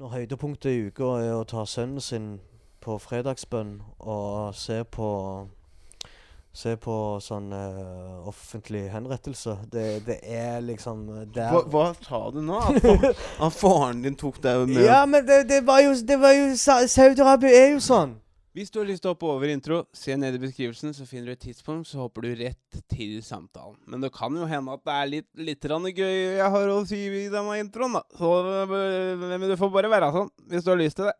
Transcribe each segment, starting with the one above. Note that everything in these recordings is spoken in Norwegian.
når høydepunktet i uka er å ta sønnen sin på fredagsbønn og se på Se på sånn uh, offentlig henrettelse. Det, det er liksom der Hva, hva sa du nå? At, fa at faren din tok deg med Ja, men det, det var jo, det var jo Saudi-Arabia er jo sånn. Hvis du har lyst til å hoppe over intro, se ned i beskrivelsen, så finner du et tidspunkt, så hopper du rett til samtalen. Men det kan jo hende at det er litt, litt gøy jeg har å si i denne introen, da. Så øh, men det får bare være sånn, hvis du har lyst til det.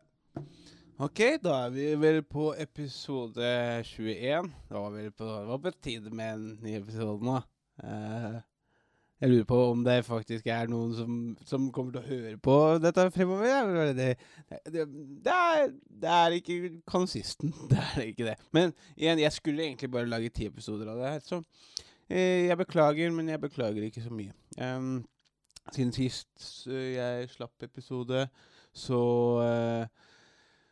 Ok, da er vi vel på episode 21. Det var vel på, det var på tide med en ny episode nå. Eh, jeg lurer på om det faktisk er noen som, som kommer til å høre på dette fremover. Det, det, det, er, det er ikke konsistent. Det er ikke det. Men igjen, jeg skulle egentlig bare lage ti episoder av det her, så eh, jeg beklager, men jeg beklager ikke så mye. Um, siden sist så jeg slapp episode, så eh,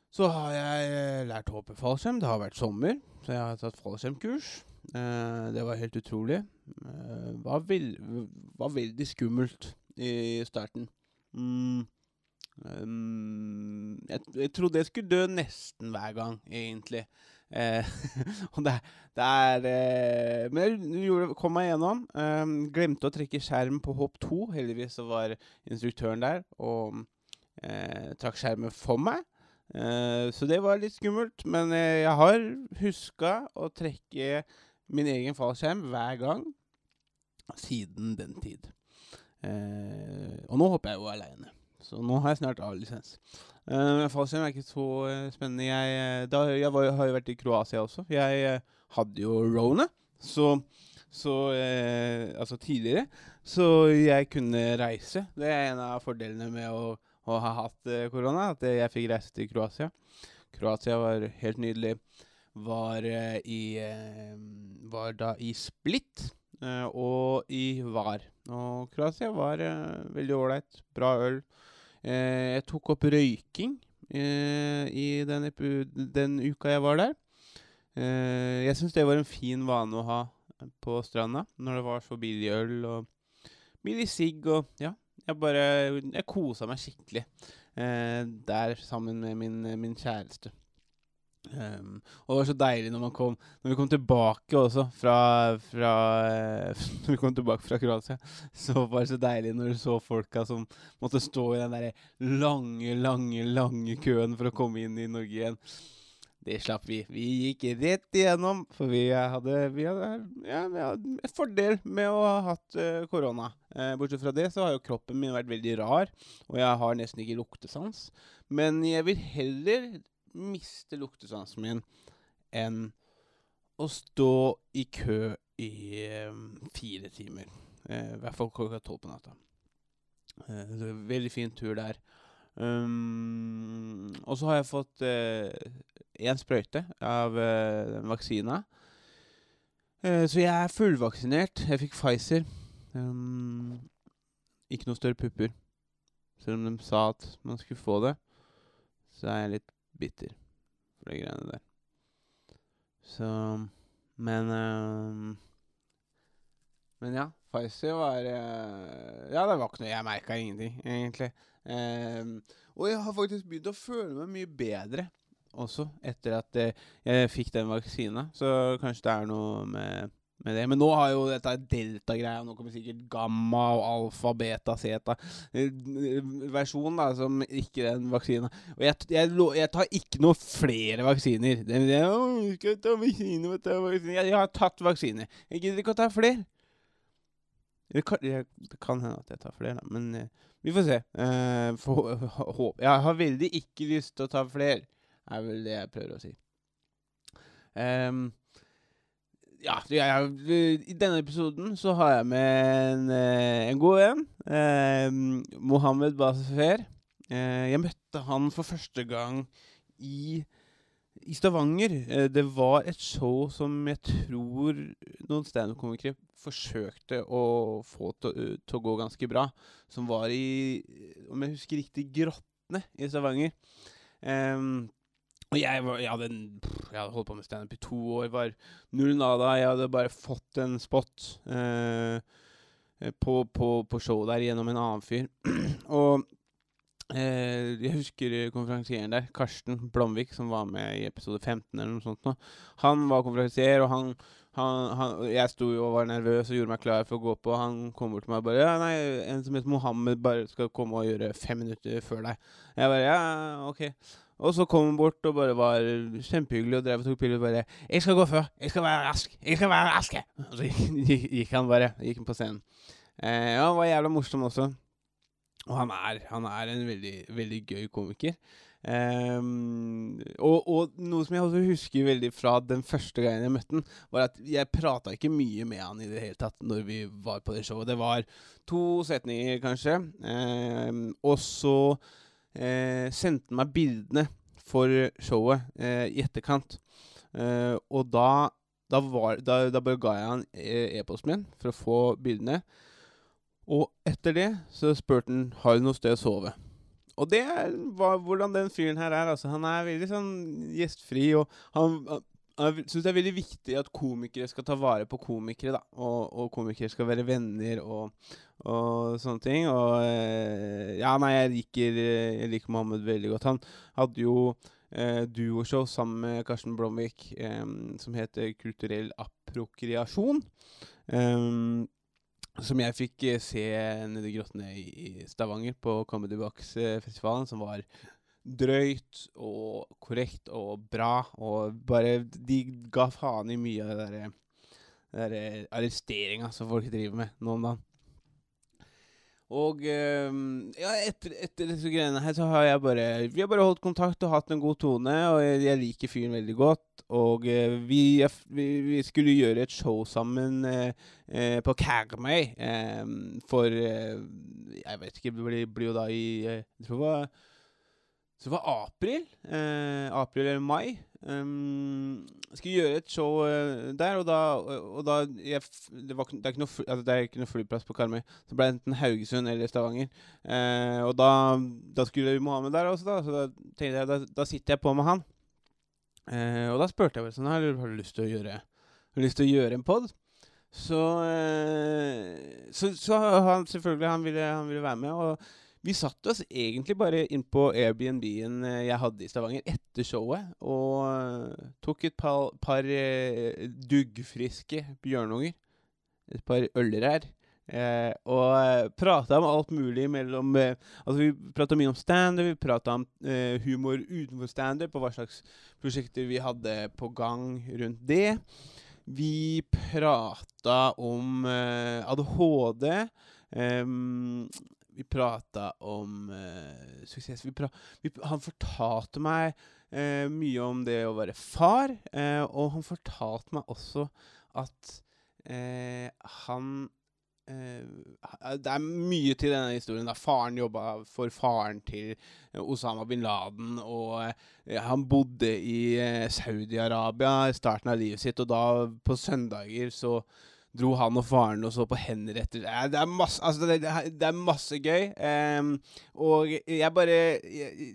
så har jeg eh, lært å hoppe fallskjerm. Det har vært sommer, så jeg har tatt fallskjermkurs. Eh, det var helt utrolig. Eh, var, vel, var veldig skummelt i starten. Mm. Um, jeg, jeg trodde jeg skulle dø nesten hver gang, egentlig. Eh, og det, det er eh, Men jeg gjorde, kom meg gjennom. Eh, glemte å trekke skjerm på hopp 2. Heldigvis så var instruktøren der og eh, trakk skjermen for meg. Eh, så det var litt skummelt. Men jeg har huska å trekke min egen fallskjerm hver gang siden den tid. Eh, og nå hopper jeg jo aleine. Så nå har jeg snart A-lisens. Eh, fallskjerm er ikke så eh, spennende. Jeg, eh, da, jeg var, har jo vært i Kroatia også. Jeg eh, hadde jo Rona, så, så eh, Altså tidligere. Så jeg kunne reise. Det er en av fordelene med å, å ha hatt korona. At jeg fikk reise til Kroatia. Kroatia var helt nydelig. Var eh, i eh, Var da i Split eh, og i Var. Og Kroatia var veldig ålreit. Bra øl. Jeg tok opp røyking i den, den uka jeg var der. Jeg syns det var en fin vane å ha på stranda når det var så billig øl og billig sigg og Ja, jeg bare Jeg kosa meg skikkelig der sammen med min, min kjæreste. Um, og det var så deilig når kom Når vi kom tilbake også fra, fra eh, Når vi kom tilbake fra Kroatia, så var det så deilig når du så folka som måtte stå i den der lange, lange, lange køen for å komme inn i Norge igjen. Det slapp vi. Vi gikk rett igjennom, for vi hadde, vi hadde, ja, vi hadde en fordel med å ha hatt eh, korona. Eh, bortsett fra det så har jo kroppen min vært veldig rar, og jeg har nesten ikke luktesans. Men jeg vil heller miste luktesansen min enn å stå i kø i eh, fire timer. Eh, I hvert fall klokka tolv på natta. Eh, det er en veldig fin tur der. Um, og så har jeg fått én sprøyte av eh, vaksina. Eh, så jeg er fullvaksinert. Jeg fikk Pfizer. Um, ikke noe større pupper. Selv om de sa at man skulle få det, så er jeg litt bitter for de greiene der. Så Men ehm, Men ja, Pfizer var eh, Ja, det var ikke noe Jeg merka ingenting, egentlig. Ehm, og jeg har faktisk begynt å føle meg mye bedre også etter at jeg fikk den vaksina. Så kanskje det er noe med, med det. Men nå har jo dette delta-greia Nå kommer sikkert gamma og alfa, beta, zeta versjonen da, som ikke den vaksina. Og jeg, jeg, jeg tar ikke noe flere vaksiner. Det, det, «Å, jeg skal ta vaksine, jeg, ta vaksine. jeg, jeg har tatt vaksiner. Jeg gidder ikke å ta flere. Det kan, jeg, det kan hende at jeg tar flere, da. Men uh, vi får se. Uh, for, uh. Jeg har veldig ikke lyst til å ta flere, er vel det jeg prøver å si. Ehm, ja, jeg, i denne episoden så har jeg med en, eh, en god venn. Eh, Mohammed Basefer. Eh, jeg møtte han for første gang i, i Stavanger. Eh, det var et show som jeg tror noen standup-komikere forsøkte å få til, å gå ganske bra. Som var i, om jeg husker riktig, Grottene i Stavanger. Ehm, og jeg, var, jeg, hadde jeg hadde holdt på med standup i to år, var null nada. Jeg hadde bare fått en spot eh, på, på, på showet der gjennom en annen fyr. og Eh, jeg husker eh, konferansieren der, Karsten Blomvik, som var med i episode 15 eller noe sånt. Nå. Han var konferansier, og han, han, han Jeg sto jo og var nervøs og gjorde meg klar for å gå på. Han kom bort til meg og bare Ja, nei, en som heter Mohammed, bare skal komme og gjøre fem minutter før deg. Jeg bare Ja, ok. Og så kom han bort og bare var kjempehyggelig og drev og tok piller og bare 'Jeg skal gå før. Jeg skal være rask. Jeg skal være rask.' Og så gikk, gikk han bare. Gikk han på scenen. Eh, ja, han var jævla morsom også. Og han er, han er en veldig, veldig gøy komiker. Um, og, og, noe som jeg også husker veldig fra den første gangen jeg møtte han, var at jeg prata ikke mye med han i det hele tatt når vi var på det showet. Det var to setninger, kanskje. Um, og så sendte meg bildene for showet uh, i etterkant. Uh, og da, da, var, da, da bare ga jeg han e-posten min for å få bildene. Og etter det så spurte han har du noe sted å sove. Og det er hvordan den fyren her er. Altså, han er veldig sånn gjestfri, og han, han syns det er veldig viktig at komikere skal ta vare på komikere, da. Og, og komikere skal være venner og, og sånne ting. Og eh, ja, nei, jeg liker, jeg liker Mohammed veldig godt. Han hadde jo eh, duoshow sammen med Karsten Blomvik eh, som heter Kulturell approkriasjon. Eh, som jeg fikk eh, se nede i grottene i Stavanger, på Comedy Box-festivalen, som var drøyt og korrekt og bra. Og bare De ga faen i mye av det derre der arresteringa som folk driver med nå om dagen. Og um, ja, etter, etter, disse greiene her så har jeg bare Vi har bare holdt kontakt og hatt en god tone, og jeg, jeg liker fyren veldig godt. Og uh, vi, vi, vi, skulle gjøre et show sammen uh, på Karmøy for Jeg vet ikke, det blir, blir jo da i Jeg tror det var, så det var april. april eller mai. Um, skulle gjøre et show uh, der, og da, og da jeg, det, var, det, er ikke noe, altså det er ikke noe flyplass på Karmøy. Så ble det enten Haugesund eller Stavanger. Uh, og da, da skulle Mohammed der også, da, så da tenkte jeg da, da sitter jeg på med han. Uh, og da spurte jeg vel sånn du, har du lyst til å gjøre Har du lyst til å gjøre en pod? Så, så, så, han selvfølgelig han ville, han ville være med. Og vi satte oss egentlig bare inn på Airbnb-en eh, jeg hadde i Stavanger etter showet, og uh, tok et par, par uh, duggfriske bjørnunger. Et par ølrær. Uh, og prata om alt mulig mellom Altså, vi prata mye om standup, vi prata om humor utenfor standup, og hva slags prosjekter vi hadde på gang rundt det. Vi prata om ADHD. Vi prata om uh, suksess. Vi pra vi, han fortalte meg uh, mye om det å være far, uh, og han fortalte meg også at han Det er mye til denne historien. Da. Faren jobba for faren til Osama bin Laden, og han bodde i Saudi-Arabia i starten av livet sitt, og da på søndager så dro han og faren og så på henretter. Det er masse, altså det, det er masse gøy. Um, og jeg bare jeg,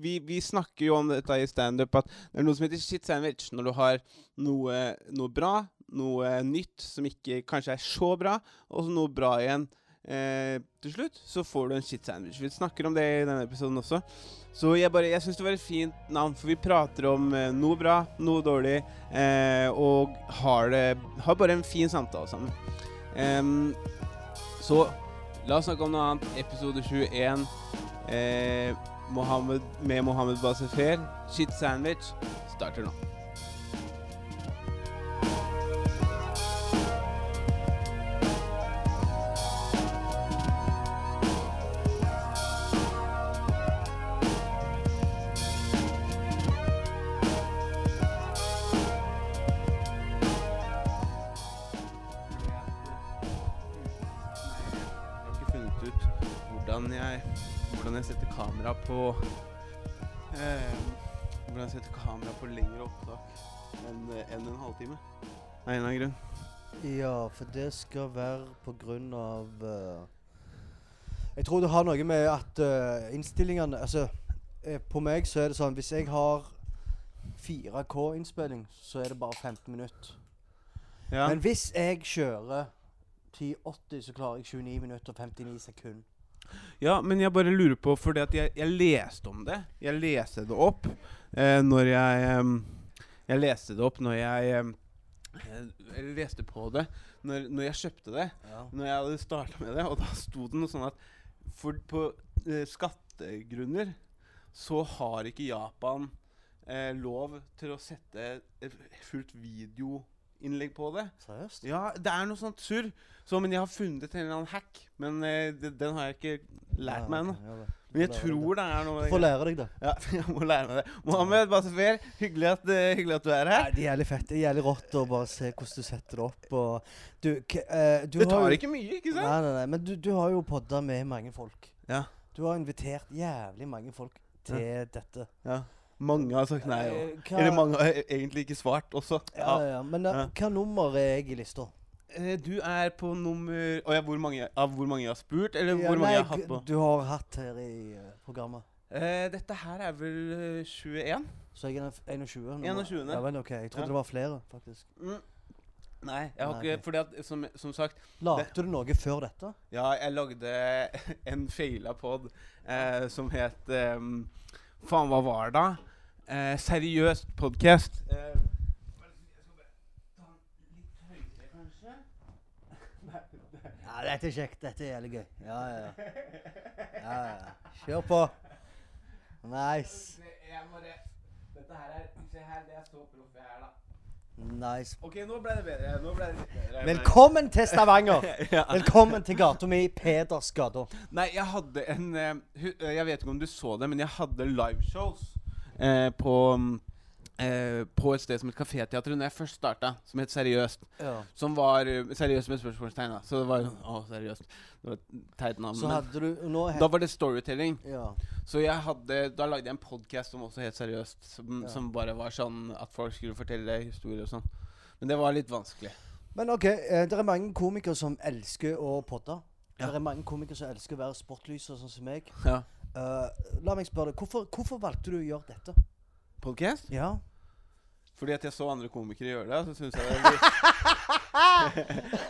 vi, vi, snakker jo om dette i standup, at det er noe som heter shit sandwich. Når du har noe, noe bra, noe nytt som ikke kanskje er så bra, og så noe bra igjen. Eh, til slutt så får du en shit sandwich. Vi snakker om det i denne episoden også. Så jeg, bare, jeg syns det var et fint navn, for vi prater om eh, noe bra, noe dårlig, eh, og har, det, har bare en fin samtale sammen. så la oss snakke om noe annet. Episode 21 eh, Mohammed, med Mohammed Basefer. Shit sandwich starter nå. På eh, Hvordan jeg setter kamera på lengre opptak enn en, en halvtime. Av en eller annen grunn. Ja, for det skal være på grunn av uh, Jeg tror det har noe med at uh, innstillingene Altså, eh, på meg så er det sånn Hvis jeg har 4K-innspilling, så er det bare 15 minutter. Ja. Men hvis jeg kjører 1080, så klarer jeg 29 minutter og 59 sekunder. Ja, men jeg bare lurer på, at jeg, jeg leste om det. Jeg leste det opp eh, når jeg eh, Jeg leste det opp når jeg eh, leste på det når, når jeg kjøpte det. Ja. Når jeg hadde starta med det, og da sto det noe sånn at for, på eh, skattegrunner så har ikke Japan eh, lov til å sette fullt fullt videoinnlegg på det. Seriøst? Ja, det er noe sånt surr. Så, men jeg har funnet en eller annen hack. Men eh, det, den har jeg ikke lært meg ennå. Ja. Men jeg tror det er noe. Du får lære deg det. Ja, jeg må lære meg det. Mohammed Basfer, hyggelig, at, eh, hyggelig at du er Nei, her. det er jævlig fett. Det er jævlig rått å bare se hvordan du setter det opp. Og du, eh, du Det har tar jo- ikke mye, ikke sant? Nei, nei, nei, men du, du har jo podda med mange folk. Ja. Du har invitert jævlig mange folk til dette. ja. Mange har sagt nei. Og. Eh, hva- Eller mange har e- egentlig ikke svart også. Ja, ja, ja. Men eh, Ja. hva nummer er jeg i lista? Eh, Du er på nummer oh, ja, hvor mange, av hvor mange jeg har spurt? Eller Ja, hvor mange nei, jeg har hatt på? Du har hatt her i eh, programmet. Eh, dette her er vel eh, 21? Så jeg er 21. 21.. Ja, vel, ok. Jeg trodde Ja. det var flere, faktisk. Mm. Nei, jeg har Nei, ikke. Fordi at, som, som sagt Lagde du noe før dette? Ja, jeg lagde en feila pod eh, som het ehm, Faen, hva var det da? Eh, seriøst podcast. Eh. Ja, dette er kjekt. Dette er jævlig gøy. Ja, ja, ja. ja. Kjør på. Nice. Jeg bare, dette her er Se her, det er så proff jeg er, da. Nice. OK, nå ble det bedre. Nå ble det litt bedre. Velkommen til Stavanger. ja. Velkommen til gata mi, Pedersgata. Nei, jeg hadde en eh, eh, Jeg vet ikke om du så det, men jeg hadde liveshows eh, på eh, På et sted som het Kaféteatret når jeg først starta, som het Seriøst. Ja. Som var eh, seriøst med spørsmålstegn. da Så det var Å, seriøst. Det var et teit navn. Da var det storytelling. Ja. Så jeg hadde Da lagde jeg en podkast som også het Seriøst. Som, Ja. som bare var sånn at folk skulle fortelle historier og sånn. Men det var litt vanskelig. Men OK, eh, det er mange komikere som elsker å podde. Det er mange komikere som elsker å være sportlyser, sånn som meg. Ja. Eh, la meg spørre deg, hvorfor, hvorfor valgte du å gjøre dette? Podcast? Ja. Fordi at jeg så andre komikere gjøre det, og så syns jeg det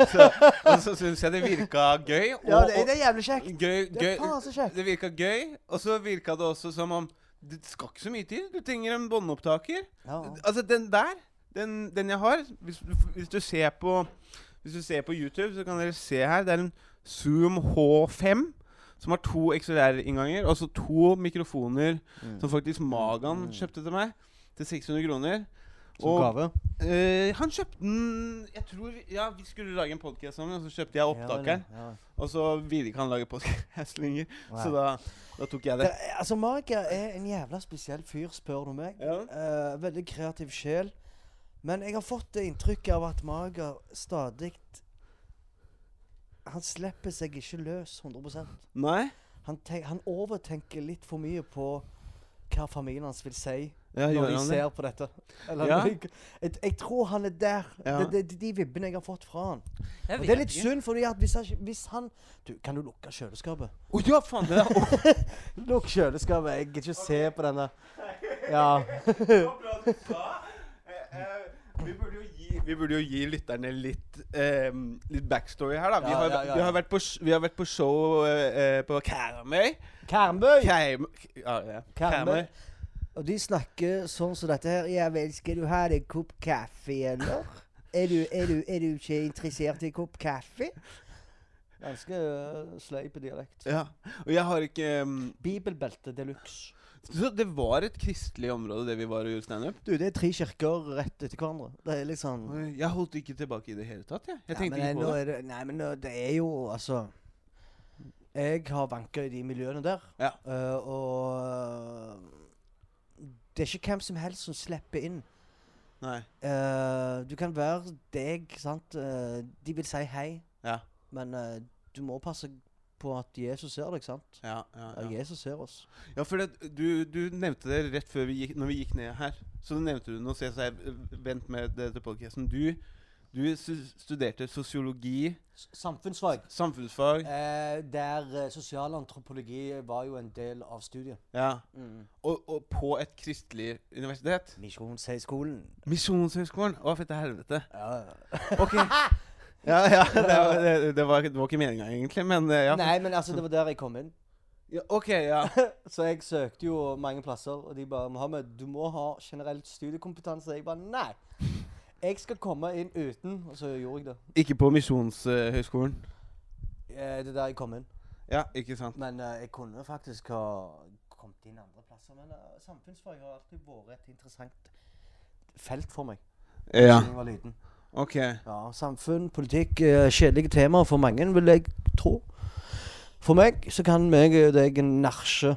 så, Og så syns jeg det virka gøy. Og, Ja, det, det er jævlig kjekt. gøy, Det er faen så kjekt. Det virka gøy, og så virka det også som om det skal ikke så mye til. Du trenger en båndopptaker. Ja. Altså, den der, den, den jeg har hvis, hvis du ser på Hvis du ser på YouTube, så kan dere se her. Det er en Zoom H5 som har to XLR-innganger, og så to mikrofoner Mm. som faktisk Magan Mm. kjøpte til meg til 600 kroner. Som Og gave. eh, han kjøpte den Jeg tror Ja, vi skulle lage en podkast sammen, og så kjøpte jeg opptakeren. Ja, ja. Og så ville ikke han lage podkast lenger, så da, da tok jeg Det, det. altså, Mager er en jævla spesiell fyr, spør du meg. Ja. Uh, veldig kreativ sjel. Men jeg har fått det inntrykket av at Mager stadig Han slipper seg ikke løs 100% Nei? han, tenk, han overtenker litt for mye på hva familien hans vil si Ja, når de ser på dette. Eller, Ja. jeg, jeg, tror han er der. Ja. Det, er de vibbene jeg har fått fra han. Og det er litt synd, fordi at hvis han, hvis han du, Kan du lukke kjøleskapet? Å ja, faen! Det er Lukk kjøleskapet. Jeg gidder ikke se på denne. Ja. Eh, eh, vi, burde jo gi, vi burde jo gi lytterne litt, eh, litt backstory her, da. Vi, Ja, har, ja, ja, vi, har, vært på, sh- vi har vært på show eh, på Karmøy. Karmøy! Karm... Ja, ja. Karmøy. Karmøy. Og de snakker sånn som dette her. Ja vel, skal du ha deg en kopp kaffe, eller? Er du, er du, er du ikke interessert i en kopp kaffe? Ganske uh, sleip dialekt. Ja. Og jeg har ikke um, Bibelbelte de luxe. Så det var et kristelig område, det vi var og gjorde standup? Du, det er tre kirker rett etter hverandre. Det er liksom Jeg holdt ikke tilbake i det hele tatt, jeg. Jeg tenkte men ikke på det. er det. Nei, men det er jo altså Jeg har vanka i de miljøene der. Ja. Uh, og det er ikke hvem som helst som slipper inn. Nei. Uh, du kan være deg, sant. Uh, de vil si hei, Ja. men eh, du må passe på at Jesus ser deg, sant. Ja, ja, Ja, ja. Jesus ser oss. ja for det, du, du nevnte det rett før vi gikk, når vi gikk ned her. Så nevnte du noe, så jeg vent med det til podcasten. Du, du studerte sosiologi, samfunnsfag. samfunnsfag Eh, der eh, sosialantropologi var jo en del av studiet. Ja. Og, og på et kristelig universitet. Misjonshøgskolen. Misjonshøgskolen. Å, fette helvete. Ja, ja. Ok. Ja, ja det, var, det, det, var, det var ikke meninga egentlig, men eh, ja. Nei, men altså, det var der jeg kom inn. ja. OK, ja. Så jeg søkte jo mange plasser, og de bare 'Mohammed, du må ha generelt studiekompetanse.' Jeg bare Nei. Jeg skal komme inn uten. Og så gjorde jeg det. Ikke på Misjonshøgskolen. Eh, Det er der jeg kom inn. Ja, ikke sant. Men eh, jeg kunne faktisk ha kommet inn andre plasser. Men uh, samfunnsfag har alltid vært et interessant felt for meg. Ja. Siden jeg var liten. OK. Ja, Samfunn, politikk, eh, kjedelige temaer for mange, vil jeg tro. For meg så kan meg og deg nasje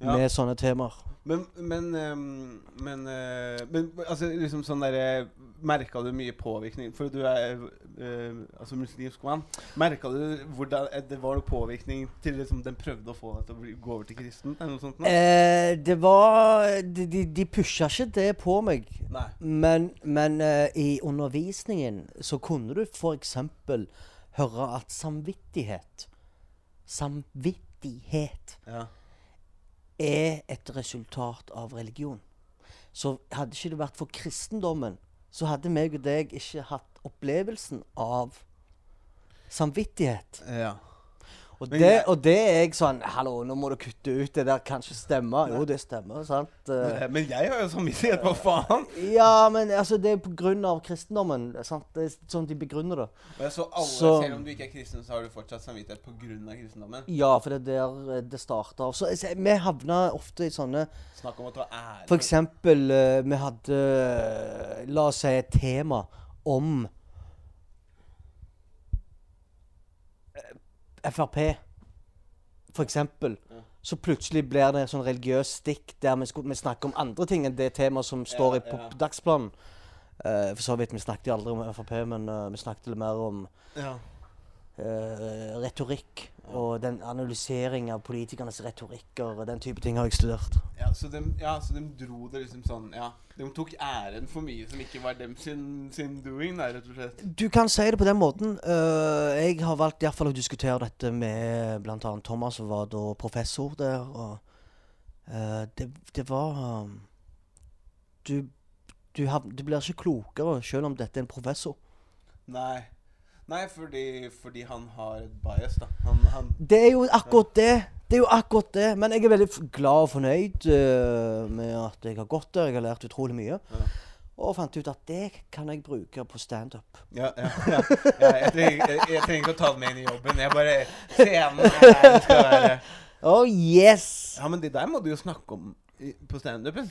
Ja. med sånne temaer. Men Men, ehm, men, eh, men altså liksom sånn derre Merka du mye påvirkning? For du er eh, altså muslimsk mann. Merka du hvordan eh, det var noe påvirkning til liksom den prøvde å få deg til å gå over til kristen? Eller noe sånt? Eh, det var de, de pusha ikke det på meg. Nei. Men, men uh, i undervisningen så kunne du f.eks. høre at samvittighet Samvittighet Ja. Er et resultat av religion. Så hadde ikke det vært for kristendommen, så hadde meg og deg ikke hatt opplevelsen av samvittighet. ja. Og Men det, og det er jeg sånn Hallo, nå må du kutte ut det der. Kan ikke stemme. Jo, det stemmer, sant? Eh, Men, men jeg har jo samvittighet, hva faen? Ja, men altså, det er på grunn av kristendommen. Sant? Det er sånn de begrunner det. Og jeg så alle, Så- Selv om du ikke er kristen, så har du fortsatt samvittighet pga. kristendommen? Ja, for det er der eh, det starter. Så så vi havna ofte i sånne Snakk om å ta ære. For eksempel, eh, vi hadde La oss si et tema om eh, Frp, for eksempel. Så plutselig blir det sånn religiøs stikk der vi, skulle, vi snakker om andre ting enn det temaet som står i på dagsplanen. Uh, for så vidt, vi snakket aldri om Frp, men uh, vi snakket litt mer om Ja. eh, retorikk. Og den analysering av politikernes retorikker og den type ting har jeg studert. Ja, så de, ja, så de dro det liksom sånn Ja, de tok æren for mye som ikke var dem sin, sin doing, der, rett og slett. Du kan si det på den måten. Uh, jeg har valgt i hvert fall å diskutere dette med bl.a. Thomas, som var da professor der. Og uh, det, det var um, du, du, har, du blir ikke klokere selv om dette er en professor. Nei. Nei, fordi, fordi han har et bias, da. Han, han Det er jo akkurat det. Det er jo akkurat det. Men jeg er veldig glad og fornøyd eh, med at jeg har gått der. Jeg har lært utrolig mye. Ja. Og fant ut at det kan jeg bruke på standup. Ja, ja, ja. ja jeg, trenger, jeg, jeg trenger ikke å ta det med inn i jobben. Jeg bare Scenen er der skal være. Oh yes! Ja, men det der må du jo snakke om på standupen.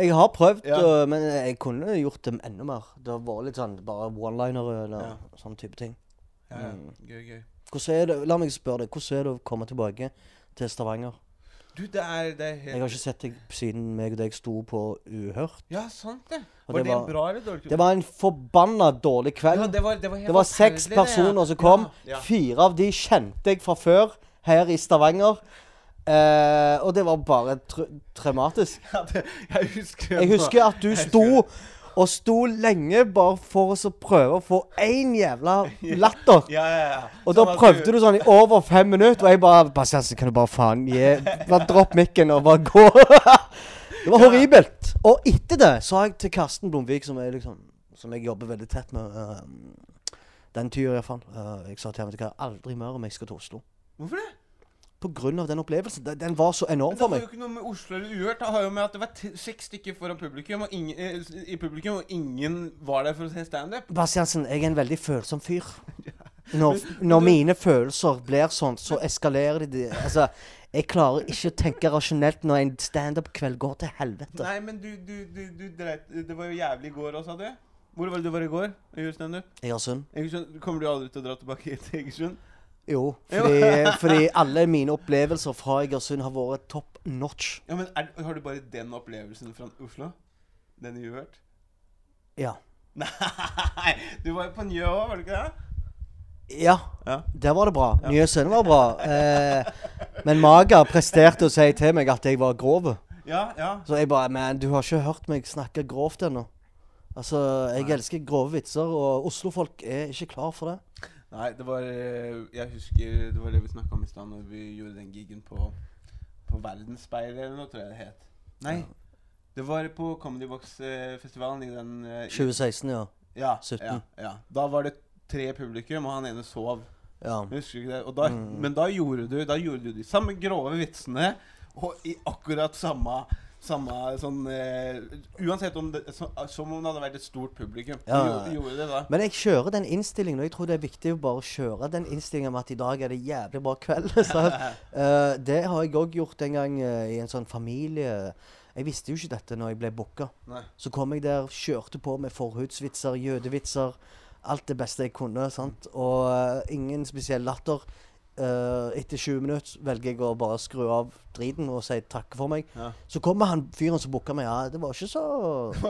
Jeg har prøvd, Ja. men jeg kunne gjort dem enda mer. Det har vært litt sånn bare one-linere eller Ja. sånn type ting. ja, ja. Mm. Gøy, gøy. Det, La meg spørre deg, hvordan er det å komme tilbake til Stavanger? Du, det er, det er helt Jeg har ikke sett deg siden meg og deg sto på Uhørt. Ja, sant det. Var det var- bra eller dårlig? kveld? Det var en forbanna dårlig kveld. ja, det var, det var, Det var seks personer som kom. Fire av de kjente jeg fra før her i Stavanger. Eh, og det var bare tra traumatisk. Ja, det, jeg husker Jeg husker at du sto og sto lenge bare for å prøve å få én jævla latter. Ja, ja, ja. Og da prøvde du sånn i over fem minutter, og jeg bare Bastiansen, kan du bare faen gi Bare dropp mikken og bare gå. Det var horribelt. Og etter det sa jeg til Karsten Blomvik, som, liksom, som jeg jobber veldig tett med uh, Den tida iallfall. Uh, jeg sa til ham at jeg aldri mer om jeg skal til Oslo. Hvorfor det? Av den opplevelsen. Den, var så enorm for Men det har jo ikke noe med Oslo eller Uhørt. Det har jo med at det var seks stykker foran publikum, og ingen, eh, i publikum, og ingen var der for å se standup. Bastiansen, jeg er en veldig følsom fyr. Når, når mine følelser blir sånn, så eskalerer de. Altså, jeg klarer ikke å tenke rasjonelt når en standup-kveld går til helvete. Nei, men du, du, du, du dreit Det var jo jævlig i går òg, sa du? Hvor var det du var i går? Egersund? Egersund, Kommer du aldri til å dra tilbake til Egersund? Jo, fordi, fordi alle mine opplevelser fra Egersund har vært top notch. Ja, men er, Har du bare den opplevelsen fra Oslo? Den du har hørt? Ja. Nei! Du var jo på Njø òg, var du ikke det? Ja, Ja. der var det bra. Nye Sønne var bra. Eh, men Maga presterte å si til meg at jeg var grov. Ja, ja. Så jeg bare Men du har ikke hørt meg snakke grovt ennå. Altså, jeg Nei. elsker grove vitser, og Oslo-folk er ikke klar for det. Nei, det var eh, Jeg husker det var det vi snakka om i stad når vi gjorde den gigen på, på Verdensspeilet eller noe, tror jeg det het. Nei. Ja. Det var på Comedy Box-festivalen i den eh, i- 2016, ja. Ja, 17. Ja, ja. Da var det tre publikum, og han ene sov. Ja. Husker ikke det? Og da, Mm. Men da gjorde du Da gjorde du de samme grove vitsene, og i akkurat samme samme sånn uh, Uansett om det så, Som om det hadde vært et stort publikum. Ja. gjorde, gjorde det da. Men jeg kjører den innstillingen, og jeg tror det er viktig å bare kjøre den innstillingen med at i dag er det jævlig bra kveld. Eh, det har jeg òg gjort en gang uh, i en sånn familie Jeg visste jo ikke dette når jeg ble booka. Så kom jeg der, kjørte på med forhudsvitser, jødevitser. Alt det beste jeg kunne. sant? Og ingen spesiell latter. Eh, etter 20 minutter velger jeg å bare skru av driten og si takke for meg. Ja. Så kommer han fyren som booka meg. Ja, det var ikke så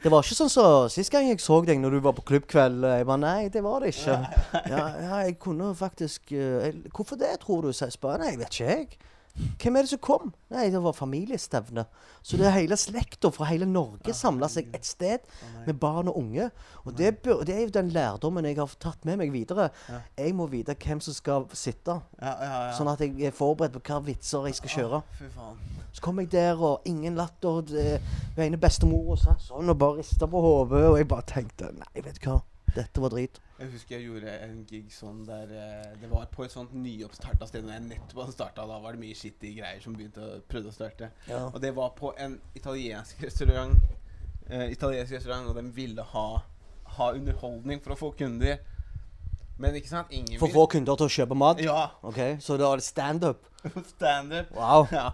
Det var ikke så sånn som sist gang jeg så deg når du var på klubbkveld. Jeg bare Nei, det var det ikke. Ja, ja jeg kunne faktisk uh, jeg, Hvorfor det, tror du? Så jeg spør Nei, jeg vet ikke, jeg. Hvem er det som kom? Nei, det var familiestevne. Så det er hele slekta fra hele Norge samla seg et sted med barn og unge. Og det, det er jo den lærdommen jeg har tatt med meg videre. Jeg må vite hvem som skal sitte, sånn at jeg er forberedt på hva vitser jeg skal kjøre. Så kom jeg der, og ingen latter. Hun ene bestemora satt sånn og bare rista på hodet, og jeg bare tenkte Nei, vet du hva. Dette var drit. Jeg husker jeg gjorde en gig sånn der eh, Det var på et sånt nyoppstarta sted når jeg nettopp hadde starta. Da var det mye skittige greier som begynte å prøvde å starte. Ja. Og det var på en italiensk restaurant. Eh, italiensk restaurant, og de ville ha, ha underholdning for å få kunder. Men ikke sant? Ingen For å få kunder til å kjøpe mat? Ja. Ok, Så det var standup? Standup. Wow. Ja.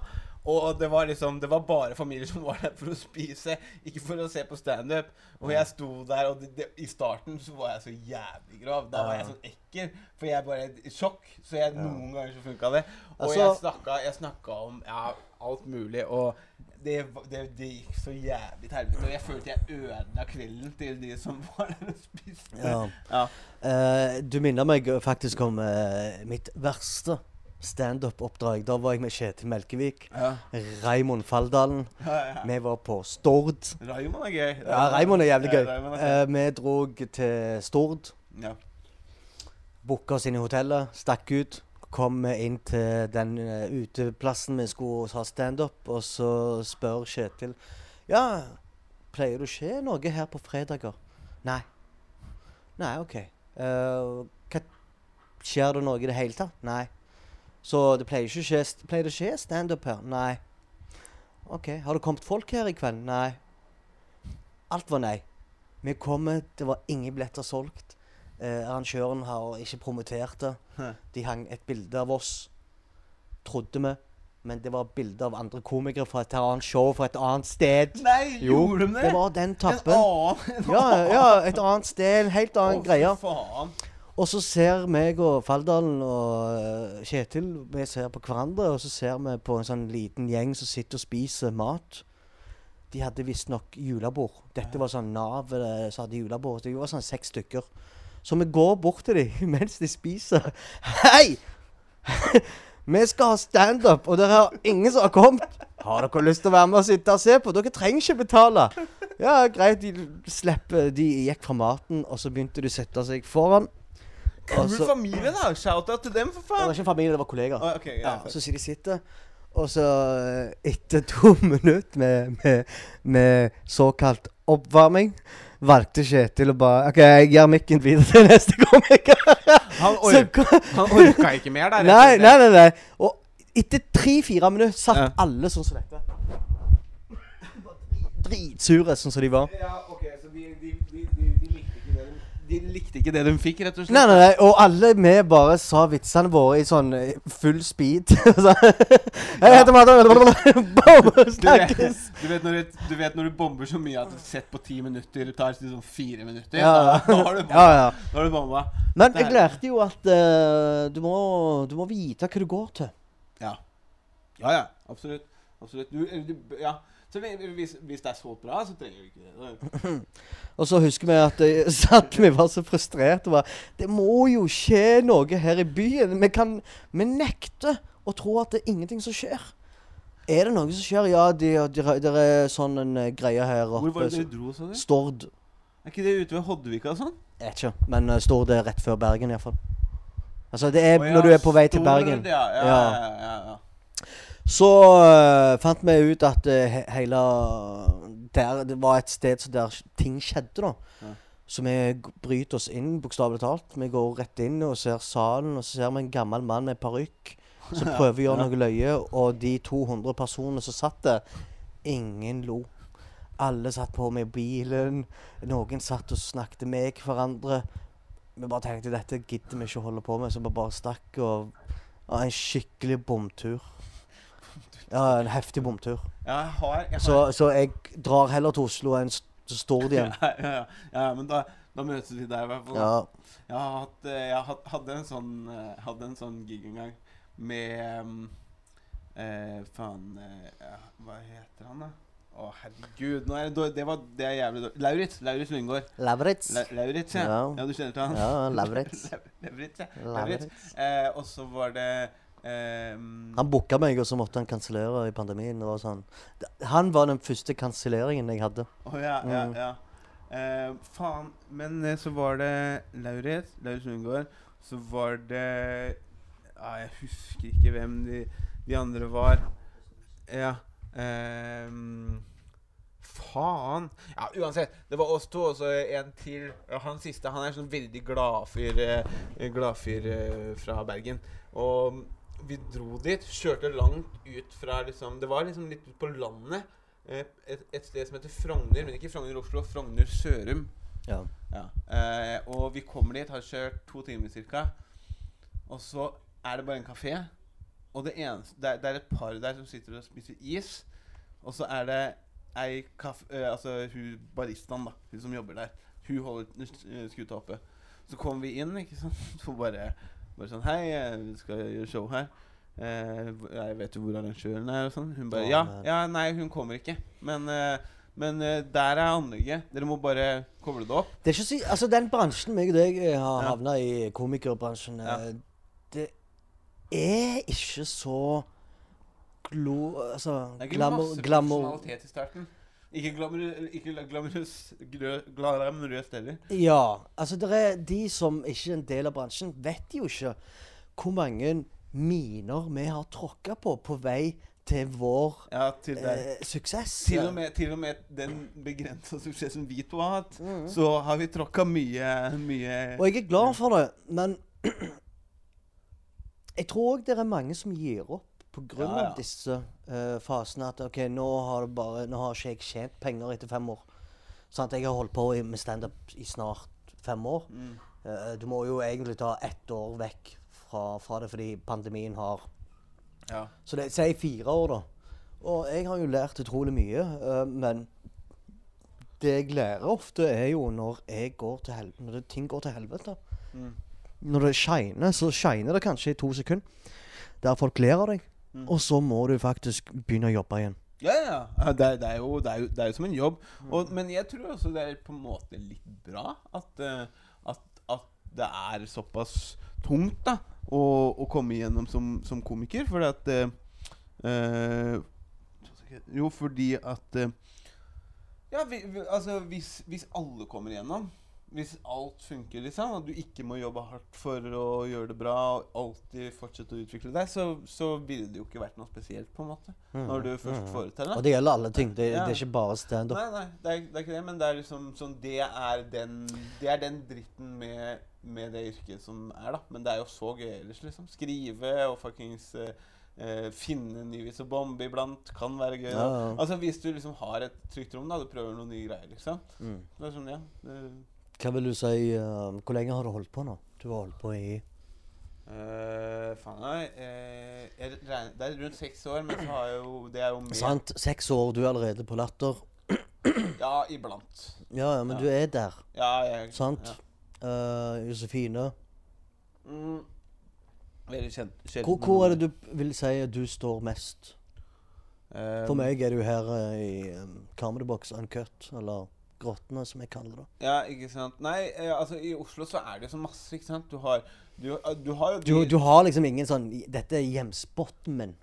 Og det var liksom Det var bare familier som var der for å spise, ikke for å se på standup. Og jeg sto der, og det, det, i starten så var jeg så jævlig grav. Da var jeg sånn ekkel, for jeg bare i sjokk. Så jeg, noen ganger så funka det. Og Altså- jeg snakka, jeg snakka om ja, alt mulig, og det, det, det gikk så jævlig til helvete. Og jeg følte jeg ødela kvelden til de som var der og spiste. Ja. Ja. Uh, du minner meg faktisk om uh, mitt verste standup-oppdrag. Da var jeg med Kjetil Melkevik, Ja. Raymond Falldalen. Ja, ja. Vi var på Stord. Raymond er gøy. Ja, Raymond er jævlig gøy. Er Uh, vi drog til Stord. Ja. Booka oss inn i hotellet, stakk ut. Kom inn til den uh, uteplassen vi skulle ha standup, og så spør Kjetil Ja, pleier det å skje noe her på fredager? Nei. Nei, OK. Uh, hva, skjer det noe i det hele tatt? Nei. Så det pleier ikke å skje, pleier det å skje standup her? Nei. OK. Har det kommet folk her i kveld? Nei. Alt var nei. Vi kommer, det var ingen billetter solgt. Eh, arrangøren har ikke promotert det. De hang et bilde av oss, trodde vi. Men det var bilde av andre komikere fra et annet show fra et annet sted. Nei, Jo, gjorde de det? det var den En tappen. annen, en annen. ja, et annet sted, en helt annen oh, greie. faen. Og så ser meg og Falldalen og eh, Kjetil Vi ser på hverandre, og så ser vi på en sånn liten gjeng som sitter og spiser mat. De hadde visstnok julebord. Dette var sånn Nav eh, som hadde julebord. Det var sånn seks stykker. Så vi går bort til dem mens de spiser. Hei! vi skal ha standup, og dere har ingen som har kommet. Har dere lyst til å være med og sitte og se på? Dere trenger ikke betale. Ja, greit. De slipper De gikk fra maten, og så begynte de å sette seg foran. Kul altså, familie, da. Shout-out til dem, for faen. Det var ikke familie, det var kollegaer. Oh, ok, ja, Ja, så sier de sitter, og så eh, etter to minutter med, med, med såkalt oppvarming, valgte Kjetil å bare OK, jeg gir mikken videre til neste komiker. Han, ork, han orka ikke mer der. nei, nei, nei, nei. Og etter tre-fire minutter satt Ja. alle sånn som dette. Dritsure, sånn som de var. Ja, så de, de, de, de, de, likte ikke det de, likte ikke det de fikk, rett og slett? Nei, nei, nei, og alle vi bare sa vitsene våre i sånn eh, full speed. Jeg heter! Du vet, Snakkes! du, vet når du, du vet når du bomber så mye at et sett på ti minutter tar sånn fire minutter? Ja. Da, da har du bomba. Ja, ja. Du bomba. Men jeg lærte jo at uh, du, må, du må vite hva du går til. Ja. Ja, ja. Absolutt. Absolutt. Du, du, ja. Så hvis, hvis det er så bra, så trenger vi ikke det. Og så husker vi at jeg satt vi var så frustrerte. og bare, Det må jo skje noe her i byen. Vi kan Vi nekter å tro at det er ingenting som skjer. Er det noe som skjer? Ja, det de, de, er sånn en eh, greie her Hvor var det dere dro, sa du? Stord. Er ikke det ute ved Hoddevika og sånn? Jeg vet ikke, men uh, Stord er rett før Bergen iallfall. Altså, det er oh, ja, når du er på vei til Bergen. Ja, ja, Ja. ja. ja, ja. Så uh, fant vi ut at uh, hele der Det var et sted der ting skjedde, da. Ja. Så vi bryter oss inn, bokstavelig talt. Vi går rett inn og ser salen, og så ser vi en gammel mann med parykk som prøver å gjøre noe løye, og de 200 personene som satt der, ingen lo. Alle satt på mobilen, noen satt og snakket med hverandre. Vi bare tenkte dette gidder vi ikke å holde på med, så vi bare stakk og og En skikkelig bomtur. Ja, en heftig bomtur. Ja, jeg har, jeg har Så, så jeg drar heller til Oslo enn så til Stord igjen. ja, ja, ja, men da, da møtes vi der, i hvert fall. Ja. Jeg har hatt, eh, jeg hadde en sånn eh, Hadde en sånn gig en gang med um, eh, Faen eh, Hva heter han, da? Å, herregud. Nå er det, det, var, det er jævlig dårlig. Lauritz. Lauritz Lyngård. Lauritz. La, Lauritz, ja. Ja. ja. Du kjenner til han? Ja, Lauritz. Lauritz, ja. Lauritz. Eh, og så var det eh, Han booka meg, og så måtte han kansellere i pandemien. Og sånn. Han var den første kanselleringen jeg hadde. Oh, ja, ja, Mm. ja. Eh, faen. Men eh, så var det Lauritz, Lauritz Lundgaard. Så var det ja, Jeg husker ikke hvem de, de andre var. Ja. ehm, faen. Ja, uansett. Det var oss to og så en til. Han siste han er sånn veldig gladfyr eh, Gladfyr eh, fra Bergen. Og vi dro dit. Kjørte langt ut fra liksom Det var liksom litt ut på landet. Eh, et, et sted som heter Frogner, men ikke Frogner Oslo. Frogner Sørum. Ja. Ja. Eh, og vi kommer dit, har kjørt to timer ca. Og så er det bare en kafé. Og det eneste det er, det er et par der som sitter og spiser is. Og så er det ei kaffe... eh, altså hun baristaen, da. Hun som jobber der. Hun holder eh, skuta oppe. Så kommer vi inn, ikke sant. Så bare, bare sånn Hei, eh, vi skal gjøre show her. Eh, jeg vet jo hvor arrangøren er og sånn. Hun bare Ja, ja, nei, hun kommer ikke. Men eh, men eh, der er anlegget. Dere må bare koble det opp. Det er ikke så, altså Den bransjen meg og deg eh, har Ja. havna i, komikerbransjen, Ja. eh, det er ikke så glo... Altså Det er ikke glamour, masse profesjonalitet i starten. Ikke glamorøst heller. Ja. Altså, det er de som ikke er en del av bransjen, vet jo ikke hvor mange miner vi har tråkka på på vei til vår Ja, til, eh, suksess. til, og med, til og med den begrensa suksessen vi to har hatt, Mhm. så har vi tråkka mye, mye Og jeg er glad for det, men jeg tror òg det er mange som gir opp pga. Ja, ja. disse uh, fasene. At OK, nå har, bare, nå har ikke jeg tjent penger etter fem år. Sant? Jeg har holdt på med standup i snart fem år. mm. Uh, du må jo egentlig ta ett år vekk fra, fra det fordi pandemien har Ja. Så det sier fire år, da. Og jeg har jo lært utrolig mye, uh, men det jeg lærer ofte, er jo når jeg går Når det, ting går til helvete. Mm. Når det shiner, så shiner det kanskje i to sekunder. Der folk ler av deg. Mm. Og så må du faktisk begynne å jobbe igjen. Ja, ja. det, det, er jo, det, er jo, det er jo som en jobb. Og, men jeg tror også det er på en måte litt bra at, eh, at, at det er såpass tungt da å, å komme igjennom som, som komiker. Fordi at eh, Jo, fordi at øh, Ja, vi, altså hvis, hvis alle kommer igjennom hvis alt funker, liksom, og du ikke må jobbe hardt for å gjøre det bra, og alltid fortsette å utvikle deg, så, så ville det jo ikke vært noe spesielt, på en måte. Når du først får det Og det gjelder alle ting. Det, Ja. det er ikke bare standup. Nei, nei, det er, det er ikke det, men det er liksom sånn Det er den, det er den dritten med, med det yrket som er, da. Men det er jo så gøy ellers, liksom. Skrive og fuckings uh, uh, finne en ny vits å bombe iblant kan være gøy. Ja, ja. Altså Hvis du liksom har et trygt rom, da, du prøver noen nye greier, liksom. Mm. Det er sånn, ja det, Hva vil du si uh, Hvor lenge har du holdt på nå? Du har holdt på i Uh, Faen nei, Uh, jeg regner, Det er rundt seks år, men så har jeg jo Det er jo mer Sant? Seks år, du er allerede på Latter. Ja, iblant. Ja, ja, men Ja. du er der. Ja, jeg Sant? Ja. Eh, Josefine. Mm. Veldig kjent. sjelden. Hvor, hvor er det du vil si at du står mest? Eh, For meg er du her eh, i um, Comedy Box Uncut, eller Grottene, som jeg kaller det. Ja, ikke sant. Nei, eh, altså i Oslo så er det så masse, ikke sant. Du har Du, eh, du har jo Du, du har liksom ingen sånn Dette er hjemspotten min.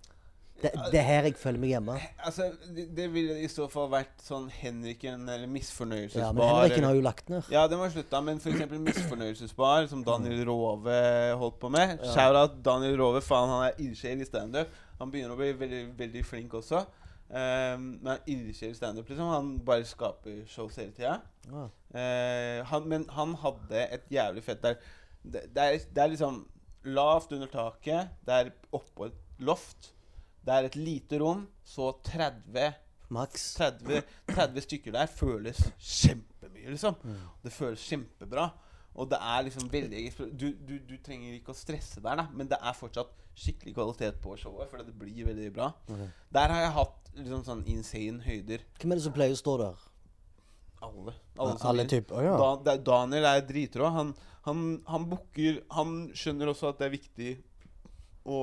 Det, det er her jeg føler meg hjemme. Altså, det, det ville i så fall vært sånn Henriken eller Misfornøyelsesbar. Ja, Men Henriken har jo lagt ned. Ja, den var slutta, men f.eks. Misfornøyelsesbar, som Daniel Rove holdt på med. Ja. Shout-out Daniel Rove, faen, han er ildsjel i standup. Han begynner å bli veldig, veldig flink også. Eh, men han ildsjel standup, liksom. Han bare skaper shows hele tida. Ja. Uh, han, men han hadde et jævlig fett der. Det, det, er, det er liksom lavt under taket. Det er oppå et loft. Det er et lite rom. Så 30 Maks. 30, 30 stykker der føles kjempemye, liksom. Mm. Det føles kjempebra. Og det er liksom veldig du, du, du trenger ikke å stresse der, da, men det er fortsatt skikkelig kvalitet på showet. For det blir veldig bra. Okay. Der har jeg hatt liksom sånn insane høyder. Hvem er det som pleier å stå der? Alle. Alle, som Alle typer? Oh, ja. Da, Daniel er dritrå. Han, han, han booker Han skjønner også at det er viktig å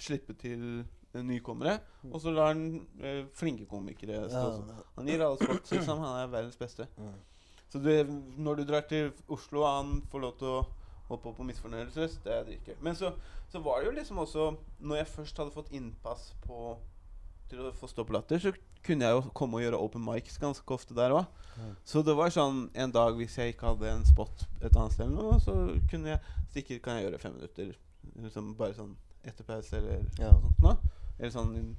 slippe til nykommere. Og så lar han eh, flinke komikere stå. Ja. Han gir alle spots, liksom. Han er verdens beste. Mm. Så du, når du drar til Oslo og han får lov til å hoppe opp på misfornøyelses, det er dritgøy. Men så, så var det jo liksom også Når jeg først hadde fått innpass på til å få stå på Latter, så kunne jeg jo komme og gjøre open mics ganske ofte der òg. Mm. Så det var sånn en dag hvis jeg ikke hadde en spot et annet sted, noe, så kunne jeg stikke Kan jeg gjøre fem minutter? Liksom bare sånn etter pause eller Ja. noe sånt. nå. Eller sånn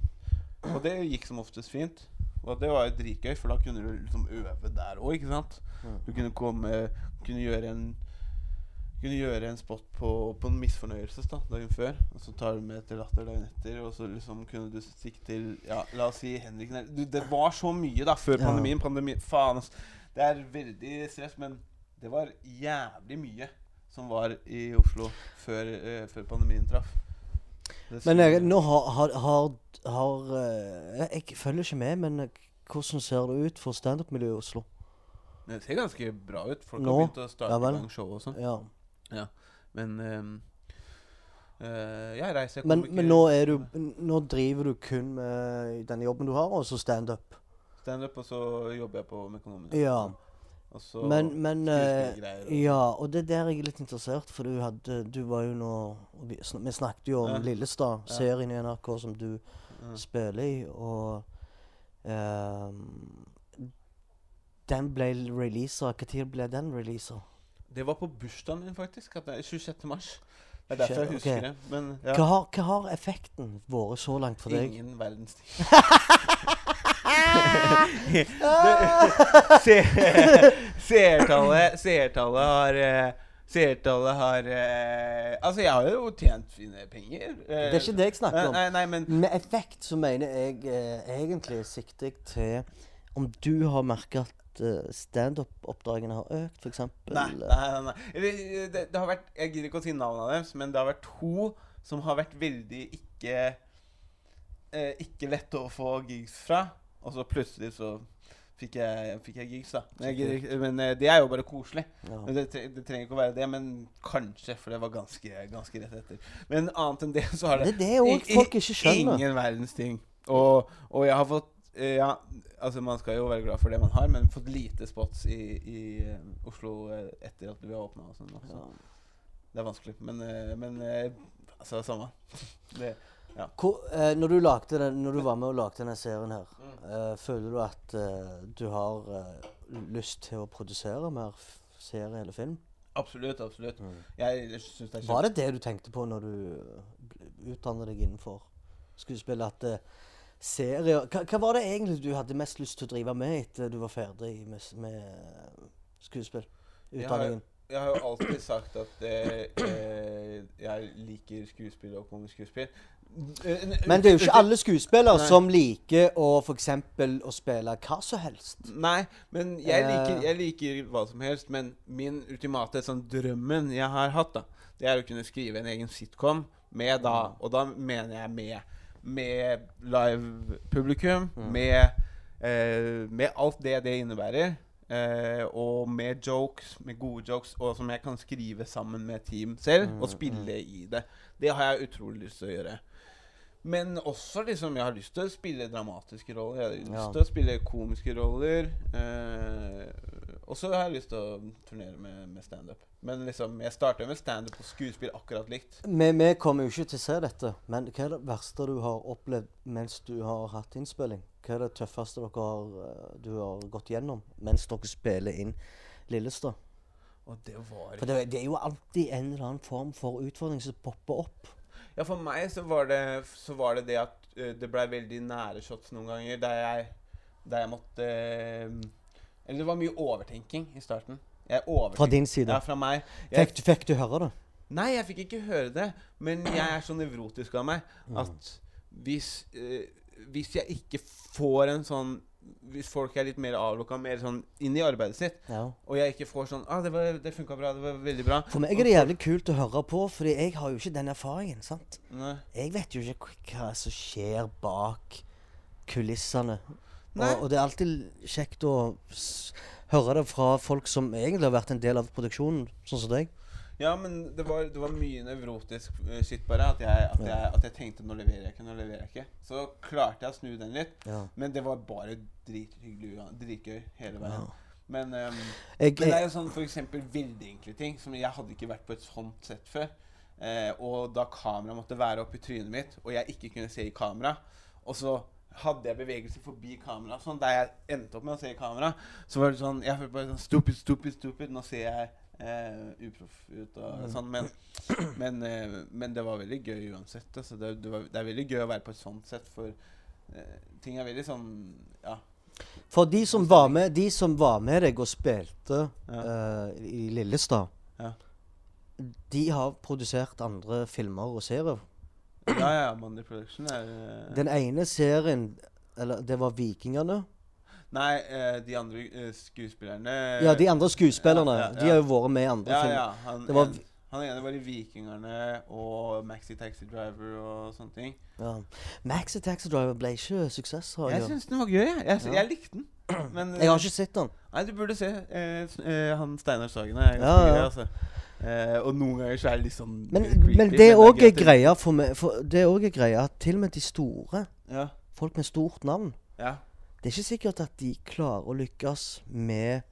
Og det gikk som oftest fint. Og det var jo dritgøy, for da kunne du liksom øve der òg, ikke sant? Mm. Du kunne komme Kunne gjøre en kunne gjøre en spot på, på en misfornøyelses da, dagen før. Og så tar du med til Latter dagen etter. Og så liksom kunne du stikke til Ja, la oss si Henrik du, Det var så mye da før Ja. pandemien. Pandemi, faen, ass. Det er veldig stress, men det var jævlig mye som var i Oslo før, uh, før pandemien traff. Men jeg, nå har, har, har, har eh, Jeg følger ikke med, men eh, hvordan ser det ut for standup-miljøet i Oslo? Det ser ganske bra ut. Folk Nå? har begynt å starte Ja show og sånn. Ja. Men ehm, eh, jeg reiser Men, men nå, du, nå driver du kun med den jobben du har, og så standup? Standup, og så jobber jeg på Mekonomen. Ja. Og så Men, men eh, og- Ja, og det er der jeg er litt interessert, for du hadde Du var jo nå Vi, sn- vi snakket jo om Ja. Lillestad, Ja. serien i NRK som du Ja. spiller i, og um, Den ble releasa Når ble den releasa? Det var på bursdagen min, faktisk. At det er 26. mars. Det er derfor jeg husker okay. det. Men ja. Hva, har, hva har effekten vært så langt for deg? Ingen verdens ting. Seertallet Seertallet har eh, Seertallet har eh, Altså, jeg har jo tjent fine penger. Det er ikke det jeg snakker om. Nei, nei, men Med effekt så mener jeg eh, egentlig sikter jeg til om du har merka at eh, standup-oppdragene har økt, f.eks. Nei, nei, nei, nei. Eller, Det, det har vært Jeg gidder ikke å si navnet deres, men det har vært to som har vært veldig ikke eh, Ikke lette å få gigs fra. Og så plutselig så fikk jeg, fikk jeg gigs, da. Men, jeg men eh, det er jo bare koselig. Ja. Det, det trenger ikke å være det, men kanskje, for det var ganske, ganske rett etter. Men annet enn det, så har det Det det folk ikke skjønner. Ingen verdens ting. Og, og jeg har fått eh, Ja, altså man skal jo være glad for det man har, men fått lite spots i, i eh, Oslo etter at vi har åpna. Sånn, Ja. det er vanskelig. Men, men altså, samme. Det, Hvor, eh, når, du lagde den, når du var med og lagde denne serien her, Mm. eh, føler du at eh, du har lyst til å produsere mer serie eller film? absolutt, absolutt. Jeg syns det er Var det det du tenkte på når du utdannet deg innenfor skuespill? At serier hva, hva var det egentlig du hadde mest lyst til å drive med etter du var ferdig med, med skuespillutdanningen? skuespill? Jeg har- Jeg jo alltid sagt at eh, jeg liker skuespill og komisk skuespill. Men det er jo ikke alle skuespillere Nei. som liker å f.eks. å spille hva som helst. Nei, men jeg liker, Eh. jeg liker hva som helst. Men min ultimate sånn drømmen jeg har hatt, da, det er å kunne skrive en egen sitcom med da Og da mener jeg med Med live-publikum, med, eh, med alt det det innebærer. Eh, og med jokes, med gode jokes, og som jeg kan skrive sammen med team selv, og spille i det. Det har jeg utrolig lyst til å gjøre. Men også liksom Jeg har lyst til å spille dramatiske roller. Jeg har lyst Ja. til å spille komiske roller. Eh, og så har jeg lyst til å turnere med, med standup. Men liksom jeg starter med standup og skuespill akkurat likt. Vi, vi kommer jo ikke til å se dette, men hva er det verste du har opplevd mens du har hatt innspilling? Hva er det tøffeste har, uh, du har gått gjennom mens dere spiller inn Lillestad? Og det var For det, det er jo alltid en eller annen form for utfordring som popper opp. Ja, for meg så var det, så var det det at uh, det blei veldig nære shots noen ganger der jeg, der jeg måtte uh, Eller det var mye overtenking i starten. Fra din side. Ja, fra meg. Jeg, Fikk, du- fikk du høre det? nei, jeg fikk ikke høre det. Men jeg er så nevrotisk av meg Mm. at hvis, uh, hvis jeg ikke får en sånn Hvis folk er litt mer avlukka, mer sånn inn i arbeidet sitt, Ja. og jeg ikke får sånn ah, 'Det, var- det funka bra. Det var veldig bra.' For meg er det jævlig kult å høre på, Fordi jeg har jo ikke den erfaringen. sant? Nei. Jeg vet jo ikke hva som skjer bak kulissene. Og, og det er alltid kjekt å høre det fra folk som egentlig har vært en del av produksjonen, sånn som deg. Ja, men det var, det var mye nevrotisk skitt bare. At jeg, at, jeg, at jeg tenkte 'nå leverer jeg ikke', nå leverer jeg ikke. Så klarte jeg å snu den litt. Ja. Men det var bare drithyggelig. Dritgøy hele veien. Ja. Men, um, Jeg, men det er jo sånn eksempel veldig enkle ting. Som jeg hadde ikke vært på et sånt sett før. Eh, og da kameraet måtte være oppi trynet mitt, og jeg ikke kunne se i kamera, og så hadde jeg bevegelse forbi kamera, sånn der jeg endte opp med å se i kamera, så var det sånn Jeg følte bare sånn Stupid, stupid, stupid. Nå ser jeg eh, uproff ut og Mm. sånn. Men, men, eh, men det var veldig gøy uansett. Altså, det, det, var, det er veldig gøy å være på et sånt sett, for eh, ting er veldig sånn Ja. For de som var med De som var med deg og spilte Ja. i Lillestad, Ja. de har produsert andre filmer og serier. Ja, ja, Mandy Production er Den ene serien Eller det var Vikingene. Nei, eh, de andre eh, skuespillerne Ja, de andre skuespillerne. ja, ja, ja. De har jo vært med i andre Ja, filmer. ja. Han, Det var en, han ene var i Vikingerne og Maxi Taxi Driver og sånne ting. Ja. Maxi Taxi Driver ble ikke suksess. Har Jeg jeg. syns den var gøy. Jeg, jeg, Ja. jeg likte den. Men jeg har ikke sett den. Nei, du burde se. Eh, eh, han Steinar Sagen er ganske Ja, gøy, altså. Eh, og noen ganger så er det litt sånn Men, creepy, men det er òg greia for meg for Det er òg greia at til og med de store, Ja. folk med stort navn ja. Det er ikke sikkert at de klarer å lykkes med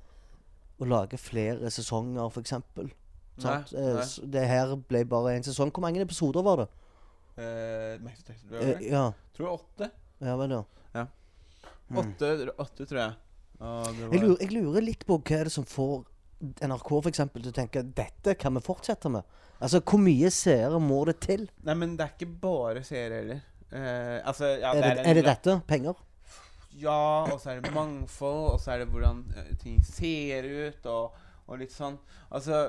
å lage flere sesonger, f.eks. Eh. Det her ble bare én sesong. Hvor mange episoder var det? Eh, Maxi Taxi Driver. Eh, ja. Tror jeg åtte. ja vel, ja. Ja. Mm. Åtte, åtte tror jeg. Og Jeg lurer, jeg lurer litt på hva er det som får NRK for eksempel, til å tenke dette kan vi fortsette med. Altså, Hvor mye seere må det til? Nei, men det er ikke bare serier heller. Eh, altså, ja, Er det, en er det dette? Penger? Ja, og så er det mangfold, og så er det hvordan eh, ting ser ut, og, og litt sånn. Altså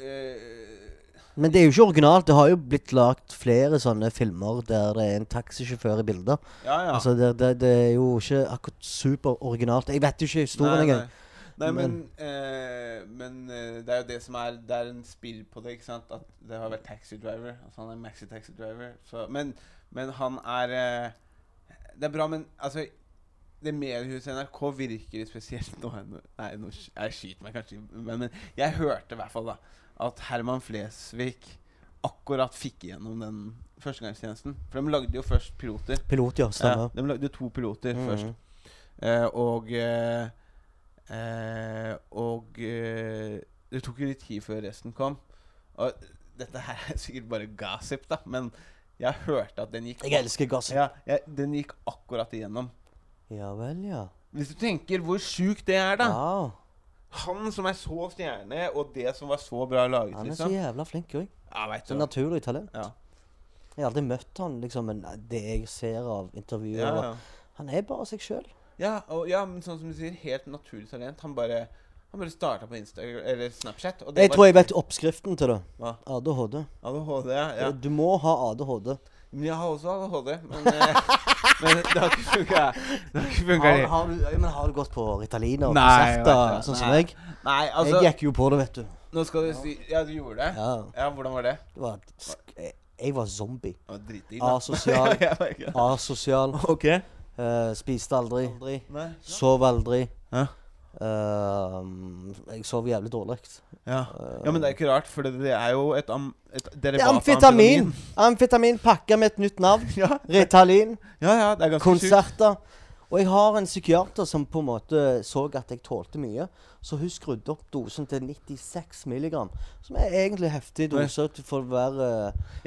øh, Men det er jo ikke originalt. Det har jo blitt lagt flere sånne filmer der det er en taxisjåfør i bildet. Ja, ja. Altså, det, det, det er jo ikke akkurat superoriginalt. Jeg vet jo ikke historien engang. Nei, men, øh, men øh, det er jo det som er Det er en spill på det, ikke sant? At det har vært taxi driver. Altså han er maxi taxi driver. Så, men, men han er Det er bra, men altså det mediehuset NRK virker spesielt nå. Nei, nå jeg skyter meg kanskje, men, men jeg hørte i hvert fall da at Herman Flesvig akkurat fikk igjennom den førstegangstjenesten. For de lagde jo først piloter. Pilot, ja. Ja, de lagde to piloter Mhm. først. Eh, og eh, eh, Og eh, det tok jo litt tid før resten kom. Og dette her er sikkert bare gossip, da, men jeg hørte at den gikk Jeg elsker gossip. ja, jeg, Den gikk akkurat igjennom. Ja vel, ja. Hvis du tenker hvor sjukt det er, da. Ja. Han som er så stjerne, og det som var så bra laget, Han er så liksom. jævla flink òg. Ja, Så naturlig talent. Ja. Jeg har aldri møtt han, liksom, men det jeg ser av intervjuer Ja, ja. Han er bare seg sjøl. Ja, ja, men sånn som du sier, helt naturlig talent. Han bare Han bare starta på Instagram eller Snapchat. Og det Jeg tror jeg vet oppskriften til det. Hva? ADHD. ADHD, ja. ja. Du må ha ADHD. Men jeg har også ADHD. Men, eh, men det har ikke funka. Har. Har, har, du, ja, men har du gått på Ritalin og Nei, jeg vet konserter, sånn som Nei. meg? Nei, altså Jeg gikk jo på det, vet du. Nå skal du si Ja, du gjorde det? Ja, Ja, hvordan var det? det var sk- jeg, jeg var zombie. Det var dritdigg. da. Asosial. Jeg. Asosial. OK. eh, spiste aldri. Nei. Sov aldri. Ja. Ehm, jeg sov jævlig dårlig. Ja. ja, men det er ikke rart, for det, det er jo et, am, et Det er amfetamin! Amfetamin pakka med et nytt navn. Ja, Ritalin. ja, er. Konserter. Og jeg har en psykiater som på en måte så at jeg tålte mye. Så hun skrudde opp dosen til 96 milligram. Som er egentlig heftig dose for å være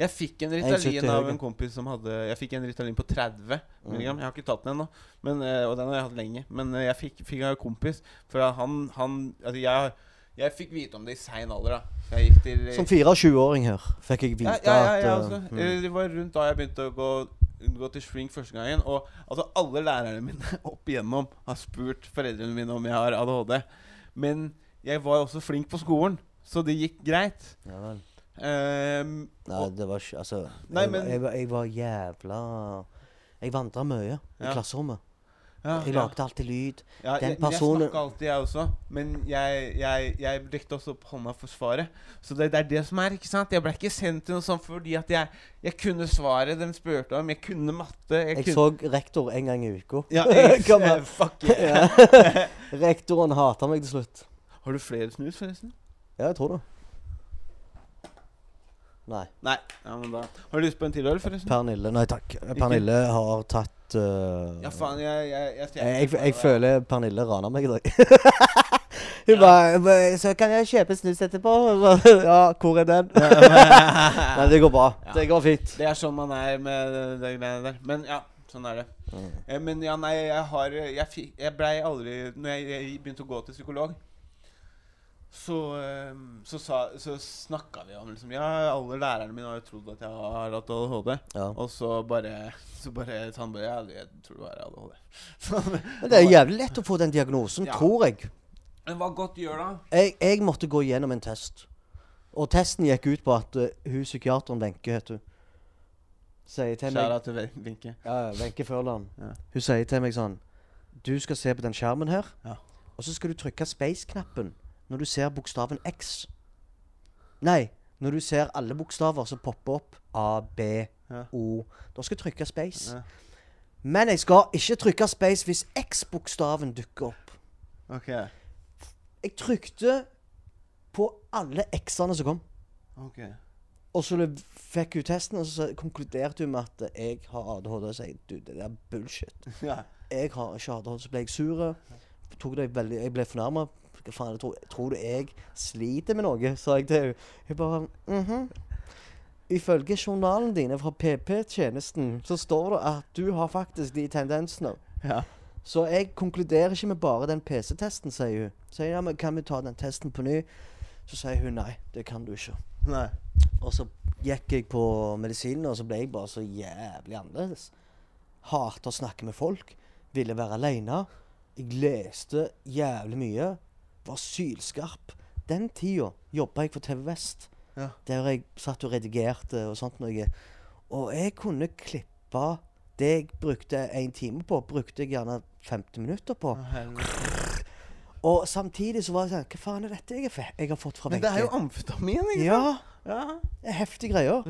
Jeg fikk en Ritalin av en kompis som hadde Jeg fikk en Ritalin på 30 milligram. Jeg har ikke tatt den ennå, eh, og den har jeg hatt lenge. Men eh, jeg fikk, fikk av en kompis. For han, han altså jeg, Jeg fikk vite om det i sein alder, da. Jeg gikk til Som 24-åring her fikk jeg vite ja, ja, ja, at altså. mm. Det var rundt da jeg begynte å gå, gå til shrink første gangen. Og altså alle lærerne mine opp igjennom har spurt foreldrene mine om jeg har ADHD. Men jeg var også flink på skolen, så det gikk greit. ja, vel. Um, Nei, det var ikke Altså, Nei, jeg, men- var- jeg, jeg var jævla Jeg vandra mye i klasserommet. Ja, Jeg lagde alltid lyd. Ja, Den jeg, personen- jeg snakka alltid, jeg også. Men jeg, jeg, jeg rekte også opp hånda for svaret. Så det, det er det som er, ikke sant? Jeg ble ikke sendt til noe sånt fordi at jeg, jeg kunne svaret de spurte om. Jeg kunne matte. Jeg, Jeg kunne så rektor en gang i uka. ja, jeg, Kom. Fuck yeah. Rektoren hata meg til slutt. Har du flere snus, forresten? Ja, jeg tror det. Nei. Nei. Ja, men da Har du lyst på en til øl, forresten? Pernille Nei takk. Pernille har tatt eh, Ja, faen, jeg Jeg, jeg, jeg, jeg, jeg føler Pernille raner meg i dag. Hun ja. bare, 'Så kan jeg kjøpe snus etterpå?' ja, hvor er den? Nei, det går bra. Ja. Det går fint. Det er sånn man er med de det greiene der. Men ja, sånn er det. Mm. Eh, men ja, nei, jeg har Jeg, fikk- jeg blei aldri Når jeg, jeg begynte å gå til psykolog, så eh, så, sa, så snakka vi om liksom Ja, alle lærerne mine har jo trodd at jeg har hatt ADHD. Ja. Og så bare Så bare han bare Ja, jeg tror du har ADHD. Så, Men det er jævlig lett å få den diagnosen, Ja. tror jeg. men hva godt gjør da? jeg. Jeg måtte gå gjennom en test. Og testen gikk ut på at uh, hun psykiateren Wenche, heter hun Sier til meg Kjære til Wenche. Ja, ja, Wenche Førland. Ja. Hun sier til meg sånn Du skal se på den skjermen her, Ja. og så skal du trykke space-knappen når du ser bokstaven X. Nei, når du ser alle bokstaver som popper opp. A, B, Ja. O. Da skal du trykke space. Ja. Men jeg skal ikke trykke space hvis X-bokstaven dukker opp. Ok. Jeg trykte på alle X-ene som kom. ok Og så fikk hun testen, og så konkluderte hun med at jeg har ADHD. Og sier du, det er bullshit. Ja. Jeg har ikke ADHD. Så ble jeg sur. Jeg ble fornærma. Hva faen, tror, tror du jeg sliter med noe? sa jeg til henne. Hun bare mhm. Ifølge journalen dine fra PP-tjenesten så står det at du har faktisk de tendensene. ja. Så jeg konkluderer ikke med bare den PC-testen, sier hun. Så jeg, ja, men kan vi ta den testen på ny? Så sier hun nei, det kan du ikke. Nei. Og så gikk jeg på medisinen, og så ble jeg bare så jævlig annerledes. Hater å snakke med folk. Ville være aleine. Jeg leste jævlig mye. Var sylskarp. Den tida jobba jeg for TV Vest. Ja. Der jeg satt og redigerte og sånt noe. Og jeg kunne klippe det jeg brukte én time på, brukte jeg gjerne 50 minutter på. Og samtidig så var det sånn Hva faen er dette jeg, er jeg har fått fra Men det er jo amfetamin, ikke Ja, Ja. det er heftige greier.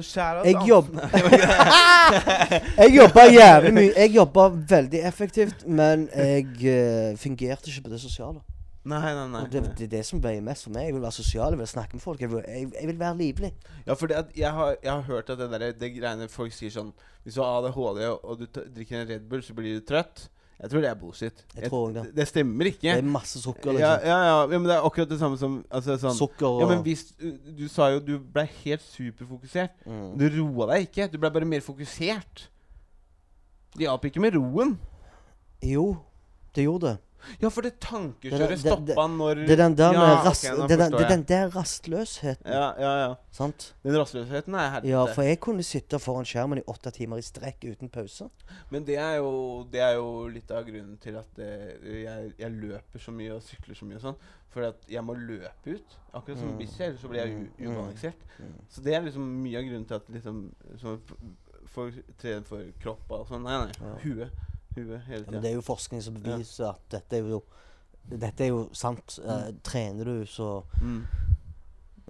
Jeg jobb- Jeg jobba jævlig mye. Jeg jobba veldig effektivt, men jeg uh, fungerte ikke på det sosiale. Nei, nei. nei. Og det, det er det som veier mest for meg. Jeg vil være sosial, jeg vil snakke med folk. Jeg vil, jeg, jeg vil være livlig. Ja, for jeg, har, jeg har hørt at det, der, det greiene folk sier sånn Hvis du har ADHD og, og du t drikker en Red Bull, så blir du trøtt. Jeg tror det er bullshit. Jeg tror det. det. Stemmer ikke. Det er masse sukker, ja, liksom. ja, ja, ja, men det er akkurat det samme som altså, sånn. Sukker og Ja, men hvis Du, du sa jo du ble helt superfokusert. mm. Du roa deg ikke. Du ble bare mer fokusert. Det hjalp ikke med roen. Jo, det gjorde det. Ja, for det tankekjøret stoppa når Det er den der ja, rast, okay, det, den, det den der rastløsheten. Ja, ja, ja. Sant? Den rastløsheten er helvete. Ja, for jeg kunne sitte foran skjermen i åtte timer i strekk uten pause. Men det er, jo, det er jo litt av grunnen til at det, jeg, jeg løper så mye og sykler så mye og sånn. For at jeg må løpe ut. Akkurat som Mm. Bisley, ellers så blir jeg ubalansert. Mm. Mm. Så det er liksom mye av grunnen til at liksom for, trener for kropp og sånn. Nei, nei. Ja. Huet. Huet hele Ja, tida. men det er jo forskning som beviser at dette er jo Dette er jo sant. Uh, trener du, så mm.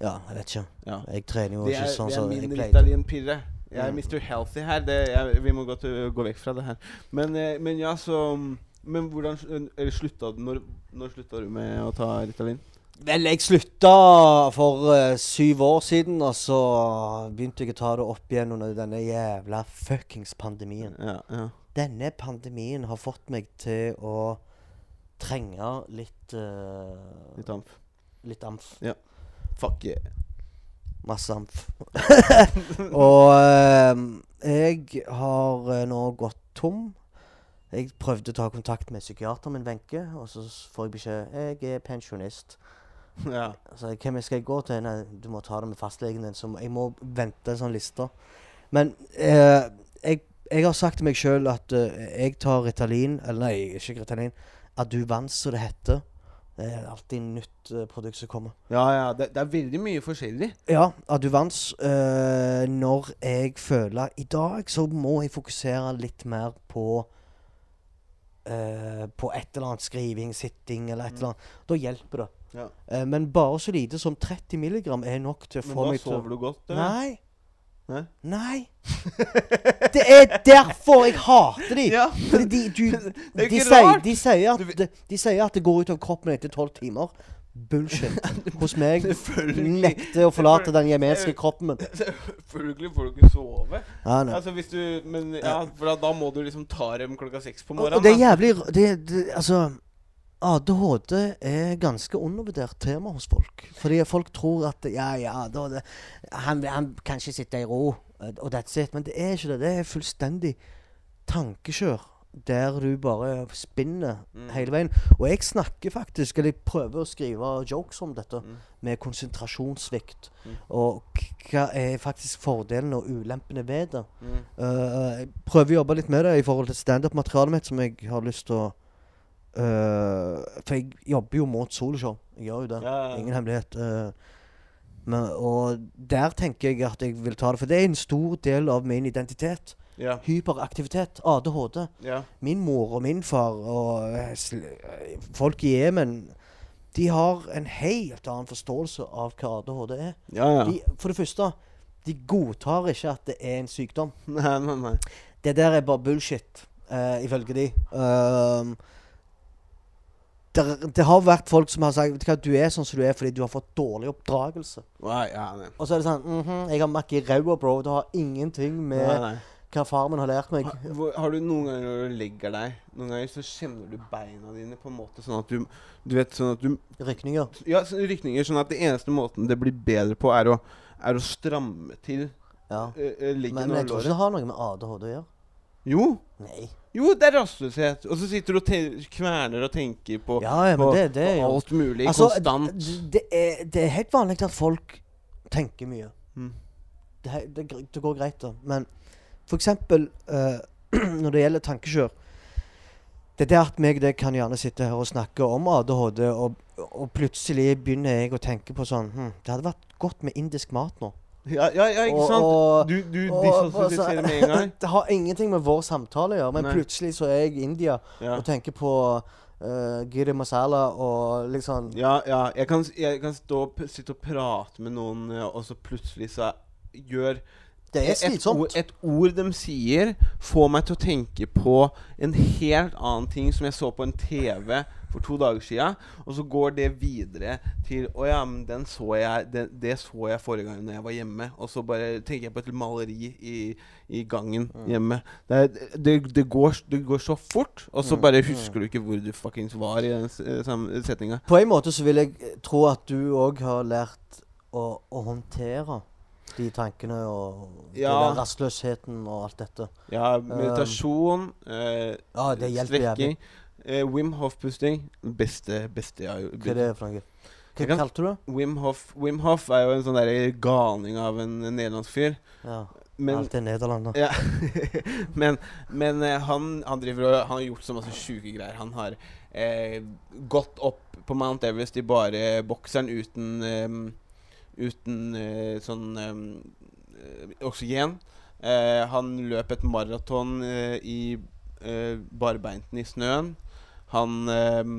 Ja, jeg vet ikke. ja. Jeg trener jo Det ikke er, sånn det som er jeg min pleier. Ritalin-pirre. Jeg er Mm. Mr. Healthy her. Det, jeg, vi må gå, til, gå vekk fra det her. Men, uh, men ja, så Men hvordan sl- eller slutta du Når, når slutta du med å ta Ritalin? Vel, jeg slutta for uh, syv år siden, og så begynte jeg å ta det opp igjen under denne jævla fuckings pandemien. Ja, ja. Denne pandemien har fått meg til å trenge litt uh, Litt amf. Litt amf. Fuck yeah. Masse amf. og uh, jeg har uh, nå gått tom. Jeg prøvde å ta kontakt med psykiateren min, Wenche, og så får jeg beskjed jeg er pensjonist. Ja. Så hvem skal jeg gå til? Nei, du må ta det med fastlegen din. Så jeg må vente en sånn liste. Men jeg, jeg har sagt til meg sjøl at uh, jeg tar Ritalin Eller nei, ikke Ritalin. Aduvans, som det heter. Det er alltid nytt uh, produkt som kommer. Ja, ja. Det, det er veldig mye forskjellig. Ja, Aduvans. Uh, når jeg føler I dag så må jeg fokusere litt mer på uh, På et eller annet skriving, sitting eller et eller annet. Da hjelper det. Ja. Eh, men bare så lite som 30 milligram er nok til å få da meg til sover du godt? eller? Nei. Nei? Nei. Det er derfor jeg hater de. Ja. Fordi de, du, Det er jo de, ikke sier, rart. de, sier at, de, det, de sier at det går ut av kroppen etter tolv timer. Bullshit. Hos meg Selvfølgelig. nekter å forlate den jemenske kroppen min. Selvfølgelig får du ikke sove. Ja, nei. Altså hvis du Men ja, for da, da må du liksom ta dem klokka seks på Og, morgenen. og det er da. jævlig r- det, det, Altså ADHD er ganske undervurdert tema hos folk. Fordi folk tror at Ja, ja, det, han, han kan ikke sitte i ro, eh, og that's it. Men det er ikke det. Det er fullstendig tankekjør. Der du bare spinner Mm. hele veien. Og jeg snakker faktisk, eller jeg prøver å skrive jokes om dette, Mm. med konsentrasjonssvikt. Mm. Og hva er faktisk fordelene og ulempene ved det. Uh, jeg prøver å jobbe litt med det i forhold til standup-materialet mitt, som jeg har lyst til å For jeg jobber jo mot soloshow. Jeg gjør jo det. Ja, ja. Ingen hemmelighet. Uh, men, og der tenker jeg at jeg vil ta det. For det er en stor del av min identitet. Ja. Hyperaktivitet. ADHD. ja. Min mor og min far og eh, eh, folk i Jemen De har en helt annen forståelse av hva ADHD er. Ja. De, for det første, de godtar ikke at det er en sykdom. Nei, nei, nei. Det der er bare bullshit, uh, ifølge de. Um, der, det har vært folk som har sagt hva, du er sånn som du er fordi du har fått dårlig oppdragelse. Nei, ja, nei. Og så er det sånn mhm, Jeg har makk i ræva, bro. Det har ingenting med nei, nei. hva far min har lært meg. Har, hvor, har du noen ganger når du legger deg Noen ganger så kjenner du beina dine på en måte sånn at du Du vet sånn at du Rykninger. Ja, så rykninger. Sånn at det eneste måten det blir bedre på, er å, er å stramme til Ja. uh, uh, Men, men jeg tror ikke det har noe med ADHD å gjøre. Jo. Nei. Jo, det er rastløshet. Og så sitter du og kverner og tenker på, Ja, ja, på, det, det på jo alt mulig Altså, konstant. Det er, det er helt vanlig at folk tenker mye. Mm. Det, det, det går greit, da. Men for eksempel uh, når det gjelder tankekjør Det er det at meg deg kan gjerne sitte her og snakke om ADHD, og, og plutselig begynner jeg å tenke på sånn hm, Det hadde vært godt med indisk mat nå. Ja, ja, ja, ikke sant? og- du du Og- disassosierer med en gang. det har ingenting med vår samtale å gjøre, men Nei. plutselig så er jeg i India Ja. og tenker på uh, giri masala og liksom Ja, ja. Jeg kan, jeg kan stå og sitte og prate med noen, eh, og så plutselig så gjør Det er et, et ord de sier, får meg til å tenke på en helt annen ting som jeg så på en TV for to dager sia, og så går det videre til Å ja, men den så jeg den, Det så jeg forrige gang når jeg var hjemme. Og så bare tenker jeg på et maleri i, i gangen hjemme. Det, det, det, går, det går så fort, og så bare husker du ikke hvor du fuckings var i den eh, setninga. På en måte så vil jeg tro at du òg har lært å, å håndtere de tankene og Ja. den rastløsheten og alt dette. Ja, meditasjon, eh, Ja, det strekking. jævlig. Eh, Wim Hof-pusting. Beste, beste jeg har. Hva er det Franker? Hva kalte du det? Wim Hof, Wim Hof er jo en sånn der galning av en nederlandsk fyr. Ja, Men, Alt er Nederland. da. ja. men, men eh, han, han driver og Han har gjort så masse sjuke greier. Han har eh, gått opp på Mount Everest i bare bokseren uten um, Uten uh, sånn um, oksygen. Uh, han løp et maraton uh, i uh, barbeinten i snøen. Han eh,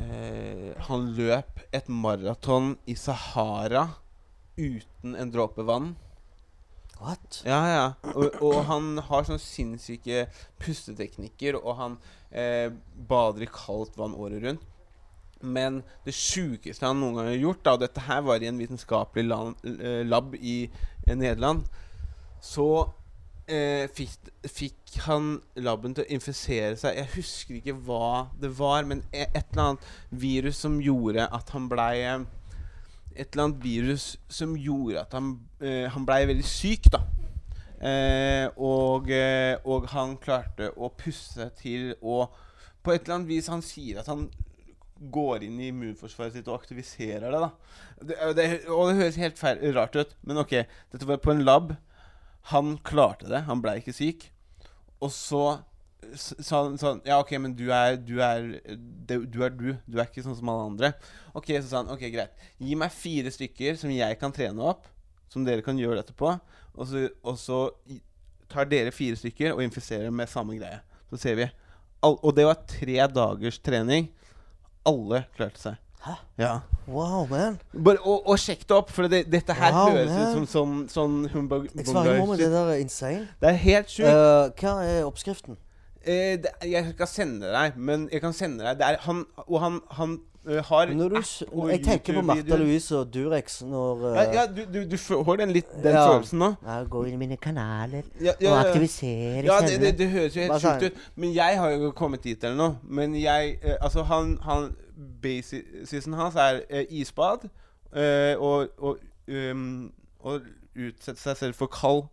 eh, Han løp et maraton i Sahara uten en dråpe vann. What? Ja, ja. Og, og han har sånne sinnssyke pusteteknikker, og han eh, bader i kaldt vann året rundt. Men det sjukeste han noen gang har gjort, da, og dette her var i en vitenskapelig eh, lab i eh, Nederland, så eh, fikk, fikk han laben til å infisere seg Jeg husker ikke hva det var, men e- et eller annet virus som gjorde at han blei eh, et eller annet virus som gjorde at han, eh, han blei veldig syk, da. Eh, og, eh, og han klarte å pusse til og På et eller annet vis Han sier at han går inn i immunforsvaret sitt og aktiviserer det. da det, og det, Og det høres helt feil, rart ut, men ok, dette var på en lab. Han klarte det. Han blei ikke syk. Og så sa han sånn Ja, OK, men du er du er, du er du. Du er ikke sånn som alle andre. Ok, Så sa han OK, greit. Gi meg fire stykker som jeg kan trene opp, som dere kan gjøre dette på. Og så, og så tar dere fire stykker og infiserer med samme greie. Så ser vi. All, og det var tre dagers trening. Alle klarte seg. Hæ? Ja. Wow, man. Bare, og, og sjekk det opp, for det, dette her Wow, høres man. ut som sånn, sånn humbug. Med det der er insane. Det er helt sjukt. Uh, hva er oppskriften? Eh, det, jeg skal sende deg, men jeg kan sende deg det er, han, Og han, han uh, har Når du, app og jeg tenker på Martha Louise og Durex når Ja, eh, ja du, du, du får den litt den Ja. følelsen nå. Ja, gå inn i mine kanaler Ja, og ja, ja. det, det, det høres jo helt sjukt ut. Men jeg har jo kommet dit eller noe. Men jeg Altså, han, han Basisen hans er eh, isbad eh, og, og, um, og utsette seg selv for kald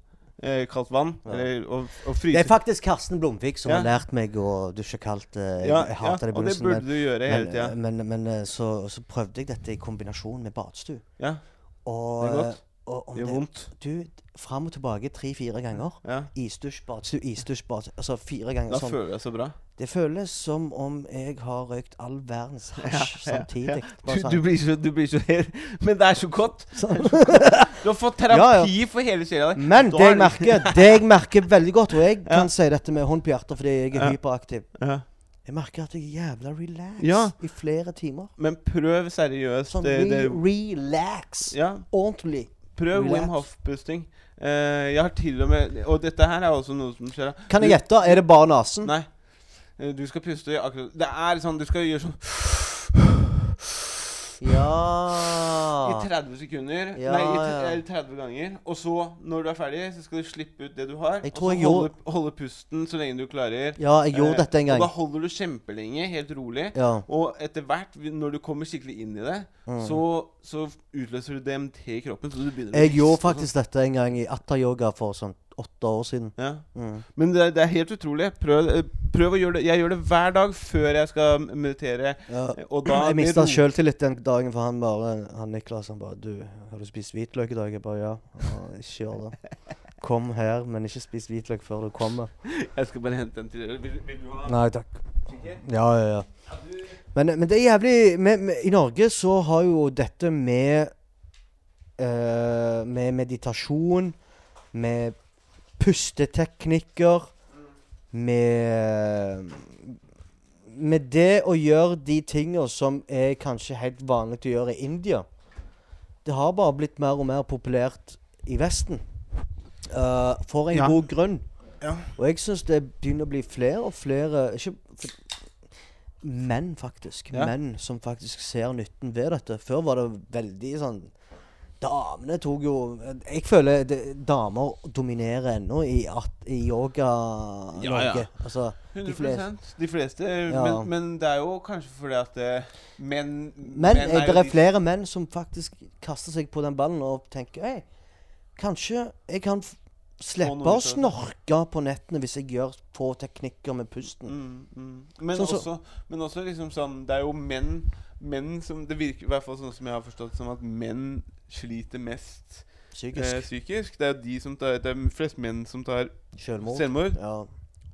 eh, kaldt vann. Eller, og, og Det er faktisk Karsten Blomvik som Ja. har lært meg å dusje kaldt. Jeg, ja, jeg ja, det i og det burde Men, du gjøre hele tida. men, men, men så, så prøvde jeg dette i kombinasjon med badstue. Ja, Og, Det er godt. det gjør vondt. Du, fram og tilbake tre-fire ganger. Ja. Isdusj, badstue, isdusj, badstue. Altså fire ganger sånn. føler jeg så bra. Det føles som om jeg har røykt all verdens hasj samtidig. Ja, Du, sånn. du, blir så, du blir så helt Men det er så godt! Sånn. Du har fått terapi Ja, for hele sjela di. Men det jeg er merker Det jeg merker veldig godt, og jeg Ja. kan si dette med hånd på hjertet fordi jeg er Ja. hyperaktiv Ja. Jeg merker at jeg er jævla relax Ja. i flere timer. Men prøv seriøst Sånn re relax. Ja, Ordentlig. prøv Relax. Wim Hof-pusting. Eh, jeg har til og med Og dette her er også noe som skjer. Kan jeg gjette? Er det bare nesen? Nei. Eh, Du skal puste akkurat Det er sånn Du skal gjøre sånn i 30 sekunder. Ja, nei, i t- ja. eh, 30 ganger. Og så, når du er ferdig, så skal du slippe ut det du har. Jeg og så jeg holde, holde pusten så lenge du klarer. Ja, jeg gjorde Eh, dette en gang. Og da holder du kjempelenge, helt rolig. Ja. Og etter hvert, når du kommer skikkelig inn i det, Mm. så, så utløser du DMT i kroppen. Så du begynner å Jeg gjorde sånn. faktisk dette en gang i atta-yoga for sånn åtte år siden. Ja. Mm. Men det, det er helt utrolig. Prøv, eh, prøv å gjøre det. Jeg gjør det hver dag før jeg skal meditere. Ja. Jeg mista sjøltillit den dagen, for han bare Han Niklas han bare 'Du, har du spist hvitløk i dag?' Jeg bare 'Ja'. Og ikke gjør det. Kom her, men ikke spis hvitløk før du kommer. Jeg skal bare hente en til. Vil, vil du ha? Nei takk. Ja, ja, ja. Ja, Men, men det er jævlig med, med, I Norge så har jo dette med Uh, Med meditasjon, med pusteteknikker, med Med det å gjøre de tinga som er kanskje helt vanlig å gjøre i India. Det har bare blitt mer og mer populært i Vesten. Uh, for en Ja. god grunn. Ja. Og jeg syns det begynner å bli flere og flere ikke, Menn, faktisk. Ja. Menn som faktisk ser nytten ved dette. Før var det veldig sånn Damene tok jo Jeg føler det, damer dominerer ennå i, i yoga-Norge. Ja, ja. Altså, 100 de fleste. De fleste. Ja. Men, men det er jo kanskje fordi at eh, menn Men eh, det er de- flere menn som faktisk kaster seg på den ballen og tenker Hei, kanskje jeg kan slippe å ut av det." snorke på nettene hvis jeg gjør få teknikker med pusten. Mm, mm. Men, Sånn så- men også liksom sånn Det er jo menn Menn som Det virker i hvert fall sånn som jeg har forstått som at menn sliter mest Psykisk. eh, psykisk. Det er jo de som tar Det er flest menn som tar Selvmord. selvmord. Ja.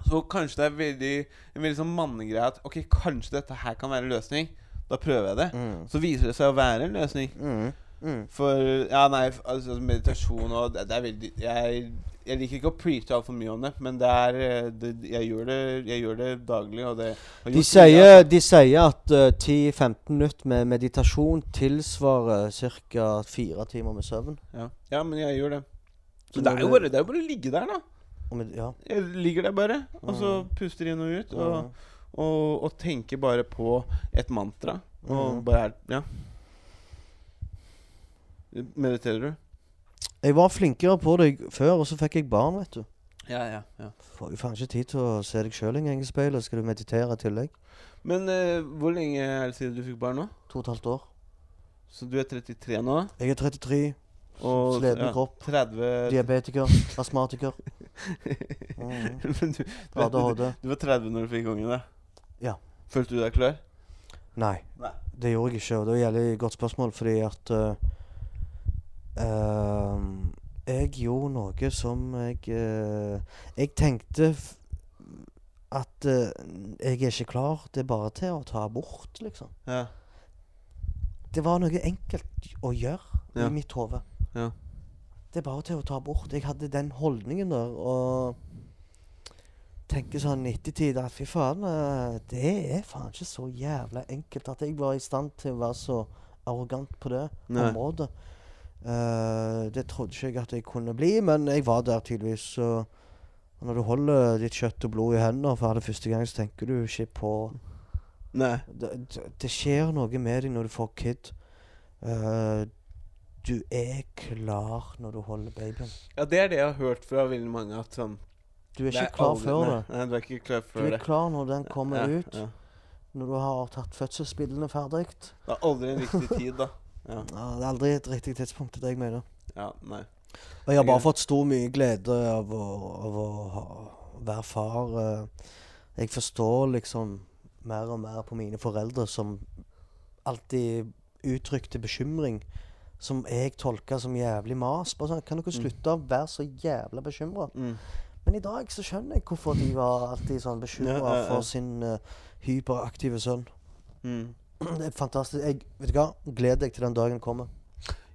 Så kanskje det er veldig en veldig sånn mannegreie at Ok, kanskje dette her kan være en løsning. Da prøver jeg det. Mm. Så viser det seg å være en løsning. Mm. Mm. For Ja, nei, altså meditasjon og det, det er veldig jeg, jeg liker ikke å preache altfor mye om det, men det er eh, det, jeg, gjør det, jeg gjør det daglig, og det De, sier, de sier at uh, 10-15 minutter med meditasjon tilsvarer ca. fire timer med søvn. ja. ja, men jeg gjør det. Så det er jo bare, det er jo bare å ligge der, da. Med, ja. Jeg ligger der bare, og så Mm. puster inn og ut. Og, og, og tenker bare på et mantra. Og Mm. bare er Ja. Mediterer du? Jeg var flinkere på det før, og så fikk jeg barn, vet du. Ja, ja, ja. Får jo faen ikke tid til å se deg sjøl engang i speilet. Skal du meditere i tillegg? Men eh, hvor lenge er det siden du fikk barn nå? To og et halvt år. Så du er 33 nå? Jeg er 33, Og sliten kropp, 30 diabetiker, astmatiker. Mm. Men du, du, du, ADHD. du var 30 når du fikk ungen, da? Ja. Følte du deg klar? Nei, Nei. det gjorde jeg ikke. Og det er et jævlig godt spørsmål, fordi at eh, ehm, Jeg gjorde noe som jeg uh, Jeg tenkte at uh, jeg er ikke klar. Det er bare til å ta abort, liksom. Ja. Det var noe enkelt å gjøre Ja. i mitt hode. Ja. Det er bare til å ta abort. Jeg hadde den holdningen der. Og tenker sånn i ettertid at fy faen, det er faen ikke så jævla enkelt at jeg var i stand til å være så arrogant på det Nei. området. Eh, det trodde ikke jeg at jeg kunne bli, men jeg var der tydeligvis. Så når du holder ditt kjøtt og blod i hendene for aller første gang, så tenker du ikke på Nei. det, det, det skjer noe med deg når du får kid. Uh, du er klar når du holder babyen. Ja, det er det jeg har hørt fra veldig mange. At sånn Du er ikke ikke klar aldri- før det. Nei, du er ikke klar Du er det. klar når den kommer ja, ut. Ja. Når du har tatt fødselsbildene ferdig. Det er aldri en riktig tid, da. Ja. Det er aldri et riktig tidspunkt, det er det jeg mener. ja nei. Og jeg har bare fått stor mye glede av å, av å ha, være far. eh. Jeg forstår liksom mer og mer på mine foreldre som alltid uttrykte bekymring. Som jeg tolka som jævlig mas. Bare sånn, Kan dere Mm. slutte å være så jævla bekymra? Mm. Men i dag så skjønner jeg hvorfor de var alltid sånn bekymra for sin uh, hyperaktive sønn. Mm. Det er fantastisk. Jeg, vet du hva? Gled deg til den dagen kommer.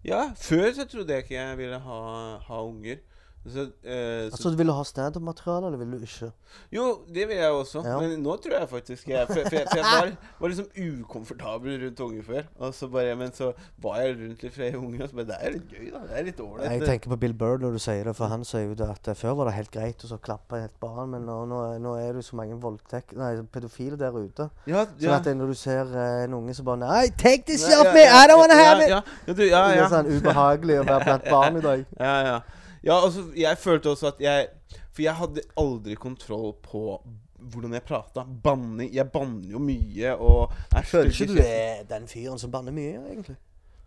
Ja, før så trodde jeg ikke jeg ville ha, ha unger. Så, eh, så, Altså, Vil du ha standup-materiale, eller vil du ikke? jo, det vil jeg også. Ja. Men nå tror jeg faktisk jeg For, for, jeg, for jeg var, var liksom ukomfortabel rundt unge før. Og så bare, men så var jeg rundt litt flere unge, og så bare Det er litt gøy, da. Det er litt ålreit. Jeg tenker på Bill Burr når du sier det, for han sier jo det at eh, før var det helt greit å så klappe et barn, men nå, nå, nå er det jo så mange voldtekt... Nei, pedofile der ute. Ja, ja. Så at når du ser eh, en unge som bare Nei, take this off me! I don't wanna have it! Ja, du, Det er sånn ubehagelig å være blant barn i dag. Ja, ja. Ja, altså, jeg følte også at jeg For jeg hadde aldri kontroll på hvordan jeg prata. Banning Jeg banner jo mye og er Føler ikke du er den fyren som banner mye, egentlig?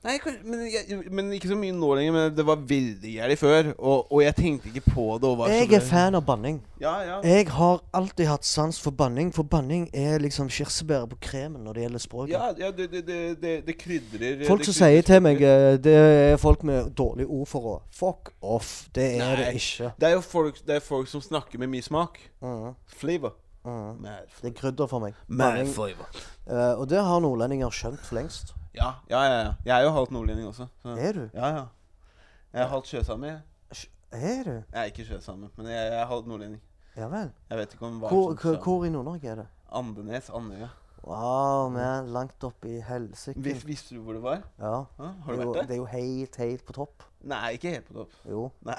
Nei, men, jeg, men ikke så mye nå lenger. Men det var veldig gærent før. Og, og jeg tenkte ikke på det. Jeg er fan av banning. Ja, ja. Jeg har alltid hatt sans for banning, for banning er liksom kirsebæret på kremen når det gjelder språket. Ja, ja det, det, det, det, krydrer Folk som sier til meg eh, Det er folk med dårlige ord for å Fuck off. Det er Nei. det ikke. Det er jo folk, det er folk som snakker med mye smak. Mhm, Flavor. Mad Det er krydder for meg. Banning. flavor. Eh, og det har nordlendinger skjønt for lengst. Ja, ja, ja, ja. Jeg er jo halvt nordlending også. Så. Er du? Ja, ja. Jeg er halvt sjøsame. Er du? Jeg er ikke sjøsame, men jeg, jeg er halvt nordlending. Ja vel. Jeg vet ikke om hva Hvor, som hvor, i Nord-Norge er det? Andenes, Andøya. Wow, vi er Langt opp i helsike. Vis, visste du hvor det var? Ja. Ja, har du vært det der? er jo helt, helt på topp. Nei, ikke helt på topp. Jo. Nei.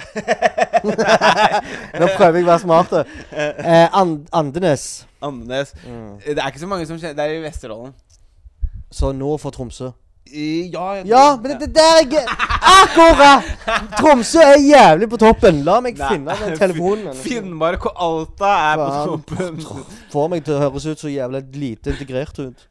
Nå prøver jeg å være smart. Eh, And Andenes. Andenes. Mm. Det er ikke så mange som kjenner Det er i Vesterålen. Så nord for Tromsø. Ja, jeg Ja, men det, det der er gøy. Akkurat! Tromsø er jævlig på toppen. La meg Nei, finne den telefonen. Finnmark og Alta er på toppen. Får meg til å høres ut så jævlig lite integrert ut.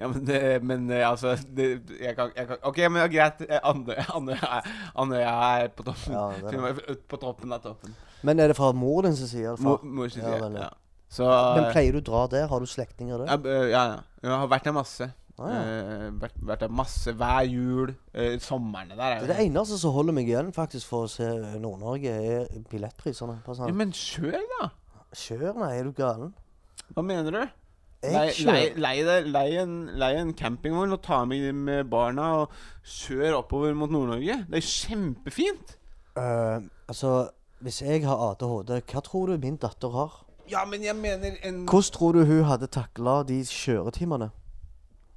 Ja, men, det, men eh, altså det, jeg, kan, jeg kan OK, men greit. Eh, Andøya er, er på toppen. Ja, på toppen av toppen. Men er det fra mor din som sier det? Mor, mor sin Ja, det, ja. Så Men pleier du å dra der? Har du slektninger der? ja, ja, ja. Jeg har vært der masse. Ah, ja. Eh, vært, vært der masse hver jul. Uh, somrene der er Det, det eneste som holder meg igjen faktisk for å se Nord-Norge, er billettprisene. Ja, men kjør, da! Kjør, nei, er du galen? Hva mener du? Lei, en, campingvogn og ta med, med barna og kjør oppover mot Nord-Norge. Det er kjempefint! Uh, Altså, hvis jeg har ADHD, hva tror du min datter har? Ja, men jeg mener en Hvordan tror du hun hadde takla de kjøretimene?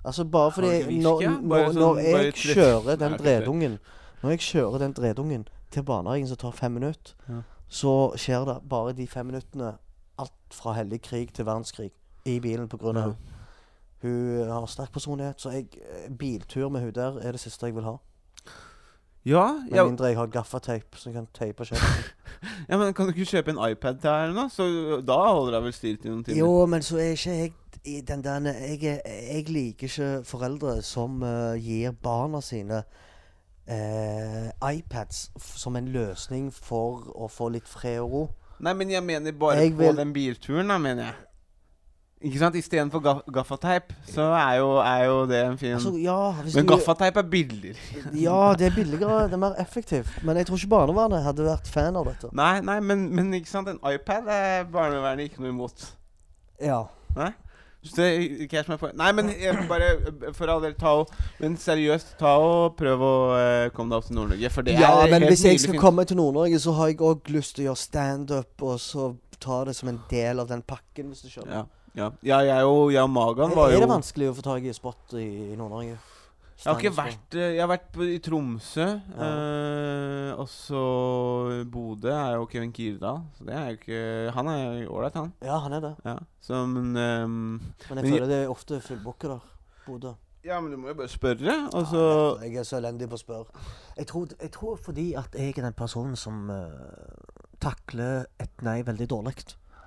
Altså, bare fordi jeg, når, når, sånn- når jeg kjører den dredungen Når jeg kjører den dredungen til barnehagen som tar fem minutter, så skjer det bare de fem minuttene alt fra hellig krig til verdenskrig i bilen av Ja. hun. Hun har sterk personlighet, så jeg, eh, biltur med hun der er det siste jeg vil ha. Ja, Med ja, mindre jeg har gaffateip som kan teipe kjeften. ja, men kan du ikke kjøpe en iPad til her eller noe? Så da holder jeg vel stilt i noen timer. Jo, men så er ikke jeg i den der Jeg, jeg liker ikke foreldre som uh, gir barna sine uh, iPads som en løsning for å få litt fred og ro. Nei, men jeg mener bare Jeg på vil- den bilturen, da, mener jeg. Ikke sant? Istedenfor ga gaffateip, så er jo, er jo det en fin Altså, ja, Men gaffateip er billigere. Ja, det er billigere, det er mer effektivt. Men jeg tror ikke barnevernet hadde vært fan av dette. Nei, nei, men, men ikke sant? En iPad er barnevernet ikke noe imot. Ja. Nei? det er jeg som er for Nei, men bare for all del, ta og Men seriøst, ta og prøv å uh, komme deg opp til Nord-Norge, for det ja, er men helt hvis jeg skal fint. komme til Nord-Norge, så har jeg òg lyst til å gjøre standup, og så ta det som en del av den pakken, hvis du skjønner. Ja, ja. ja jeg og, jeg og Magan var jo er det vanskelig å få tak i spot i, i Nord-Norge? Jeg har ikke vært eh, Jeg har vært på, i Tromsø. eh, og så Bodø er jo Kevin Kirdal. Så det er jo ikke Han er ålreit, han. Ja, han er det. Ja. Så, men um, Men jeg føler det er ofte fullbooka der. Bodø. Ja, men du må jo bare spørre. Og så Ja, jeg er så elendig på å spørre. Jeg tror, jeg tror fordi at jeg er den personen som uh, takler et nei veldig dårlig.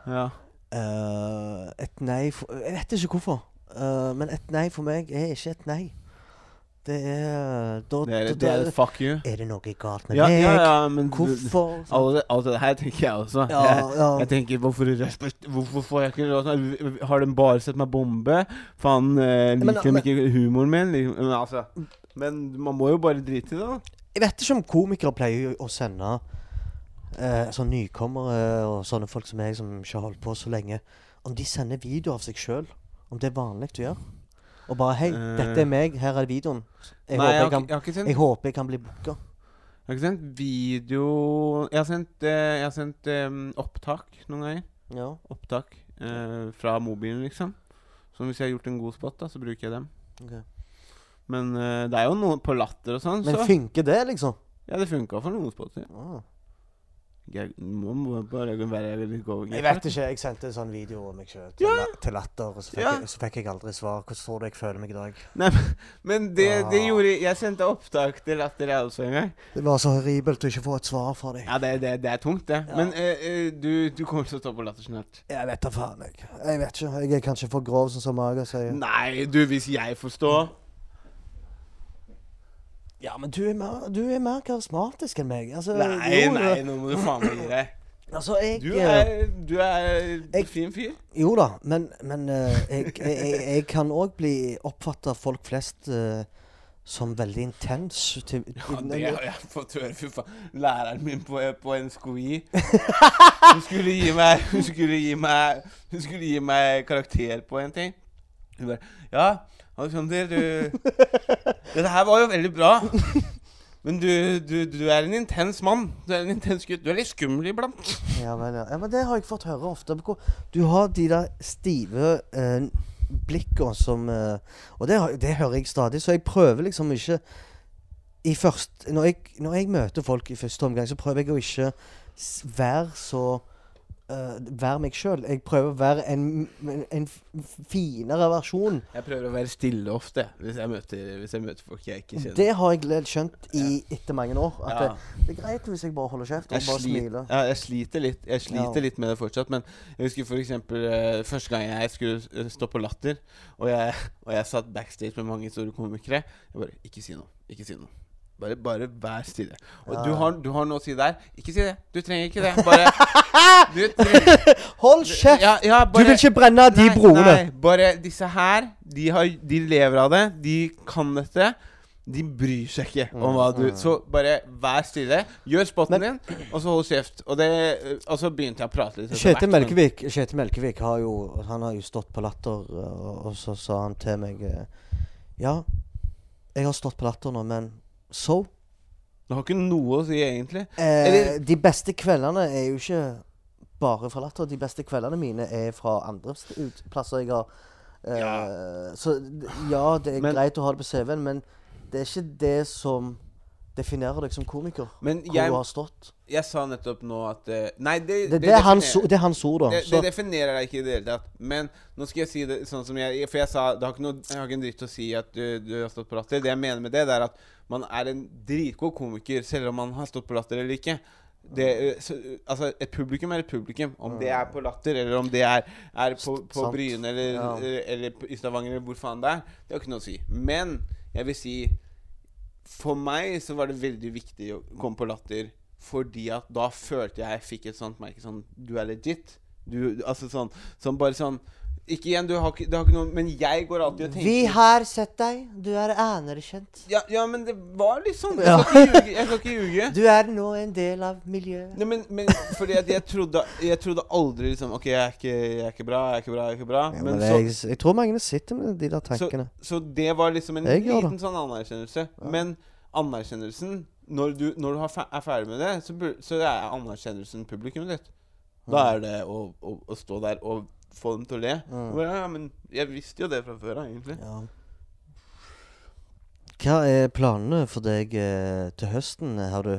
Ja. Eh, et nei for, Jeg vet ikke hvorfor. Eh, men et nei for meg er ikke et nei. Det er Da, Det er, da- det er fuck you. er det noe galt med Ja, meg? ja, ja, men Hvorfor? Alle, alt det her tenker jeg også. Ja, Jeg, ja. jeg tenker, hvorfor, hvorfor får jeg ikke til Har de bare sett meg bombe? Faen, eh, liker de ikke humoren min? liksom, Men altså Men man må jo bare drite i det, da. Jeg vet ikke om komikere pleier å sende eh, sånn nykommere og sånne folk som jeg, som ikke har holdt på så lenge, om de sender video av seg sjøl. Om det er vanlig å gjøre. Og bare 'Hei, Eh. dette er meg. Her er videoen'. Jeg, Nei, håper, jeg, jeg, kan, jeg ikke sendt jeg håper jeg kan bli booka. Jeg har ikke sendt video Jeg har sendt, eh, jeg har sendt um, opptak noen ganger. Ja. Opptak uh, fra mobilen, liksom. Så hvis jeg har gjort en god spot, da, så bruker jeg dem. Okay. Men uh, det er jo noe på latter og sånn, Men så funker det, liksom? Ja, det funka for noen spotter. Ah. Jeg må, bare være Jeg vet ikke. Jeg sendte en sånn video av meg sjøl til, Ja. til latter, og så fikk, Ja. jeg, så fikk jeg aldri svar. Hvordan tror du jeg føler meg i dag? Nei, men, det, det, det Ah. gjorde Jeg sendte opptak til Latter, jeg også en gang. Det var så horribelt å ikke få et svar fra dem. Ja, det, det, det er tungt, det. Ja. Men eh, du, du kommer til å stå på Latter snart. Jeg vet da faen, jeg. Jeg vet ikke. Jeg er kanskje for grov, sånn som Maga sier. Nei, du, hvis jeg får stå Ja, men du er mer, du er mer karismatisk enn meg. Altså, Nei, jo, nei, nå må du faen meg gi deg. Altså, jeg Du eh, er, du er Jeg- fin fyr. Jo da, men, men uh, jeg, jeg, jeg, kan òg bli oppfatta av folk flest uh, som veldig intens. Til, Ja, det har jeg fått høre. Fy faen. Læreren min på, på NSKI Hun skulle gi meg Hun skulle gi meg Hun skulle gi meg karakter på en ting. Hun bare Ja, Alexander, du Dette her var jo veldig bra. Men du, du, du er en intens mann. Du er en intens gutt. Du er litt skummel iblant. ja, men, ja. men det har jeg fått høre ofte. Du har de der stive eh, blikkene som eh, Og det, det hører jeg stadig, så jeg prøver liksom ikke i først, når, jeg, når jeg møter folk i første omgang, så prøver jeg å ikke være så eh, Være meg sjøl. Jeg prøver å være en, en, en finere versjon. Jeg prøver å være stille ofte hvis jeg møter, hvis jeg møter folk jeg ikke kjenner. Det har jeg skjønt i etter mange år. At Ja. det, det er greit hvis jeg bare holder kjeft og Jeg, bare slit, smiler. ja, jeg sliter litt Jeg sliter Ja. litt med det fortsatt. Men jeg husker for eksempel eh, første gang jeg skulle eh, stå på Latter, og jeg, og jeg satt backstage med mange store komikere. Jeg bare Ikke si noe. Ikke si noe. Bare, bare vær stille. Og Ja. du, har, du har noe å si der. Ikke si det. Du trenger ikke det. Bare trenger, Hold kjeft! ja, ja, Du vil ikke brenne de Nei, broene. Nei, bare disse her. De, har, de lever av det. De kan dette. De bryr seg ikke om hva du Mm. Så bare vær stille. Gjør spotten din, og så hold kjeft. Og, det, og så begynte jeg å prate litt. Kjetil Melkevik, Kjetil Melkevik har jo Han har jo stått på Latter, og, og så sa han til meg eh, Ja, jeg har stått på Latter nå, men so? Det har ikke noe å si, egentlig. Eh, de beste kveldene er jo ikke bare fra Latter. De beste kveldene mine er fra andre plasser jeg har eh, Ja. Så ja, det er Men- greit å ha det på CV-en, men det er ikke det som definerer deg som komiker. Men Hvor jeg, du har stått. jeg sa nettopp nå at eh, Nei, det, Det, det, er, hans, det er hans ord, da. det, det definerer jeg ikke i det hele tatt. Men nå skal jeg si det sånn som jeg For jeg sa det har ikke noe, jeg har ikke en dritt å si at du, du har stått på latter. Det jeg mener med det, det er at man er en dritgod komiker selv om man har stått på latter eller ikke. Det, så, altså Et publikum er et publikum. Om det er på Latter, eller om det er, er på, på Bryne, eller, Ja. eller, eller i Stavanger, eller hvor faen det er. Det har ikke noe å si. Men jeg vil si For meg så var det veldig viktig å komme på Latter fordi at da følte jeg jeg fikk et sånt merke sånn Du er legit. Du, altså sånn, sånn Bare sånn Ikke igjen, du har ikke, det har ikke noe Men jeg går alltid og tenker Vi har sett deg. Du er anerkjent. ja, ja, men det var litt sånn. Jeg Ja. skal ikke ljuge. Du er nå en del av miljøet. Nei, men, men fordi at jeg trodde Jeg trodde aldri liksom OK, jeg er ikke, jeg er ikke bra, jeg er ikke bra, jeg er ikke bra. Ja, men men så, jeg, jeg tror mange sitter med de der tankene. så det var liksom en Jeg liten sånn anerkjennelse. Men anerkjennelsen Når du, når du har er ferdig med det, så, så er anerkjennelsen publikummet ditt. Da er det å, å, å stå der og få dem til å le. Mm. Bare, Ja, men jeg visste jo det fra før av, egentlig. Ja. Hva er planene for deg eh, til høsten? Har du,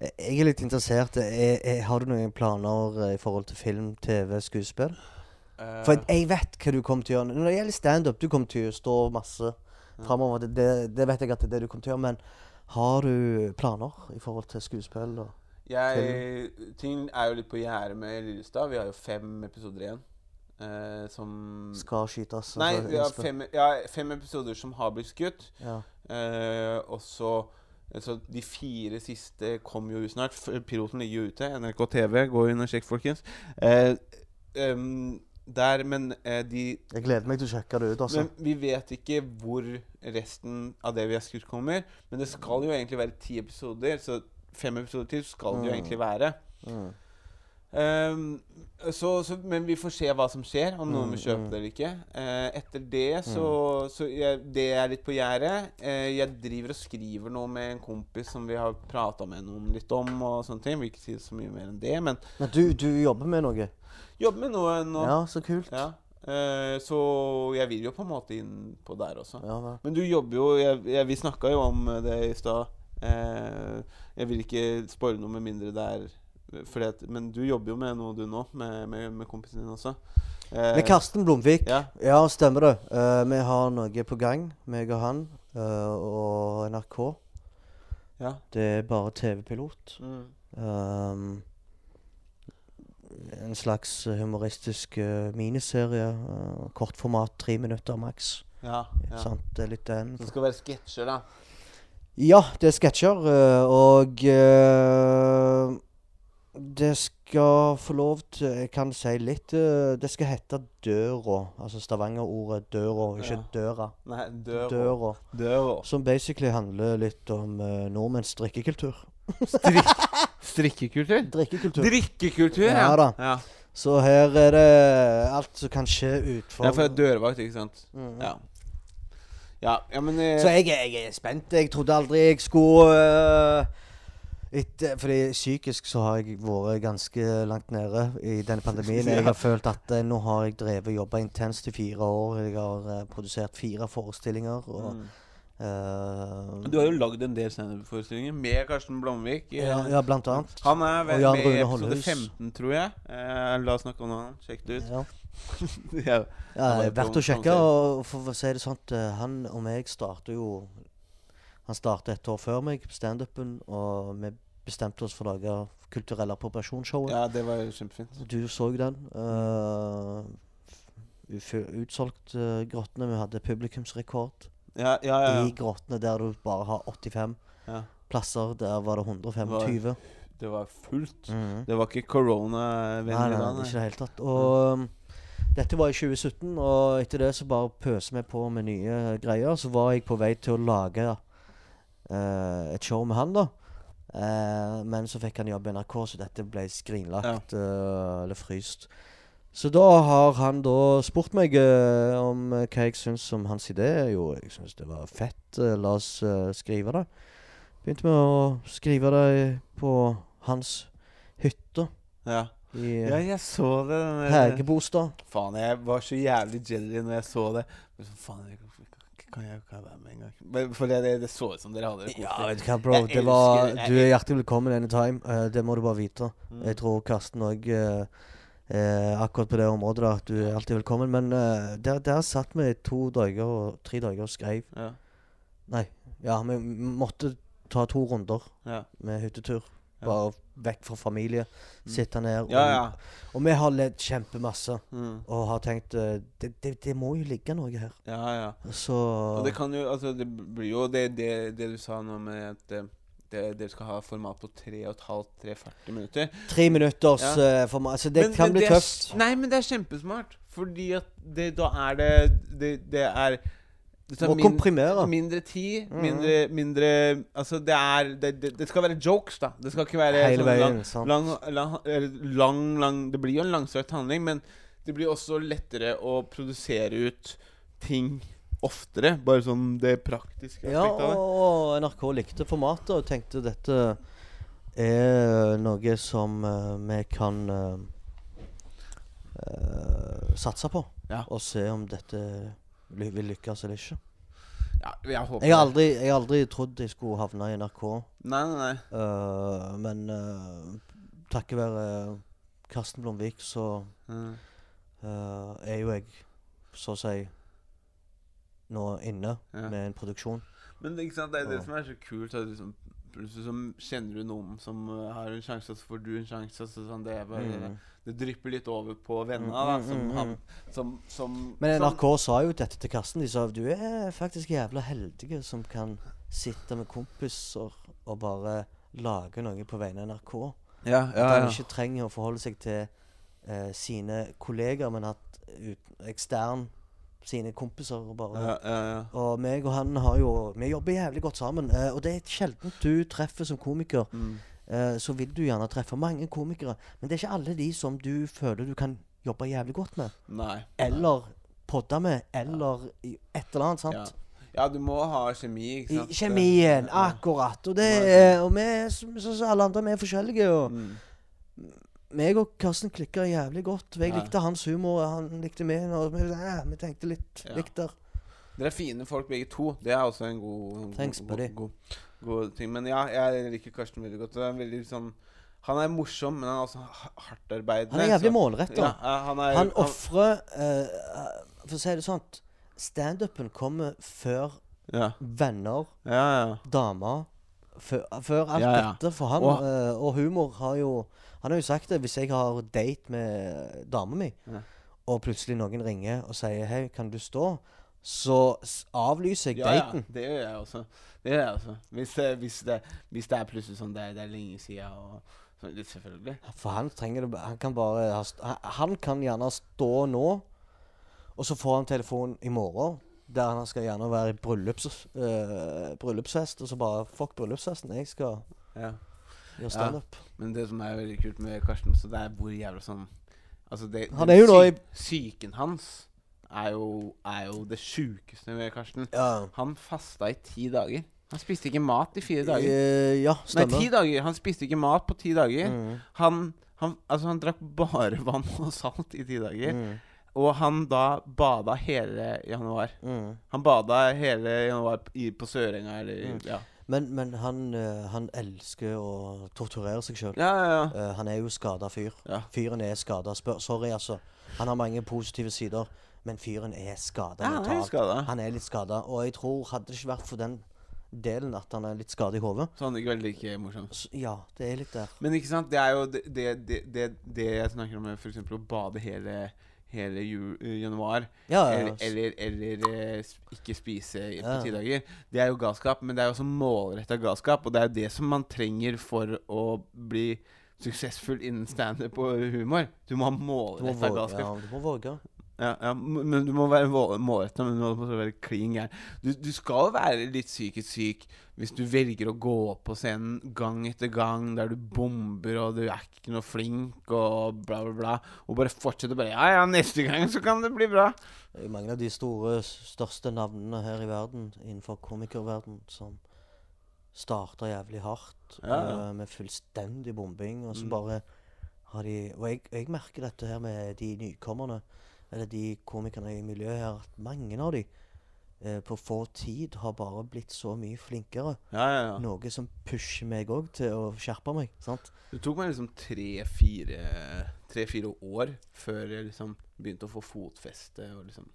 jeg er litt interessert. Er, er, har du noen planer eh, i forhold til film, TV, skuespill? Uh, For jeg vet hva du kommer til å gjøre. Når det gjelder standup, du kommer til å stå masse framover. Det, det, det vet jeg at det er det du kommer til å gjøre. Men har du planer i forhold til skuespill? Og jeg, ting er jo litt på gjerdet med Lillestad. Vi har jo fem episoder igjen. Eh, som skal skytes? Nei, altså, vi har fem, ja, fem episoder som har blitt skutt. Ja. Eh, og så så de fire siste kommer jo snart. Piloten ligger jo ute. NRK TV, gå inn og sjekk, folkens. Eh, um, der, men eh, de Jeg gleder meg til å sjekke det ut, altså. Men vi vet ikke hvor resten av det vi har skutt, kommer. Men det skal jo egentlig være ti episoder, så fem episoder til skal det jo Mm. egentlig være. Mm. Ehm, så, så, men vi får se hva som skjer, om noen Mm, vil kjøpe mm. det eller ikke. Uh, etter det så, så jeg, Det er litt på gjerdet. Uh, jeg driver og skriver noe med en kompis som vi har prata med noen litt om. og sånne ting. Vil ikke si så mye mer enn det, men Men du, du jobber med noe? jobber med noe nå. Ja, så kult. Ja. Uh, så jeg vil jo på en måte inn på der også. Ja. Men du jobber jo jeg, jeg, Vi snakka jo om det i stad. Jeg vil ikke spoile noe med mindre det er at, Men du jobber jo med noe, du nå, med, med, med kompisen din også. Eh, Med Karsten Blomvik. Ja. Ja, stemmer det. Uh, vi har noe på gang, meg og han uh, og NRK. ja. Det er bare TV-pilot. Mm. Um, en slags humoristisk uh, miniserie. Uh, kortformat, tre minutter maks. ja, ja. Sant? Det er litt den. Så det skal være sketsjer, da. Ja, det er sketsjer, Uh, og det skal få lov til Jeg kan si litt eh, Det skal hete Døra. Altså Stavanger-ordet Døra, ikke Ja. Døra. Nei, døra. Døra. Døra. Som basically handler litt om uh, nordmenns drikkekultur. Strik strikkekultur? Drikkekultur. Drikkekultur, Ja Ja da. ja. Så her er det alt som kan skje utfor. Ja, for jeg er dørvakt, ikke sant? Mhm. Ja. Ja, ja men eh, Så jeg, er- jeg er spent. Jeg trodde aldri jeg skulle uh, etter, Fordi psykisk så har jeg vært ganske langt nede i denne pandemien. Jeg har følt at eh, nå har jeg drevet og jobba intenst i fire år. Jeg har eh, produsert fire forestillinger. Og, mm. eh, Du har jo lagd en del standup-forestillinger med Karsten Blomvik. ja, ja, blant annet. Han er vel Jan med i Rune episode Holdhus. 15, tror jeg. Eh, la oss snakke om noe annet. Sjekk det ut. Ja. ja. Ja, Han var det jo er verdt på å sjekke. Og for å si det sånn, eh, han og meg starter jo Han startet et år før meg standupen, og vi bestemte oss for å lage kulturelle appropriasjonsshowet. ja, det var jo kjempefint. Du så den. Uh, utsolgt uh, Grottene. Vi hadde publikumsrekord Ja, ja, ja. i Grottene der du bare har 85 ja. plasser. Der var det 125. Det var fullt. Mhm. Det var ikke koronavennlig nei, ikke i det hele tatt. Og um, dette var i 2017, og etter det så bare pøser vi på med nye greier. Så var jeg på vei til å lage uh, et show med han, da. Eh, men så fikk han jobb i NRK, så dette ble skrinlagt eh, eller fryst. Så da har han da spurt meg uh, om hva jeg syns om hans idé. Jo, jeg syns det var fett. la oss skrive det. Begynte med å skrive det på hans hytte Ja. i ja, jeg så det. Hegebostad. Faen, jeg var så jævlig jelly når jeg så det. Men så, faen, jeg, kan jeg kan være med en gang? Men For det, det, det så ut som dere hadde det Ja, vet du hva, bro. Det var, du er hjertelig velkommen anytime. Uh, det må du bare vite. Mm. Jeg tror Karsten òg Akkurat på det området da du er alltid velkommen. Men eh, der, der satt vi to dager og tre dager og skrev. Ja, Ja, vi måtte ta to runder ja. med hyttetur. Ja. Bare vekk fra familie. Mm. Sitte ned. ja, Og, ja. og vi har ledd kjempemasse. Mm. Og har tenkt eh, det, det, det må jo ligge noe her. ja, ja. Så Og det kan jo Altså, det blir jo det, det, det du sa nå med at eh, det, dere skal ha format på 3,5-3,40 minutter. Tre minutters Ja. uh, format. Altså, det Men- kan det, bli tøft. Nei, men det er kjempesmart. Fordi at det, da er det Det, det er det tar Må min- komprimere. Mindre tid, Mhm. mindre, mindre Altså, det er det, det, det skal være jokes, da. Det skal ikke være Hele sånn veien. sant? lang, lang, lang, lang Det blir jo en langstrakt handling, men det blir også lettere å produsere ut ting oftere. Bare sånn det praktiske Ja, aspektet av det. og NRK likte formatet og tenkte dette er noe som uh, vi kan uh, uh, satse på. Ja. Og se om dette vil lykkes eller ikke. Ja, jeg håper Jeg har aldri, jeg har aldri trodd jeg skulle havne i NRK, Nei, nei, nei. Uh, men uh, takket være Karsten Blomvik så Mm. uh, er jo jeg så å si nå inne Ja. med en produksjon. Men det, ikke sant, det er det som er så kult. At liksom, plutselig så kjenner du noen som uh, har en sjanse, og så får du en sjanse. Så sånn, det, er bare, Mm. det drypper litt over på vennene, Mm, da. mm, Som, mm, han, som, som Men som- NRK sa jo dette til Karsten. De sa du er faktisk jævla heldige som kan sitte med kompiser og bare lage noe på vegne av NRK. Ja, ja, ja. ikke trenger å forholde seg til eh, sine kolleger, men at ut, ekstern sine kompiser og bare ja, ja, ja. Og meg og han har jo Vi jobber jævlig godt sammen. Uh, og det er sjelden du treffer som komiker. Mm. Uh, så vil du gjerne treffe mange komikere. Men det er ikke alle de som du føler du kan jobbe jævlig godt med. Nei. Eller podde med. Eller et eller annet. sant? Ja. du må ha kjemi, ikke sant? kjemien. Akkurat. Og, det og vi, som alle andre, vi er forskjellige. Og Mm. Meg og Karsten klikka jævlig godt. Jeg likte hans humor, han likte min. Og vi, vi tenkte litt Ja. likt der. Dere er fine folk begge to. Det er også en god, Thanks, god, god, god, ting. Men ja, jeg liker Karsten veldig godt. Er veldig sånn Han er morsom, men han er også ha- hardtarbeidende. Han er jævlig målretta. Ja, han er Han ofrer uh, For å si det sånn Standupen kommer før Ja, venner, ja. ja. damer Før, før alt dette for han. Og- uh, og humor har jo Han har jo sagt det hvis jeg har date med dama mi, Ja. og plutselig noen ringer og sier 'Hei, kan du stå?' Så avlyser jeg Ja, ja, det gjør jeg også. Det gjør jeg også. Hvis, hvis, det, hvis det er plutselig sånn det det er lenge siden og så, det, Selvfølgelig. For han trenger det Han kan bare ha, han kan gjerne stå nå, og så får han telefon i morgen. Der han skal gjerne være i bryllups, uh, bryllupsfest, og så bare Fuck bryllupsfesten, jeg skal Ja. Gjøre standup. Men det som er veldig kult med Karsten, så det er hvor jævla sånn Altså det, Han er jo nå i Psyken hans er jo, er jo det sjukeste med Karsten. Ja. Han fasta i ti dager. Han spiste ikke mat i fire dager. Uh, ja, Nei, ti dager. Han spiste ikke mat på ti dager. Mm. Han, han, altså, han drakk bare vann og salt i ti dager. Mm. Og han da bada hele januar. Mm. Han bada hele januar i, på Sørenga eller Mm. ja. Men, men han, eh, han elsker å torturere seg sjøl. Ja, ja, ja. han er jo skada fyr. Ja. Fyren er skada. Sorry, altså. Han har mange positive sider, men fyren er skada ja han er mentalt. skada. Han er litt skada, og jeg tror hadde det ikke vært for den delen at han er litt skada i hodet Så han er ikke veldig ikke morsom. Ja, det er litt der. Men ikke sant, det er jo det, det, det, det, det jeg snakker om, f.eks. å bade hele, hele ju, eh, januar. Ja, ja, Eller, eller, eller eh, ikke spise på Ja. ti dager. Det er jo galskap, men det er jo også målretta galskap. Og det er jo det som man trenger for å bli suksessfull innen standup og humor. Du må ha målretta galskap. Ja, du må våge. Ja, ja, men du må være målretta, men du må være klin gæren. Du, du skal være litt psykisk syk hvis du velger å gå opp på scenen gang etter gang der du bomber og du er ikke noe flink og bla, bla, bla, og bare fortsetter bare Ja, ja, neste gang så kan det bli bra. Det er mange av de store, største navnene her i verden, innenfor komikerverden, som starta jævlig hardt Ja, ja. eh, med fullstendig bombing, og så Mm. bare har de Og jeg, jeg merker dette her med de nykommerne, eller de komikerne i miljøet her, at mange av de eh, på få tid har bare blitt så mye flinkere. Ja, ja, ja. Noe som pusher meg òg til å skjerpe meg. sant? Det tok meg liksom tre-fire år før jeg liksom begynte å få fotfeste og liksom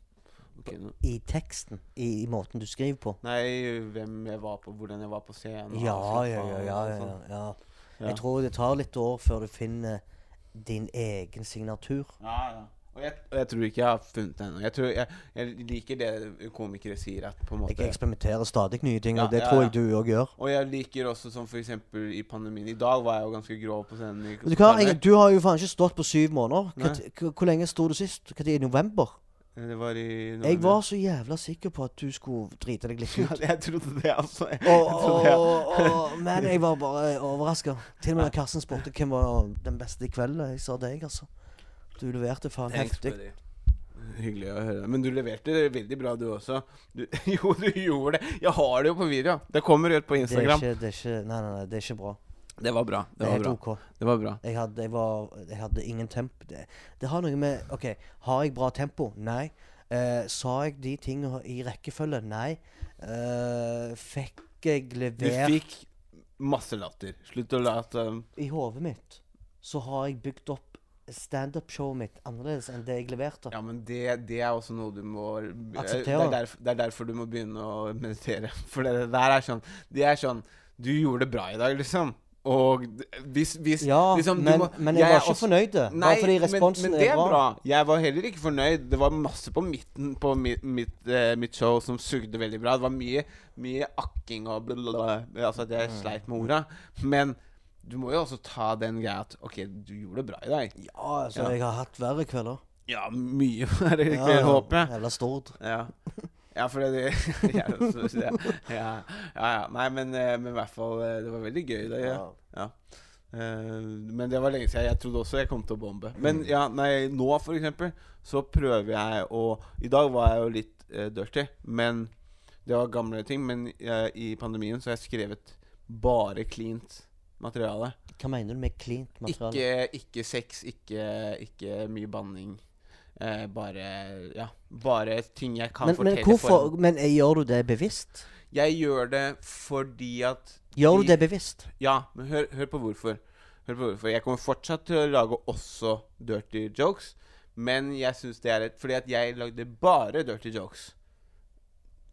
Okay, nå- I teksten, i, i måten du skriver på. Nei, hvem jeg var på, hvordan jeg var på scenen. Ja, avslappa ja, ja. ja, ja, sånn. ja. Ja. Jeg tror det tar litt år før du finner din egen signatur. Ja, ja. Og jeg, og jeg tror ikke jeg har funnet ennå. Jeg, tror- jeg, jeg liker det komikere sier, at på en måte Jeg eksperimenterer stadig nye ting, Ja, og det ja, tror jeg du òg gjør. Og jeg liker også som eksempel i pandemien. I dag var jeg jo ganske grov på scenen. i du kan, du har jo faen ikke stått på syv måneder. Hva Hvor lenge sto du sist? Tid? I november? Det var i november. Jeg var så jævla sikker på at du skulle drite deg litt ut. Jeg trodde det, altså. Og, og, og, men jeg var bare overraska. Til og med da Karsten spurte hvem var den beste i kveld. Jeg sa deg, altså. Du leverte faen heftig. Hyggelig å høre. Men du leverte det veldig bra, du også. Du, jo, du gjorde det. Jeg har det jo på video. Det kommer ut på Det er Instagram. ikke, det er ikke Nei, nei, nei, det er ikke bra. Det var bra. Det Det var bra. OK. Det var bra. Jeg hadde, jeg var, jeg hadde ingen tempo. Det, det har noe med OK, har jeg bra tempo? Nei. Eh, sa jeg de tingene i rekkefølge? Nei. Eh, fikk jeg levert Du fikk masse latter. Slutt å late I hodet mitt så har jeg bygd opp standup-showet mitt annerledes enn det jeg leverte. Ja, men det, det er også noe du må Det Akseptere. er, derfor, det er derfor du må begynne å meditere. For det der er sånn Det er sånn Du gjorde det bra i dag, liksom. Og hvis, hvis Ja, liksom, du men, må- men jeg, jeg var ikke også- fornøyd. Bare fordi responsen men, men det er bra. Jeg var heller ikke fornøyd. Det var masse på midten på mitt, mitt, uh, mitt show som sugde veldig bra. Det var mye, mye akking og blablabla. Altså at jeg Mm. sleit med orda. Men du må jo også ta den greia at OK, du gjorde det bra i dag. Ja, altså, Ja. jeg har hatt verre kvelder. Ja, mye verre kvelder Ja, kveld, håper jeg. Jævla stort. Ja. Ja, for det, det ja, ja, ja. Nei, men, eh, men i hvert fall eh, Det var veldig gøy. Det, ja. Ja. Eh, men det var lenge siden. Jeg trodde også jeg kom til å bombe. Men ja, nei, nå for eksempel så prøver jeg å I dag var jeg jo litt uh, dirty, men det var gamle ting. Men uh, i pandemien så har jeg skrevet bare cleant materiale. Hva mener du med cleant materiale? Ikke, ikke sex, ikke, ikke mye banning. Eh, bare Ja, bare ting jeg kan men, men fortelle hvorfor for Men eh, gjør du det bevisst? Jeg gjør det fordi at Gjør du det bevisst? Ja, men hør, hør på hvorfor. Hør på hvorfor. Jeg kommer fortsatt til å lage også dirty jokes, men jeg syns det er et Fordi at jeg lagde bare dirty jokes.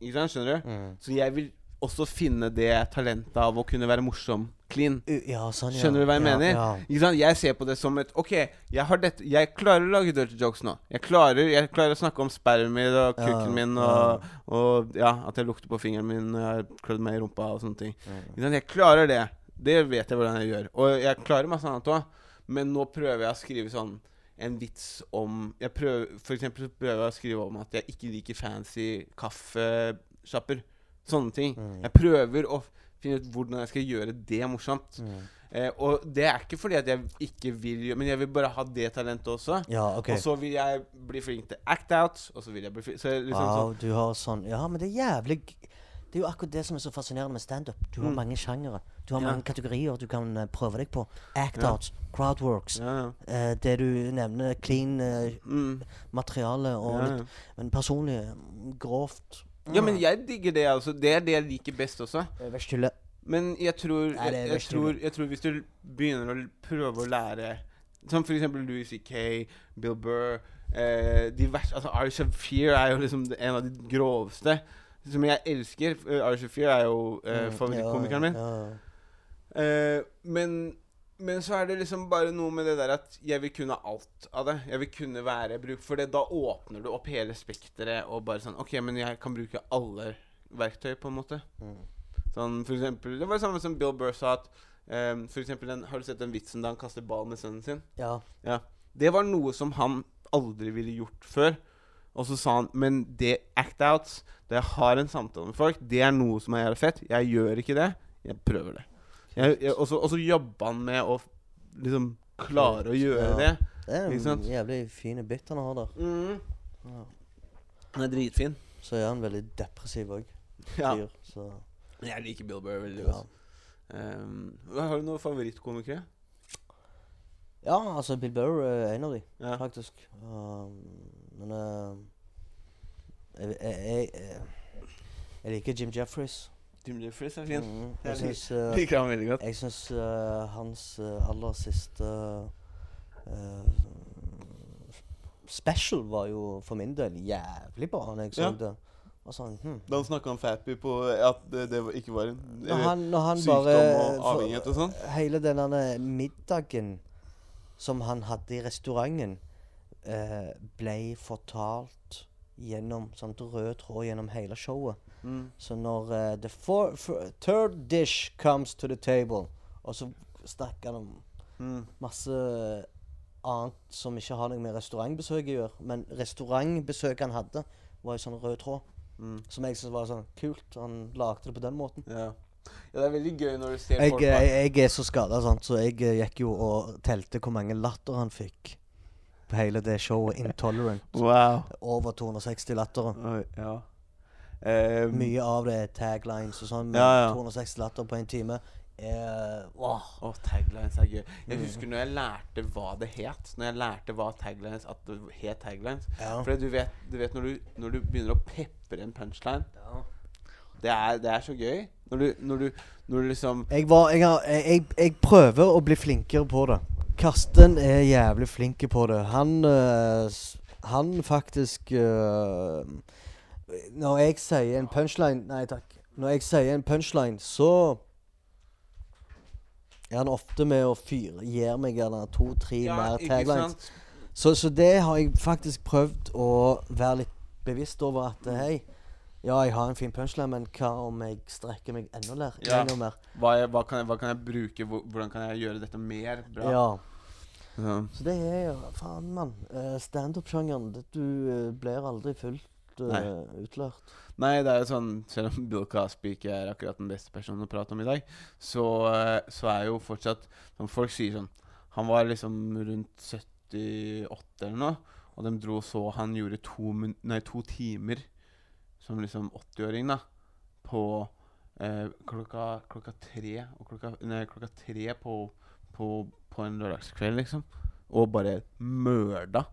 Ikke sant? Skjønner du? Mm. Så jeg vil også finne det talentet av å kunne være morsom clean. Ja, sånn, ja. Skjønner du hva jeg ja, mener? Jeg ser på det som et OK, jeg har dette Jeg klarer å lage dirty jokes nå. Jeg klarer, jeg klarer å snakke om spermen min og kukken min og, og ja, at jeg lukter på fingeren min når jeg har klødd meg i rumpa og sånne ting. Jeg klarer det. Det vet jeg hvordan jeg gjør. Og jeg klarer masse annet òg. Men nå prøver jeg å skrive sånn en vits om jeg prøver, For eksempel prøver jeg å skrive om at jeg ikke liker fancy kaffesjapper. Sånne ting. Mm. Jeg prøver å finne ut hvordan jeg skal gjøre det morsomt. Mm. Eh, og det er ikke fordi at jeg ikke vil gjøre Men jeg vil bare ha det talentet også. Ja, okay. Og så vil jeg bli flink til act out. Og så vil jeg bli flink Så liksom Wow, sånn du har sånn Ja, men det er jævlig Det er jo akkurat det som er så fascinerende med standup. Du har Mm. mange sjangere. Du har Ja. mange kategorier du kan eh, prøve deg på. Act Ja. out, crowdworks. ja. eh, det du nevner, clean eh, Mm, materiale og litt Men personlig grovt. Ja, men jeg digger det, altså. Det er det jeg liker best også. Øverst stille. Men jeg tror, Nei, det er jeg, jeg, verst tror, jeg tror hvis du begynner å l- prøve å lære Som for eksempel Louis C.K., Bill Burr eh, de vers, altså Irish of Fear er jo liksom en av de groveste. Som jeg elsker. Uh, Irish of Fear er jo eh, Mm, favorittkomikeren min. Ja, ja. Eh, men, men så er det liksom bare noe med det der at jeg vil kunne alt av det. Jeg vil kunne være bruk For det, da åpner du opp hele spekteret og bare sånn OK, men jeg kan bruke alle verktøy, på en måte. Mm. Sånn for eksempel Det var det samme som Bill Burr sa at um, For eksempel den, Har du sett den vitsen da han kaster ball med sønnen sin? ja. Ja. Det var noe som han aldri ville gjort før. Og så sa han Men det act outs, det jeg har en samtale med folk, det er noe som jeg har fett. Jeg gjør ikke det. Jeg prøver det. Og så- jobba han med å liksom klare å gjøre Ja. det. Det er en jævlig fin bit han har der. Mm. Ja. Han er dritfin. Så er han veldig depressiv òg. Ja. Så Jeg liker Bill Burr veldig ja. godt. Ehm, har du noen favorittkomikere? ja, altså Bill Burr er en av de, Ja. faktisk. Um, men uh, jeg, jeg, jeg, jeg liker Jim Jeffries. Jim Jeffries er fin. Mm, Jeg jeg syns uh, Liker han veldig godt. Jeg syns uh, hans uh, aller siste special var jo for min del jævlig bra når jeg så Ja. det. Sånn, hm. Da han snakka om Fappy på at det, det ikke var en Når han, når han sykdom bare og avhengighet og sånn. Hele denne middagen som han hadde i restauranten eh, ble fortalt gjennom sånn rød tråd gjennom hele showet. Mm. Så når uh, the four, four, third dish comes to the table, og så snakker han om Mm. masse annet som ikke har noe med restaurantbesøk å gjøre. Men restaurantbesøket han hadde, var i sånn rød tråd. Mm. Som jeg syntes var sånn kult. Han lagde det på den måten. Ja. ja, det er veldig gøy når du ser Jeg, folk jeg, jeg er så skada, så jeg eh, gikk jo og telte hvor mange latter han fikk på hele det showet. Intolerant. Wow. Over 260 latter. Ja. Eh, Mye av det er taglines og sånn, Ja, ja. 260 latter på en time Uh, Wow. oh, taglines er gøy. Jeg Mm. husker når jeg lærte hva det het. Når jeg lærte hva taglines at det het taglines. Ja. For du vet, du vet når, du, når du begynner å pepre en punchline Det er, det er så gøy. Når du, når du, når du liksom Jeg, var, jeg, har, jeg, jeg, jeg prøver å bli flinkere på det. Karsten er jævlig flink på det. Han øh, Han faktisk øh, Når jeg sier en punchline Nei takk. Når jeg sier en punchline, så er han ofte med å fyre Gir meg gjerne to-tre mer taglines. Så, så det har jeg faktisk prøvd å være litt bevisst over at Mm. hei, ja, jeg har en fin punchline, men hva om jeg strekker meg enda, mer, Ja. enda mer? Hva, er, hva, kan jeg, hva kan jeg bruke? Hvordan kan jeg gjøre dette mer bra? Ja. Ja. Så det er jo Faen, mann. Uh, Standup-sjangeren Du eh, blir aldri fullt uh, Nei. utlært. Nei, det er jo sånn Selv om Bill Cosby ikke er akkurat den beste personen å prate om i dag, så, eh, så er jo fortsatt Som folk sier sånn Han var liksom rundt 78 eller noe, og de dro så han gjorde to, nei, to timer som liksom 80-åring, da, på eh, klokka, klokka tre og klokka, nei, klokka tre på, på, på en lørdagskveld, liksom. Og bare mørda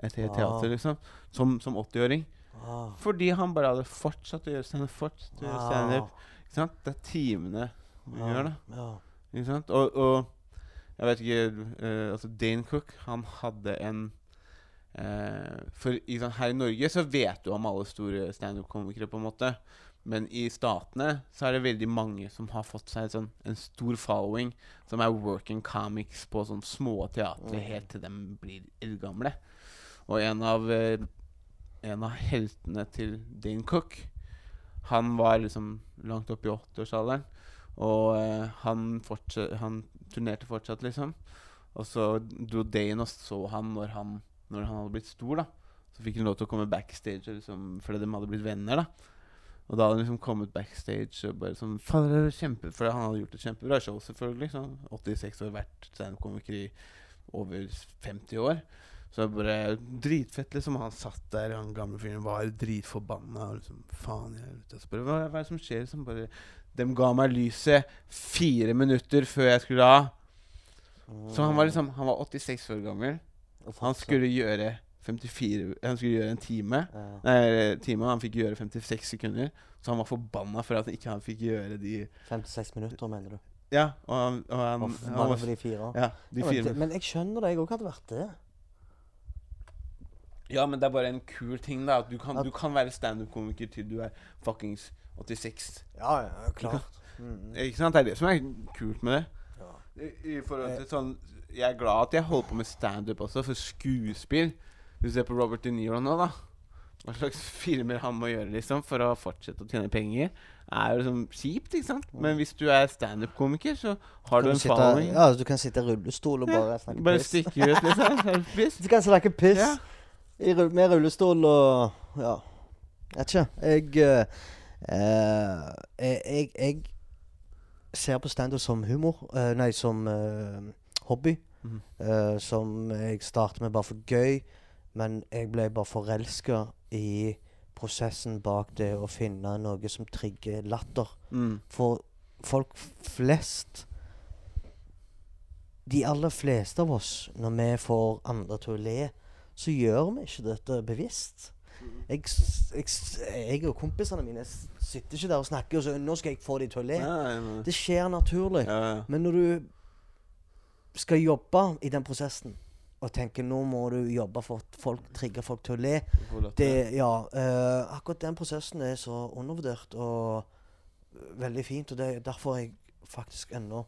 et helt teater, liksom. Som, som 80-åring. Ah. Fordi han bare hadde fortsatt å gjøre standup. Fortsatt å gjøre standup. Ikke sant? Det er timene man gjør det. Ja. Ikke sant? Og, og jeg vet ikke uh, Altså, Dane Cook, han hadde en uh, For ikke sant, her i Norge så vet du om alle store standup-komikere, på en måte. Men i statene så er det veldig mange som har fått seg sånn, en stor following, som er working comics på sånn små teatre Mm. helt til de blir eldgamle. Og en av, eh, en av heltene til Dane Cook, han var liksom langt oppe i 80-årsalderen. Og eh, han, han turnerte fortsatt, liksom. Og så dro Dane og så han når han, når han hadde blitt stor, da. Så fikk han lov til å komme backstage liksom, fordi de hadde blitt venner, da. Og da hadde han liksom kommet backstage og bare sånn For han hadde gjort et kjempebra show, selvfølgelig. Sånn. 86 år, vært standup-komiker i over 50 år. Så det bare dritfett, liksom. Han satt der, han gamle fyren var dritforbanna. Og liksom, faen, jeg vet, jeg Så hva, hva er det som skjer? Liksom, bare, de ga meg lyset fire minutter før jeg skulle av. Så han var liksom Han var 86 år gammel. Han skulle gjøre 54 Han skulle gjøre en time. Ja. Nei, time, han fikk gjøre 56 sekunder. Så han var forbanna for at ikke han fikk gjøre de 56 minutter, mener du? Ja, og han, og han, Og han var, de fire? Ja, de Ja, men, fire men jeg skjønner det. Jeg òg hadde vært det. Ja, men det er bare en kul ting, da. At du kan, du kan være standup-komiker til du er fuckings 86. Ja, ja, klart. Mm. Ikke sant? Det er det som er kult med det. Ja. I, I forhold til sånn Jeg er glad at jeg holder på med standup også, for skuespill Du ser på Robert De Niro nå, da. Hva slags filmer han må gjøre liksom for å fortsette å tjene penger, er jo liksom kjipt, ikke sant? Men hvis du er standup-komiker, så har du du en following. ja, altså, du kan sitte i rullestol og bare snakke Bare piss. stikke ut, liksom. piss. Du kan snakke piss Ja. Med rullestol og Ja. Vet ikke. Jeg eh, eh, jeg, jeg, ser på standup som humor. eh, nei, som eh, hobby. Mm. som jeg startet med bare for gøy. Men jeg ble bare forelska i prosessen bak det å finne noe som trigger latter. Mm. For folk flest De aller fleste av oss, når vi får andre til å le, så gjør vi ikke dette bevisst. Jeg, jeg, jeg og kompisene mine sitter ikke der og snakker og så Nå skal jeg få de til å le. Det skjer naturlig. Men når du skal jobbe i den prosessen og tenker nå må du jobbe for at folk trigger folk til å le det, ja, uh, akkurat den prosessen er så undervurdert og veldig fint. Og det er derfor jeg faktisk ennå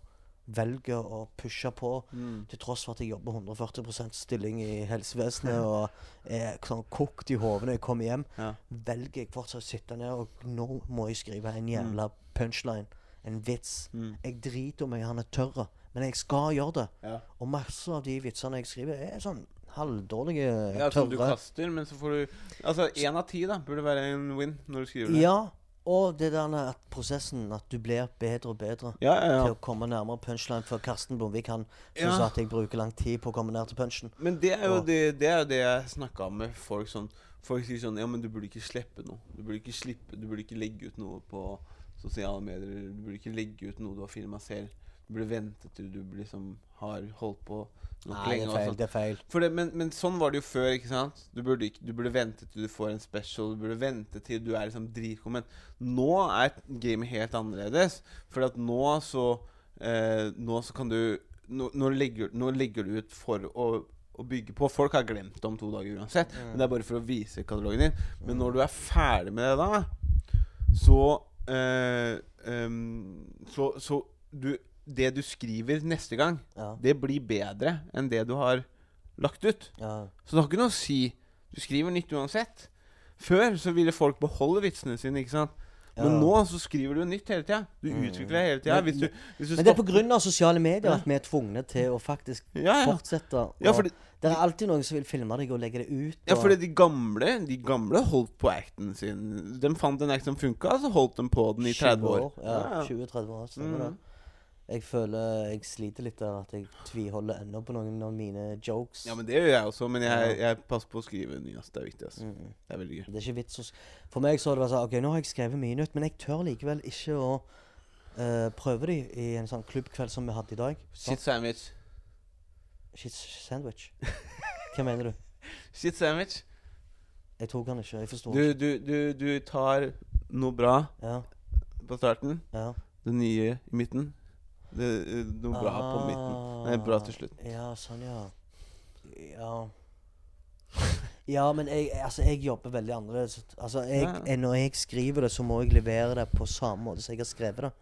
velger å pushe på. Mm. Til tross for at jeg jobber 140% stilling i helsevesenet og er sånn kokt i hodet når jeg kommer hjem, Ja. velger jeg fortsatt å sitte ned og nå må jeg skrive en jævla punchline. En vits. Mm. Jeg driter om jeg han er tørr, men jeg skal gjøre det. Ja. Og masse av de vitsene jeg skriver, er sånn halvdårlige, ja, som du kaster, men så får du Altså, én av ti da burde være en win når du skriver det. Ja, og det der at prosessen At du blir bedre og bedre ja, ja. til å komme nærmere punchline. For Karsten Blomvik han Ja. syns at jeg bruker lang tid på å komme ned til punchen. Men det er jo Og- det, det, er jo det jeg snakka med folk sånn Folk sier sånn Ja, men du burde ikke slippe noe. Du burde ikke slippe Du burde ikke legge ut noe på sosiale medier. Du burde ikke legge ut noe du har filma selv. Du burde vente til du liksom har holdt på Nei, det er feil. Det er feil. Det, men, men sånn var det jo før, ikke sant? Du burde, du burde vente til du får en special. Du burde vente til du er liksom dritgod. Men nå er gamet helt annerledes. For at nå så eh, Nå så kan du nå, nå, legger, nå legger du ut for å, å bygge på. Folk har glemt det om to dager uansett. Men det er bare for å vise katalogen din. Men når du er ferdig med det da, så eh, um, Så, så du, det du skriver neste gang, Ja. det blir bedre enn det du har lagt ut. ja. Så det har ikke noe å si. Du skriver nytt uansett. Før så ville folk beholde vitsene sine, ikke sant. Men Ja. nå så skriver du nytt hele tida. Du Mm. utvikler hele tida. Men- Hvis du, hvis du Men det er pga. på grunn av sosiale medier at vi er tvungne til å faktisk fortsette. og det er alltid noen som vil filme deg og legge det ut. ja, for de gamle De gamle holdt på acten sin. De fant en act som funka, så holdt de på den i 30 år. Ja, 20-30 år. Stemmer det. Jeg føler jeg sliter litt av at jeg tviholder ennå på noen av mine jokes. Ja, men det gjør jeg også. Men jeg, jeg passer på å skrive ny. Det er viktig. Altså. Mm. Det er veldig gøy. Det er ikke vits å For meg så har det vært sånn OK, nå har jeg skrevet mye nytt, men jeg tør likevel ikke å uh, prøve det i en sånn klubbkveld som vi hadde i dag. Shit sandwich. Shit sandwich. Hva mener du? Shit sandwich. Jeg tok den ikke. Jeg forsto Du, ikke. du, du, du tar noe bra Ja, på starten. ja. Det nye i midten. Det, er noe bra på midten. Nei, bra til slutt. Ah, Ja, sånn, ja. Ja. Ja, men jeg, altså, jeg jobber veldig annerledes. Altså, jeg, eh, Når jeg skriver det, så må jeg levere det på samme måte som jeg har skrevet det.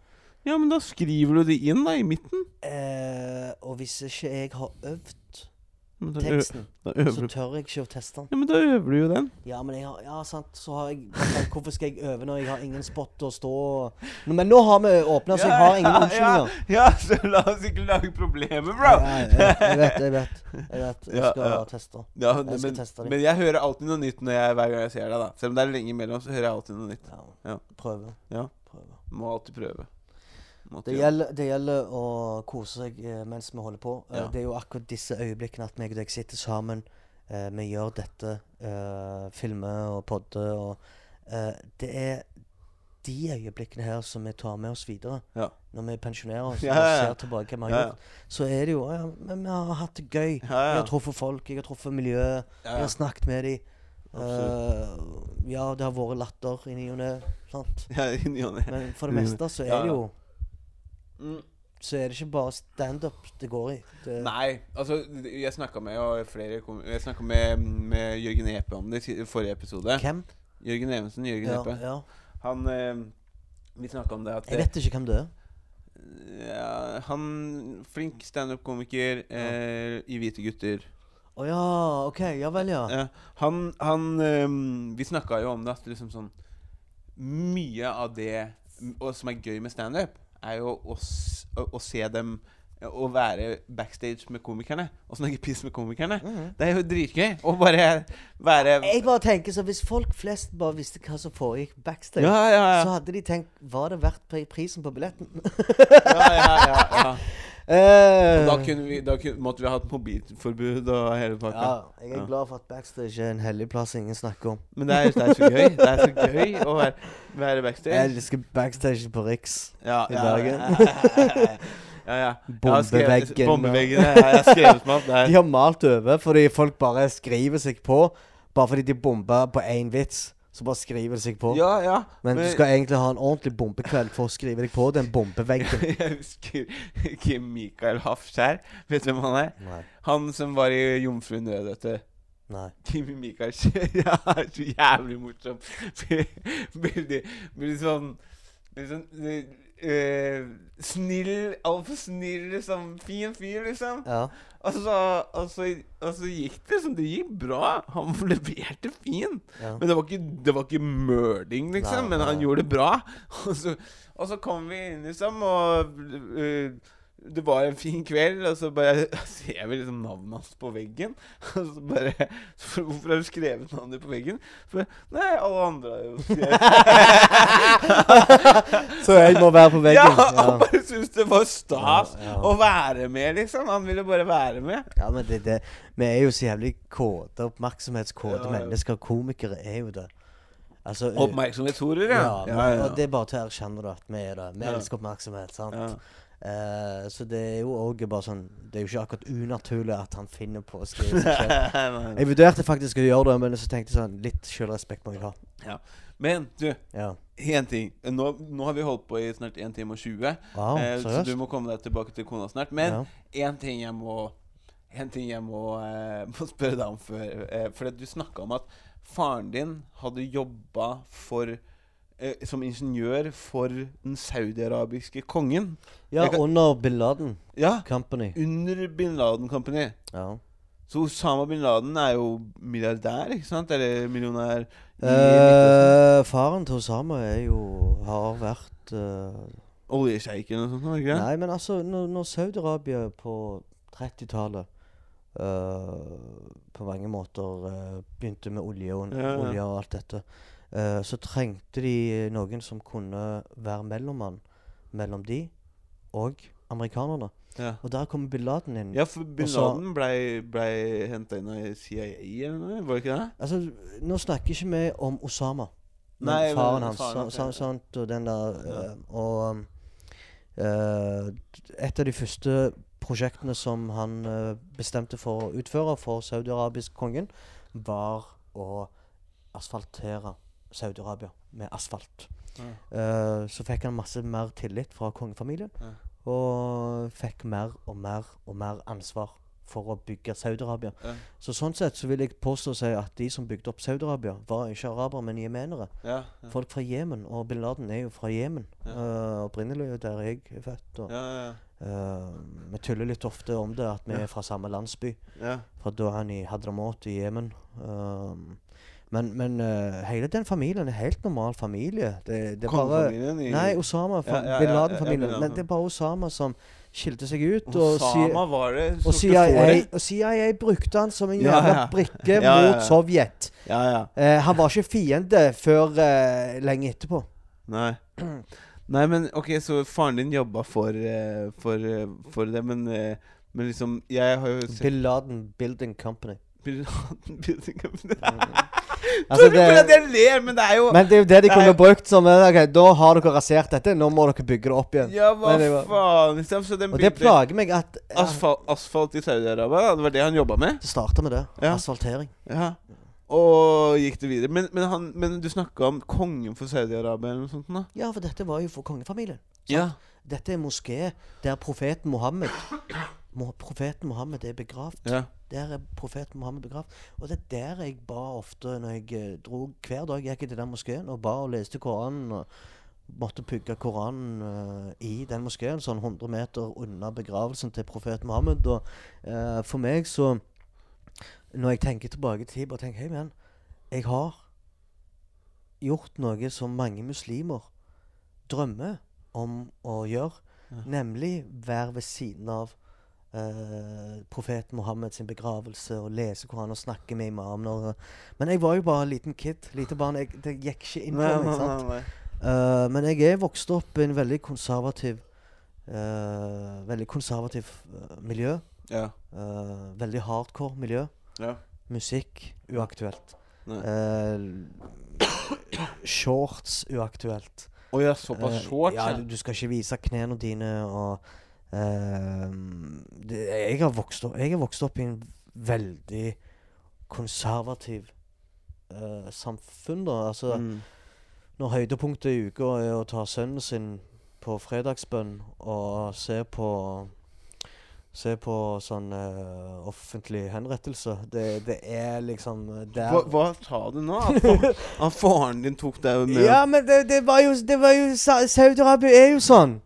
Ja, men da skriver du det inn, da, i midten. Eh, og hvis ikke jeg har øvd teksten, så tør jeg ikke å teste den. Ja, men da øver du jo den. Ja, men jeg har, ja, sant, så har jeg Hvorfor skal jeg øve når jeg har ingen spot å stå og Men nå har vi åpna, så jeg har ingen unnskyldninger. Ja, ja, så la oss ikke lage problemer, bro. Ja, jeg, jeg vet, jeg vet. Jeg vet, jeg skal ja. teste. Ja, Jeg skal men, teste men jeg hører alltid noe nytt jeg, hver gang jeg ser deg. da Selv om det er lenge imellom, så hører jeg alltid noe nytt. Ja. Ja. Prøve. Ja. Prøve. Må alltid prøve. Det gjelder, det gjelder å kose seg eh, mens vi holder på. Eh, Ja. Det er jo akkurat disse øyeblikkene at meg og deg sitter sammen. eh, vi gjør dette. eh, filmer og podder og eh, Det er de øyeblikkene her som vi tar med oss videre. Ja. Når vi pensjonerer oss Ja, og ser tilbake hva vi har gjort. Så er det jo ja, men Vi har hatt det gøy. Jeg har truffet folk, jeg har truffet miljøet. Jeg har snakket med dem. Uh, ja, det har vært latter i ny og ne. sant? Ja, i ny og ne. Men for det meste så er det jo Mm. Så er det ikke bare standup det går i. Det, Nei, altså Jeg snakka med og flere Jeg snakket med, med Jørgen Epe om det i forrige episode. Hvem? Jørgen Evensen. Jørgen Ja, Epe. ja. Han eh, Vi snakka om det at Jeg vet ikke hvem det er. ja, Han Flink standup-komiker eh, i Hvite gutter. Å ja, OK. Ja vel, ja. Ja, han han ehm, Vi snakka jo om det at liksom sånn Mye av det som er gøy med standup, er jo å, å, å se dem Å være backstage med komikerne og snakke piss med komikerne. Mhm. Det er jo dritgøy. Å bare være Jeg bare tenker så Hvis folk flest bare visste hva som foregikk backstage, Ja, ja, så hadde de tenkt Var det verdt prisen på billetten? ja, ja, ja, Eh, da, kunne vi, da kunne, måtte vi ha hatt mobilforbud og hele pakka. ja, jeg er Ja. glad for at backstage er en hellig plass ingen snakker om. Men det er, det er så gøy. Det er så gøy å være, være Jeg elsker backstage på Riks. Ja, i ja, Bergen. ja, ja. Bombeveggen, Bombeveggen. ja. Jeg har skrevet meg opp De har malt over fordi folk bare skriver seg på. Bare fordi de bomba på én vits, så bare skriver det seg på. Ja, ja. Men du skal egentlig ha en ordentlig bombekveld for å skrive deg på den bombeveggen. Jeg husker Kim Mikael Hafskjær. Vet du hvem han er? Nei. Han som var i Jomfru Nød, vet du. Nei. Kim Mikael Skjær ja, er så jævlig morsom. Veldig, sånn sånn eh, snill, altfor snill, liksom. Fin fyr, liksom. Ja. Og så, og, så, og så gikk det liksom Det gikk bra. Han leverte fin. ja. Men det var ikke, det var ikke mørding, liksom. Nei, men han nei. gjorde det bra. Og så, og så kom vi inn, liksom, og øh, det var en fin kveld, og så bare ser vi liksom navnet hans på veggen. Og så bare så, Hvorfor har du skrevet navnet ditt på veggen? Så bare, Nei, alle andre har jo skrevet Så jeg må være på veggen? Ja, han ja. bare syntes det var stas Ja, ja. å være med, liksom. Han ville bare være med. Ja, men det, det Vi er jo så jævlig kåte, oppmerksomhetskåte Ja, ja. mennesker. Komikere er jo det. Altså Oppmerksomhetshorer, ja. ja. men- Og det er bare til å erkjenne det, at vi er det. Vi Ja. elsker oppmerksomhet. sant? Ja. Eh, så det er jo òg bare sånn Det er jo ikke akkurat unaturlig at han finner på å skrive seg selv. Jeg vurderte faktisk å gjøre det, men så tenkte jeg sånn Litt selvrespekt må jeg ha. Men du, Ja. én ting. Nå, nå har vi holdt på i snart 1 time og 20, Wow, eh, så du må komme deg tilbake til kona snart. Men ja. ting jeg må En ting jeg må, eh, må spørre deg om før. Eh, for du snakka om at faren din hadde jobba for eh, som ingeniør for den saudiarabiske kongen. ja, kan- under Bin Laden Ja, Company. under bin Laden Company. Ja. Så Osama bin Laden er jo milliardær, ikke sant? Eller millionær Eh, faren til Osama er jo Har vært eh, Oljesjeiken og sånt? Ikke? Nei, men altså, når, når Saudi-Arabia på 30-tallet eh, på mange måter eh, begynte med olje og, Ja, ja. olje og alt dette, eh, så trengte de noen som kunne være mellommann mellom de og amerikanerne. Ja. Og der kommer bin Laden inn. Ja, for bin Laden blei ble henta inn av CIA eller noe, var det ikke det? Altså, nå snakker ikke vi om Osama. Nei, men faren hans. faren hans, sa- sant, og den der Ja. eh, Og eh, et av de første prosjektene som han uh, bestemte for å utføre for saudi-arabisk kongen, var å asfaltere Saudi-Arabia med asfalt. Ja. Uh, så fikk han masse mer tillit fra kongefamilien, Ja. og fikk mer og mer og mer ansvar for å bygge Saudi-Arabia. Ja. Så sånn sett så vil jeg påstå si at de som bygde opp Saudi-Arabia, var ikke arabere, men jemenere. Ja, ja. Folk fra Jemen, og bin Laden er jo fra Jemen. Eh, opprinnelig der jeg er født. Og, ja, ja, eh, vi tuller litt ofte om det, at vi er fra samme landsby. ja. Fra Dohan i Hadramaut i Jemen. Um, men men uh, hele den familien er helt normal familie. Det, det bare i Nei, Osama. Ja, ja, ja, bin Laden-familien. men det er bare Osama som skilte seg ut. og Osama var det og CIA, og CIA brukte han som en jævla brikke mot Sovjet. Ja, ja. Eh, han var ikke fiende før uh, lenge etterpå. Nei. Nei, men ok, så faren din jobba for, for, for det, men, men liksom Jeg har jo sett Bin Laden Building Company. Bin Laden Building Company. Altså, det, det, jeg ler, men det er jo men det er jo det de Det er kunne brukt som eh, Ok, da har dere rasert dette, nå må dere bygge det opp igjen. Ja, hva Men faen? Liksom, så den Og det plager meg at ja. asfalt, asfalt i Saudi-Arabia, det var det han jobba med? Det starta med det. Ja. Asfaltering. Ja. Og gikk det videre. Men, men, han, men du snakka om kongen for Saudi-Arabia eller noe sånt? da Ja, for dette var jo for kongefamilien. Ja. Dette er moské der profeten Mohammed Mo- Profeten Mohammed er begravd. ja. Der er profeten Mohammed begravd. Og det er der jeg ba ofte når jeg eh, dro Hver dag gikk jeg til den moskeen og ba og leste Koranen. og Måtte pugge Koranen uh, i den moskeen, sånn 100 meter unna begravelsen til profeten Mohammed. Og uh, for meg så Når jeg tenker tilbake til tid, bare tenker Hei, men jeg har gjort noe som mange muslimer drømmer om å gjøre. Ja. Nemlig være ved siden av eh, profeten Mohammed sin begravelse og lese Koranen og snakke med imamen. Og, men jeg var jo bare en liten kid. Lite barn. Jeg, det gikk ikke inn på meg. sant? nei, nei. Eh, men jeg er vokst opp i en veldig konservativ eh, Veldig konservativ eh, miljø. Ja. Eh, veldig hardcore miljø. ja. Musikk uaktuelt. Shorts uaktuelt. Å ja, såpass shorts? short? ja, du, du skal ikke vise knærne dine og det, jeg, har vokst opp, jeg har vokst opp i en veldig konservativ uh, samfunn, da. Altså, Mm. når høydepunktet i uka er å ta sønnen sin på fredagsbønn og se på Se på sånn uh, offentlig henrettelse. Det, det er liksom der Hva, hva sa du nå? At, fa at faren din tok deg med Ja, men det, det var jo, det var jo Saudi-Arabia er jo sånn.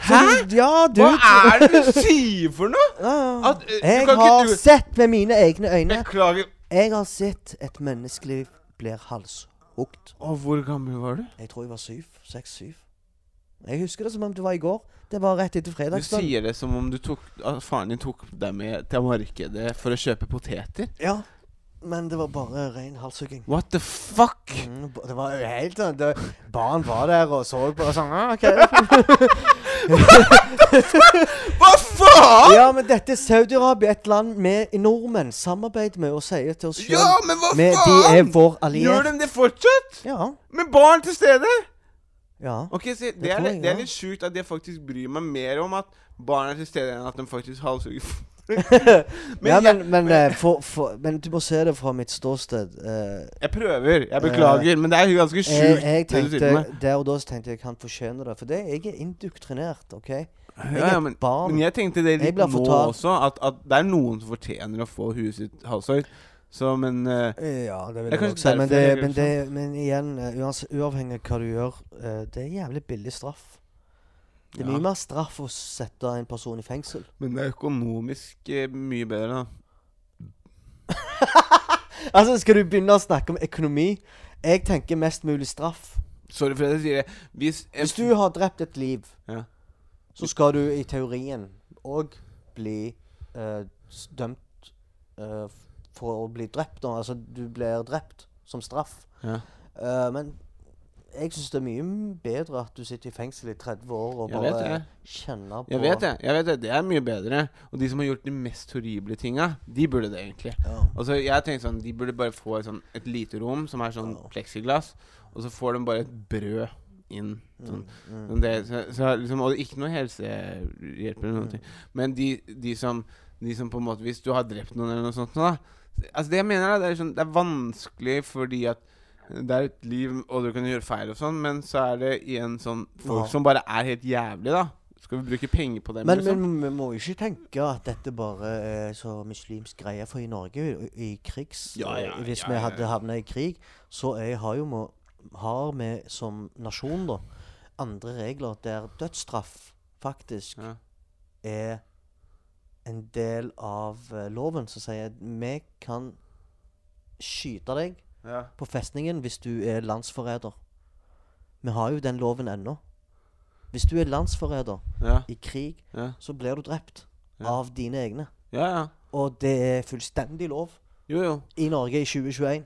Hæ? Ja, du Hva er det du sier for noe? Ja, ja. At, du Jeg har ikke du sett med mine egne øyne Beklager. Jeg har sett et menneskeliv blir halshugd. Og hvor gammel var du? Jeg tror jeg var syv. Seks-syv. Jeg husker det som om det var i går. Det var rett etter Du sier det som om du tok, at faren din tok deg med til markedet for å kjøpe poteter. Ja, men det var bare ren halshugging. What the fuck? Mm, det var helt sånn det- Barn var der og så på og sånn ah, OK. Hva faen?! Ja, men dette er Saudi-Arabia, et land vi i nordmenn samarbeider med og sier til oss sjøl Ja, men hva De faen?! er vår Gjør de det fortsatt? Ja. Med barn til stede? ja. Ok, se, det, Det er, jeg, det er litt sjukt at jeg faktisk bryr meg mer om at barn er til stede, enn at de faktisk halshugger folk. ja, jeg- men, men, eh, for, for, men du må se det fra mitt ståsted. Uh, Jeg prøver. Jeg beklager, men det er jo ganske sjukt. jeg tenkte. Der og da tenkte jeg han fortjener det. For det, jeg er indoktrinert, OK? Jeg Ja, ja, men, men jeg tenkte det litt nå også, at, at det er noen som fortjener å få huet sitt halshogd. Så, men Eh, Ja, det vil jeg nok si. Men, det, men, det, men igjen, uavhengig av hva du gjør, uh, det er jævlig billig straff. Det er mye mer straff å sette en person i fengsel. Men det er økonomisk eh, mye bedre, da. Altså, skal du begynne å snakke om økonomi? Jeg tenker mest mulig straff. Sorry for at jeg sier det. Hvis, Hvis du har drept et liv, Ja. så skal du i teorien òg bli eh, s- dømt eh, for å bli drept. Da. Altså, du blir drept som straff. ja. Eh, men jeg syns det er mye bedre at du sitter i fengsel i 30 år og Jeg bare kjenner på Jeg vet det. jeg vet Det Det er mye bedre. Og de som har gjort de mest horrible tinga, de burde det egentlig. Ja. Altså, jeg tenkte sånn De burde bare få et, sånn, et lite rom som er sånn Ja. pleksiglass, og så får de bare et brød inn. Sånn. Mm, Sånn det, så, så liksom, og ikke noe helsehjelp eller noe. Mm. Men de, de, som, de som på en måte Hvis du har drept noen eller noe sånt nå, da Altså Det jeg mener, da, det er, sånn, det er vanskelig fordi at det er et liv, og du kan gjøre feil og sånn, men så er det igjen sånn folk Ja. som bare er helt jævlig, da. Skal vi bruke penger på dem, Men, liksom? men vi må jo ikke tenke at dette bare er så muslimsk greie. For i Norge, i, i krigs Ja, ja, Hvis ja, vi hadde havna i krig, så er, har jo vi har vi som nasjon da andre regler der dødsstraff faktisk er en del av eh, loven som sier at vi kan skyte deg Ja. på festningen hvis du er landsforræder. Vi har jo den loven ennå. Hvis du er landsforræder Ja. i krig, Ja. så blir du drept av dine egne. ja, ja. Og det er fullstendig lov Jo, jo. i Norge i 2021.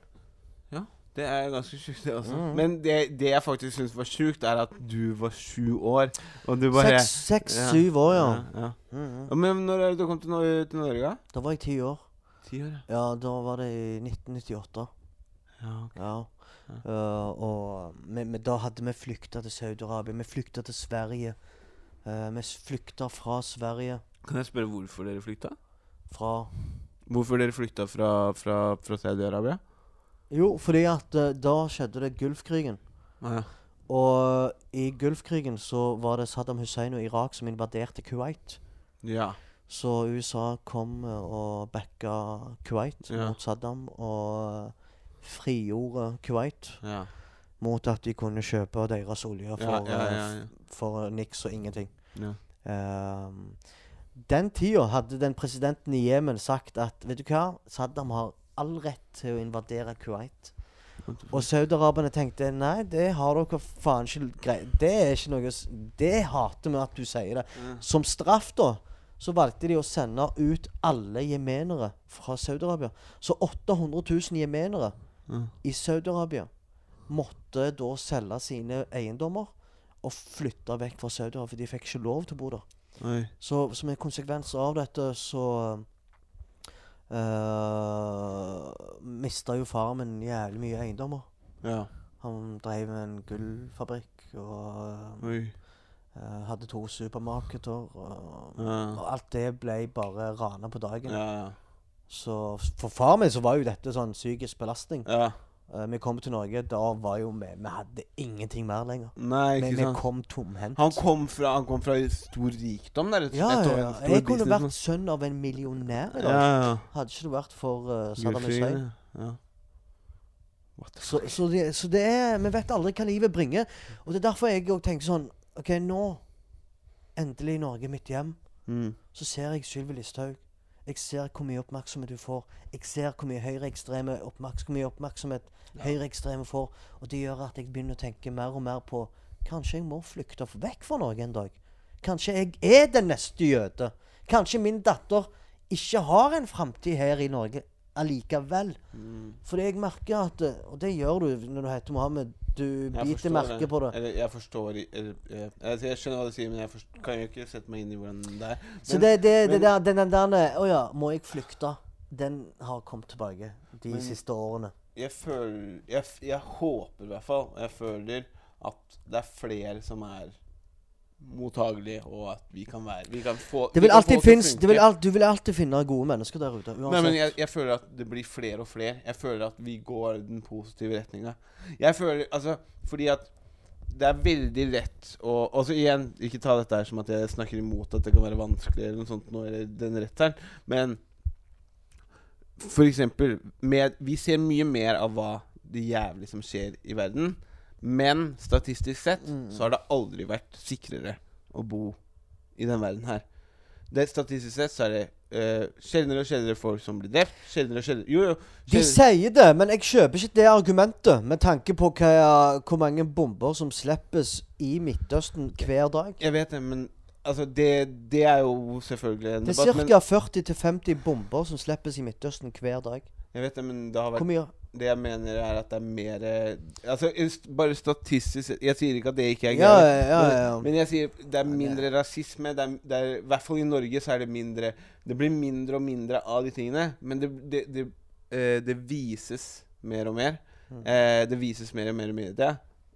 Ja, Det er ganske sjukt, det også. Mm. Men det, det jeg faktisk syns var sjukt, er at du var sju år, og du bare Seks-syv år, ja. Mhm. Ja, Men når er det du kom til, Norge? da? Var jeg ti år. Ti år, ja. Ja, da var det i 1998. ja ok. Ja. Uh, og vi, vi, da hadde vi flykta til Saudi-Arabia. Vi flykta til Sverige. Uh, vi flykta fra Sverige. Kan jeg spørre hvorfor dere flykta? Fra Hvorfor dere flykta fra, fra, fra Saudi-Arabia? Jo, fordi at uh, da skjedde det Gulfkrigen. Ah, ja. Og i Gulfkrigen så var det Saddam Hussein og Irak som invaderte Kuwait. ja. Så USA kom og backa Kuwait Ja. mot Saddam og frigjorde Kuwait Ja. mot at de kunne kjøpe deres olje for, eh, for niks og ingenting. ja. Ehm, den tida hadde den presidenten i Jemen sagt at vet du hva, Saddam har all rett til å invadere Kuwait. Og saudaraberne tenkte nei, det har dere faen ikke greit Det er ikke noe Det hater vi at du sier det. Ja. Som straff, da, så valgte de å sende ut alle jemenere fra Saudi-Arabia. Så 800 000 jemenere. I Saudi-Arabia måtte da selge sine eiendommer og flytte vekk fra Saudi-Arabia, for de fikk ikke lov til å bo der. Så som en konsekvens av dette, så uh, mista jo faren min jævlig mye eiendommer. Ja. Han drev en gullfabrikk og eh, hadde to supermarkeder. Og, Ja. og alt det ble bare rana på dagen. Ja, ja. Så for far min så var jo dette sånn psykisk belastning. ja. Uh, vi kom til Norge, da var jo vi Vi hadde ingenting mer lenger. Nei, Vi, ikke vi sant. kom tomhendt. Han kom fra, han kom fra stor rikdom, der, ja, ja, ja. Jeg kunne vært sønn av en millionær i dag. ja. Hadde ikke det vært for uh, Saddam Hussein. Ja. Så, så, det, så det er Vi vet aldri hva livet bringer. Og det er derfor jeg òg tenker sånn OK, nå Endelig Norge mitt hjem. mm. Så ser jeg Sylvi Listhaug. Jeg ser hvor mye oppmerksomhet du får. Jeg ser hvor mye høyreekstreme oppmerks hvor mye oppmerksomhet høyreekstreme får. Og det gjør at jeg begynner å tenke mer og mer på Kanskje jeg må flykte vekk fra Norge en dag. Kanskje jeg er den neste jøde. Kanskje min datter ikke har en framtid her i Norge allikevel. Mm. Fordi jeg merker at eh, Og det gjør du når du heter Mohammed. Du biter merke på det. Eller, jeg forstår eller, jeg, altså, jeg skjønner hva du sier, men jeg forstår, kan jo ikke sette meg inn i hvordan det er. Så Men- det, det, det men- der, den den der Å ja, må jeg flykte? Den har kommet tilbake de Men- siste årene. jeg føler jeg, jeg håper i hvert fall Jeg føler at det er flere som er mottagelige, og at vi kan være Vi kan få Det vil alltid finnes, det vil alt, du vil alltid finne gode mennesker der ute. Nei, men jeg, jeg føler at det blir flere og flere. Jeg føler at vi går den positive retninga. Jeg føler Altså, fordi at det er veldig lett å så igjen, ikke ta dette her som at jeg snakker imot at det kan være vanskelig eller noe sånt nå, eller den retteren, men for eksempel med Vi ser mye mer av hva det jævlig som skjer i verden, men statistisk sett Mm. så har det aldri vært sikrere å bo i den verden her. Det Statistisk sett så er det uh, sjeldnere og sjeldnere folk som blir drept. Sjeldnere og sjeldnere Jo, jo. De sier det, men jeg kjøper ikke det argumentet med tanke på hva, hvor mange bomber som slippes i Midtøsten hver dag. Jeg vet det, men altså det, det er jo selvfølgelig en Det er ca. 40-50 bomber som slippes i Midtøsten hver dag. jeg vet det, men det har vært Hvor mye? Det jeg mener, er at det er mer eh, Altså bare statistisk Jeg sier ikke at det ikke er Ja, greit. ja, ja. ja. Men jeg sier det er mindre rasisme. Det er, det er, I hvert fall i Norge så er det mindre Det blir mindre og mindre av de tingene. Men det, det, det, eh, vises mer og mer. Mm. Eh, det vises mer og mer i media.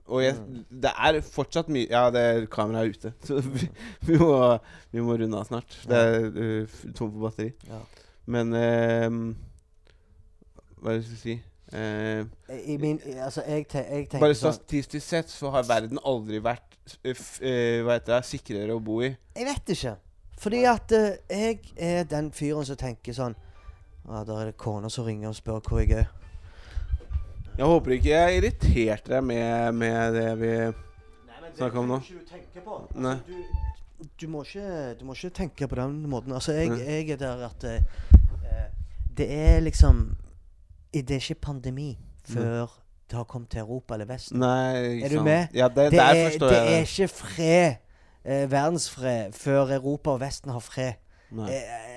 Og jeg, Mm. det er fortsatt mye Ja, det er kameraet ute, så vi, vi, må, vi må runde av snart. Det er uh, tom for batteri. Ja. Men eh, Hva er det jeg skal si? I min, altså, jeg, te, jeg bare sånn statistisk sett så har verden aldri vært eh, eh, Hva heter det sikrere å bo i. Jeg vet ikke. Fordi at uh, jeg er den fyren som tenker sånn Ja, der er det kona som ringer og spør hvor jeg er. Jeg håper ikke jeg irriterte deg med, med det vi snakker om nå. Nei. men det må Altså, du, du, må ikke, du må ikke tenke på den måten. Altså, jeg, jeg er der at uh, Det er liksom Det er ikke pandemi før det har kommet til Europa eller Vesten. Nei, Er du med? Ja, det, Det er, det er ikke fred, eh, verdensfred, før Europa og Vesten har fred. Nei. Eh,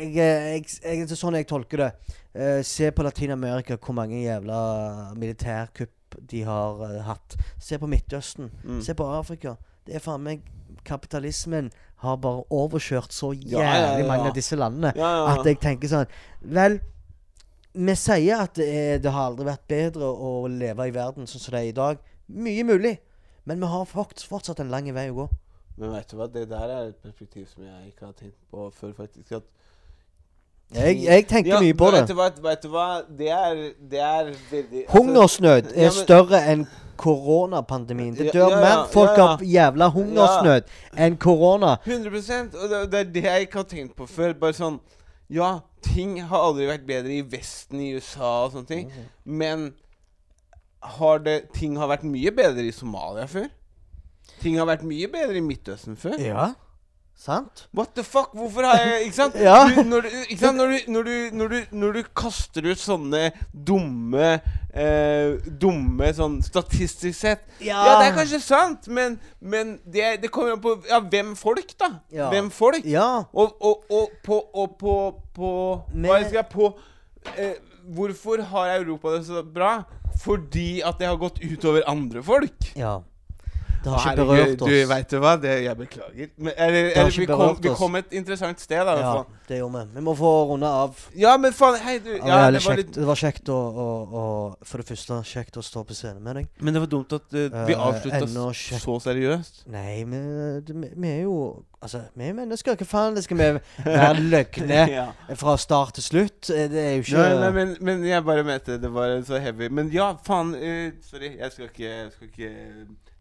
jeg, jeg, jeg, det er sånn jeg tolker det. Eh, se på Latin-Amerika, hvor mange jævla militærkupp de har eh, hatt. Se på Midtøsten. Mm. Se på Afrika. Det er faen meg Kapitalismen har bare overkjørt så jævlig Ja, ja, mange av disse landene at jeg tenker sånn Vel, vi sier at det, er, det har aldri vært bedre å leve i verden sånn som det er i dag. Mye mulig. Men vi har fortsatt en lang vei å gå. Men vet du hva, det der er et perspektiv som jeg ikke har tenkt på før, faktisk. At Jeg, jeg tenker Ja, mye på det. Vet du hva, vet du hva? Det er, det er veldig altså, Hungersnød er Ja, men- større enn koronapandemien. Det dør ja, mer folk av jævla hungersnød enn korona. 100 Og det, det er det jeg ikke har tenkt på før. Bare sånn Ja, ting har aldri vært bedre i Vesten, i USA og sånne ting. Mm. Men har det ting har vært mye bedre i Somalia før? Ting har vært mye bedre i Midtøsten før? Ja, sant? What the fuck? Hvorfor har jeg Ikke sant? Ja. Du, når, du, ikke sant? Når, du, når, du, når, du, kaster ut sånne dumme eh, Dumme sånn statistisk sett Ja, det er kanskje sant, men, men det, det kommer an på Ja, hvem folk, da? Ja. Hvem folk? Ja. Og, og, og på, og på, på Men- Hva skal jeg på eh, Hvorfor har Europa det så bra? Fordi at det har gått utover andre folk. ja. Det har ikke berørt oss. Du, vet du hva? Det, jeg beklager. Men, eller, eller vi, kom, vi kom et interessant sted, da. Ja, det gjorde vi. Vi må få runde av. Ja, men faen, hei, du. Ja, Ja, det, var kjekt, litt det var kjekt å, å, å For det første, kjekt å stå på scenen med deg. Men det var dumt at uh, vi Eh, avslutta uh, kjekt. så seriøst. Nei, men det- vi, vi er jo Altså, vi er mennesker. Hva faen? Det skal vi være løgne ja. fra start til slutt? Eh, Det er jo ikke Nei, nei, men, men jeg bare mente det var så heavy. Men ja, faen. Uh, sorry, jeg skal ikke Jeg skal ikke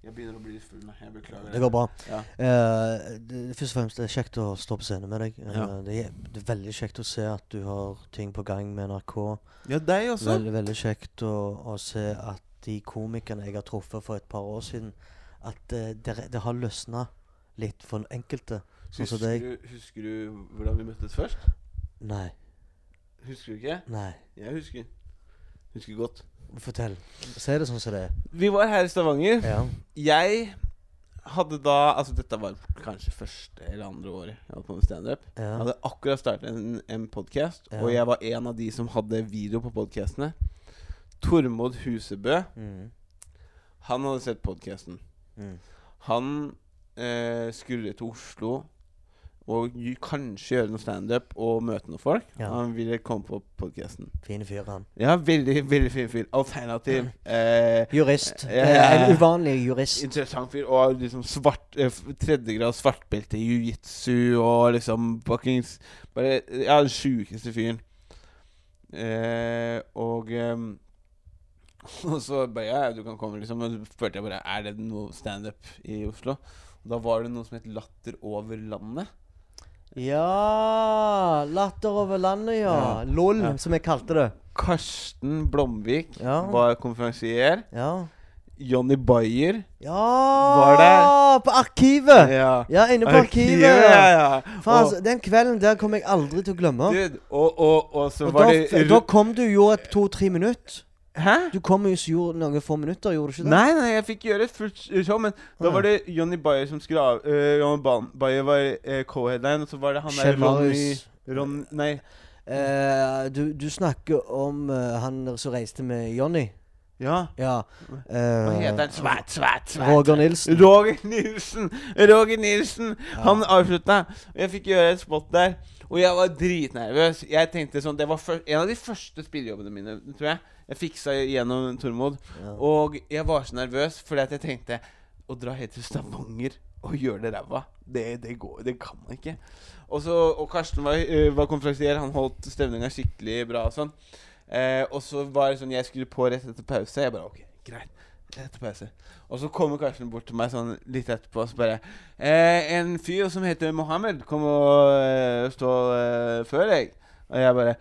Jeg begynner å bli full. Jeg beklager. Det går bra. Ja. Uh, det, først og fremst det er kjekt å stå på scenen med deg. Uh, Ja. det, er, det er veldig kjekt å se at du har ting på gang med NRK. ja, deg også. Veldig, veldig kjekt å, å se at de komikerne jeg har truffet for et par år siden, at uh, det, det har løsna litt for enkelte. Sånn Husker du, husker du hvordan vi møttes først? Nei. Husker du ikke? Nei. Jeg husker. Husker godt. Fortell. Si det sånn som det er. Vi var her i Stavanger. Ja. Jeg hadde da Altså, dette var kanskje første eller andre året jeg holdt på med standup. Jeg hadde akkurat startet en, en podkast, Ja. og jeg var en av de som hadde video på podkastene. Tormod Husebø, Mm. han hadde sett podkasten. Mm. Han eh, skulle til Oslo og kanskje gjøre noe standup og møte noen folk. Ja. Han ville komme på podkasten. Fin fyr, han. Ja, veldig veldig fin fyr. Alternativ. Eh, Jurist. Eh. En uvanlig jurist. interessant fyr. Og liksom svart eh, tredjegrads svartbelte i jiu-jitsu og liksom fuckings Bare Ja, den sjukeste fyren. Eh, og ehm, Og så bare Ja, du kan komme, liksom. Og så spurte jeg bare Er det noe standup i Oslo. Og da var det noe som het Latter over landet. Ja Latter over landet, ja. Ja. LOL, Ja. som jeg kalte det. Karsten Blomvik Ja. var konferansier. Ja. Johnny Bayer Ja Var Ja, På Arkivet! Ja. Ja, inne på Arkivet. Ja, ja. Faen, Og- den kvelden der kommer jeg aldri til å glemme. Dude, og, og, og så Og var da, det da kom du jo et to-tre minutter. Hæ? Du kom jo så gjorde noen få minutter, gjorde du ikke det? Nei, nei, jeg fikk gjøre et fullt show, men da var det Johnny Bayer som skulle av uh, Johnny Ba- Bayer var uh, co-headline, og så var det han der Ronny, Ronny Ron, Nei. Uh, du, du snakker om eh, han som reiste med Jonny. Ja. Ja. Hva eh, heter han? Svært, svært, svært. Roger Nilsen. Roger Nilsen! Roger Nilsen! Ja. Han avslutta. Jeg fikk gjøre et spot der. Og jeg var dritnervøs. Jeg tenkte sånn Det var en av de første spillejobbene mine, tror jeg. Jeg fiksa gjennom Tormod. Ja. Og jeg var så nervøs fordi at jeg tenkte Å dra helt til Stavanger og gjøre det ræva, det, det går Det kan man ikke. Og, så, og Karsten var, øh, var konferansier. Han holdt stemninga skikkelig bra og sånn. Eh, og så var det sånn Jeg skulle på rett etter pause. Jeg bare OK, greit. Etter pause. Og så kommer Karsten bort til meg sånn litt etterpå og så bare eh, En fyr som heter Mohammed, kom og uh, stå uh, før deg. Og jeg bare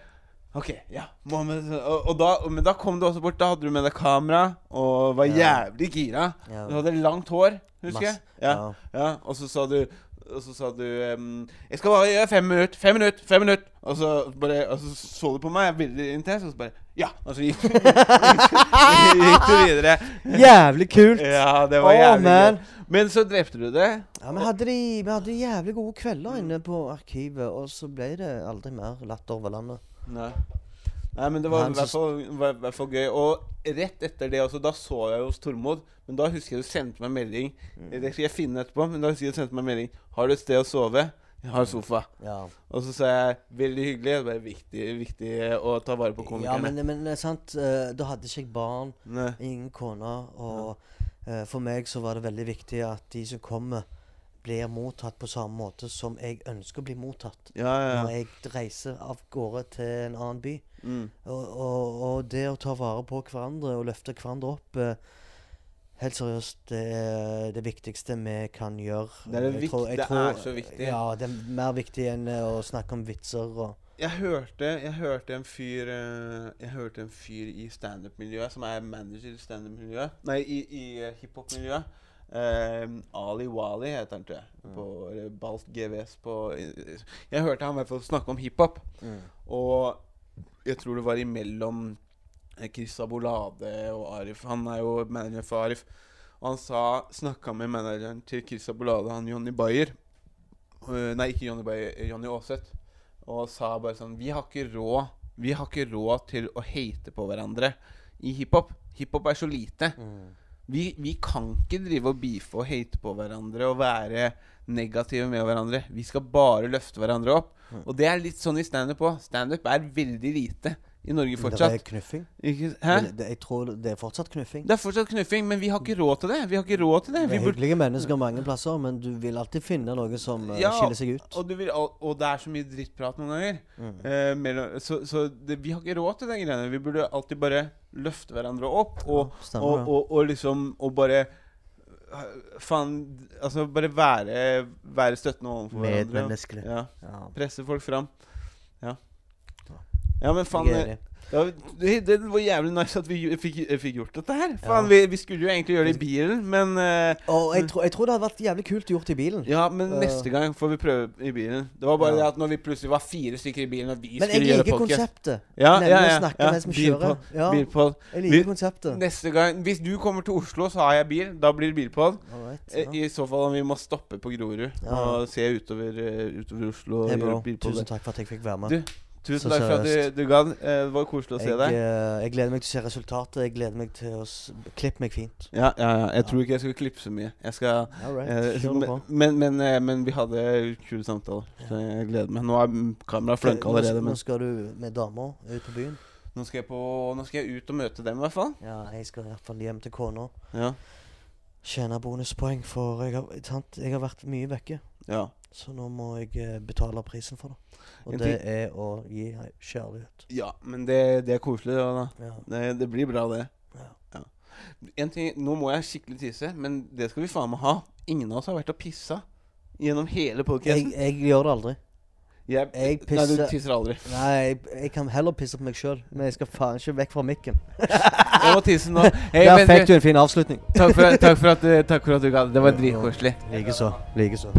OK, ja. Mohammed og, og da, Men da kom du også bort. Da hadde du med deg kamera og var jævlig gira. Du hadde langt hår, husker jeg. Ja, Ja. Og så sa du og så sa du um, 'Jeg skal bare gjøre fem minutter, fem minutter, fem minutter.' Og så, bare, og så så du på meg veldig intenst, og så bare 'Ja.' Og så gikk, gikk du videre. Jævlig kult! Ja, det var jævlig man. gøy. Men så drepte du det. Ja, vi hadde, de, vi hadde jævlig gode kvelder inne på Arkivet, og så ble det aldri mer latter over landet. Nei. Nei, men det var i hvert fall, i hvert fall gøy. Og rett etter det altså, da så jeg hos Tormod. Men da husker jeg du sendte meg melding. Mm. Det skal jeg finne etterpå, men da husker jeg du sendte meg melding. 'Har du et sted å sove?' 'Jeg har sofa'. Ja, Og så sa jeg 'veldig hyggelig'. Det er viktig, viktig å ta vare på ja men, men det sant, eh, da hadde ikke jeg barn, Nei. ingen kone, og ja. for meg så var det veldig viktig at de som kommer, blir mottatt på samme måte som jeg ønsker å bli mottatt. Ja, ja, Når jeg reiser av gårde til en annen by. Mm. Og, og, og det å ta vare på hverandre og løfte hverandre opp eh, Helt seriøst, det er det viktigste vi kan gjøre. Det er det Jeg tror- jeg det er så viktig. Ja, det er mer viktig enn eh, å snakke om vitser og Jeg hørte, jeg hørte en fyr eh, Jeg hørte en fyr i standup-miljøet som er manager i standup-miljøet Nei, i, i eh, hiphop-miljøet. Eh, Ali Wali heter han, tror jeg. På eller Balt GVS på Jeg hørte han i hvert fall snakke om hiphop. Og jeg tror det var imellom eh, Chris Abolade og Arif. Han er jo manager for Arif. Og han sa snakka med manageren til Chris Abolade, han Johnny Bayer. Uh, nei, ikke Johnny Bayer, eh, Johnny Aaseth. Og sa bare sånn Vi har ikke råd Vi har ikke råd til å hate på hverandre i hiphop. Hiphop er så lite. Vi, vi kan ikke drive og beefe og hate på hverandre og være negative med hverandre. Vi skal bare løfte hverandre opp. Mm. Og det er litt sånn i standup òg. Standup er veldig lite i Norge Det er fortsatt. knuffing. Ikke, hæ? Det, jeg tror det er fortsatt knuffing. Det er fortsatt knuffing, men vi har ikke råd til det. Vi har ikke råd til det. Det er hyggelige mennesker mange plasser, men du vil alltid finne noe som uh, Ja, skiller seg ut. og, du vil, og, og det er så mye drittprat noen ganger. Mm. Uh, mellom, så så det, vi har ikke råd til de greiene. Vi burde alltid bare løfte hverandre opp og, Ja, stemmer og, og, og liksom Og bare øh, Faen Altså bare være, være støttende overfor hverandre. Medmenneskelig. Ja. Ja. Presse folk fram. Ja. Ja. Men faen Jeg eh, det, det var jævlig nice at vi fikk, fikk gjort dette her. Faen, vi, vi skulle jo egentlig gjøre det i bilen, men uh, Og jeg, tror- jeg tror det hadde vært jævlig kult gjort i bilen. Ja, men uh. neste gang får vi prøve i bilen. Det var bare det at når vi plutselig var fire stykker i bilen, og vi Men jeg skulle gjøre liker konseptet. Ja, Nemlig ja, å ja, snakke ja. mens vi kjører. Ja, Bilpod. jeg Vi- liker konseptet. Neste gang Hvis du kommer til Oslo, så har jeg bil. Da blir det bilpod. Eh, ja. I så fall om vi må stoppe på Grorud og se utover, eh, utover Oslo. gjøre bro. Tusen takk for at jeg fikk være med. Du, Tusen takk for at du, du ga den. Det var koselig å se deg. eh, jeg gleder meg til å se resultatet. Jeg gleder meg til å klippe meg fint. Ja, ja, ja. Jeg tror ikke jeg skal klippe så mye. Jeg skal right, eh, men, men, men, eh, men vi hadde kule samtaler, så jeg gleder meg. Nå er kameraet flanka Nå- allerede, Nå skal du med damer ut på byen. nå skal, jeg på, nå skal jeg ut og møte dem, i hvert fall. Ja, jeg skal i hvert fall hjem til kona. Ja. Tjene bonuspoeng, for jeg har, sant? jeg har vært mye vekke. ja. Så nå må jeg eh, betale prisen for det. Og En det ting- er å gi kjærlighet. Ja, men det, det er koselig, da. Ja. Det, det blir bra, det. Ja. En ting, Nå må jeg skikkelig tisse, men det skal vi faen meg ha. Ingen av oss har vært og pissa gjennom hele Jeg, podkasten. jeg gjør det aldri. Jeg, jeg Nei, du tisser aldri. Nei, jeg, jeg kan heller pisse på meg sjøl, men jeg skal faen ikke vekk fra mikken. Jeg må tisse nå. Hey, Der men fikk du, en fin avslutning. takk, for, takk, for at, takk for at du ga det. Det var dritkoselig. Likeså. Likeså.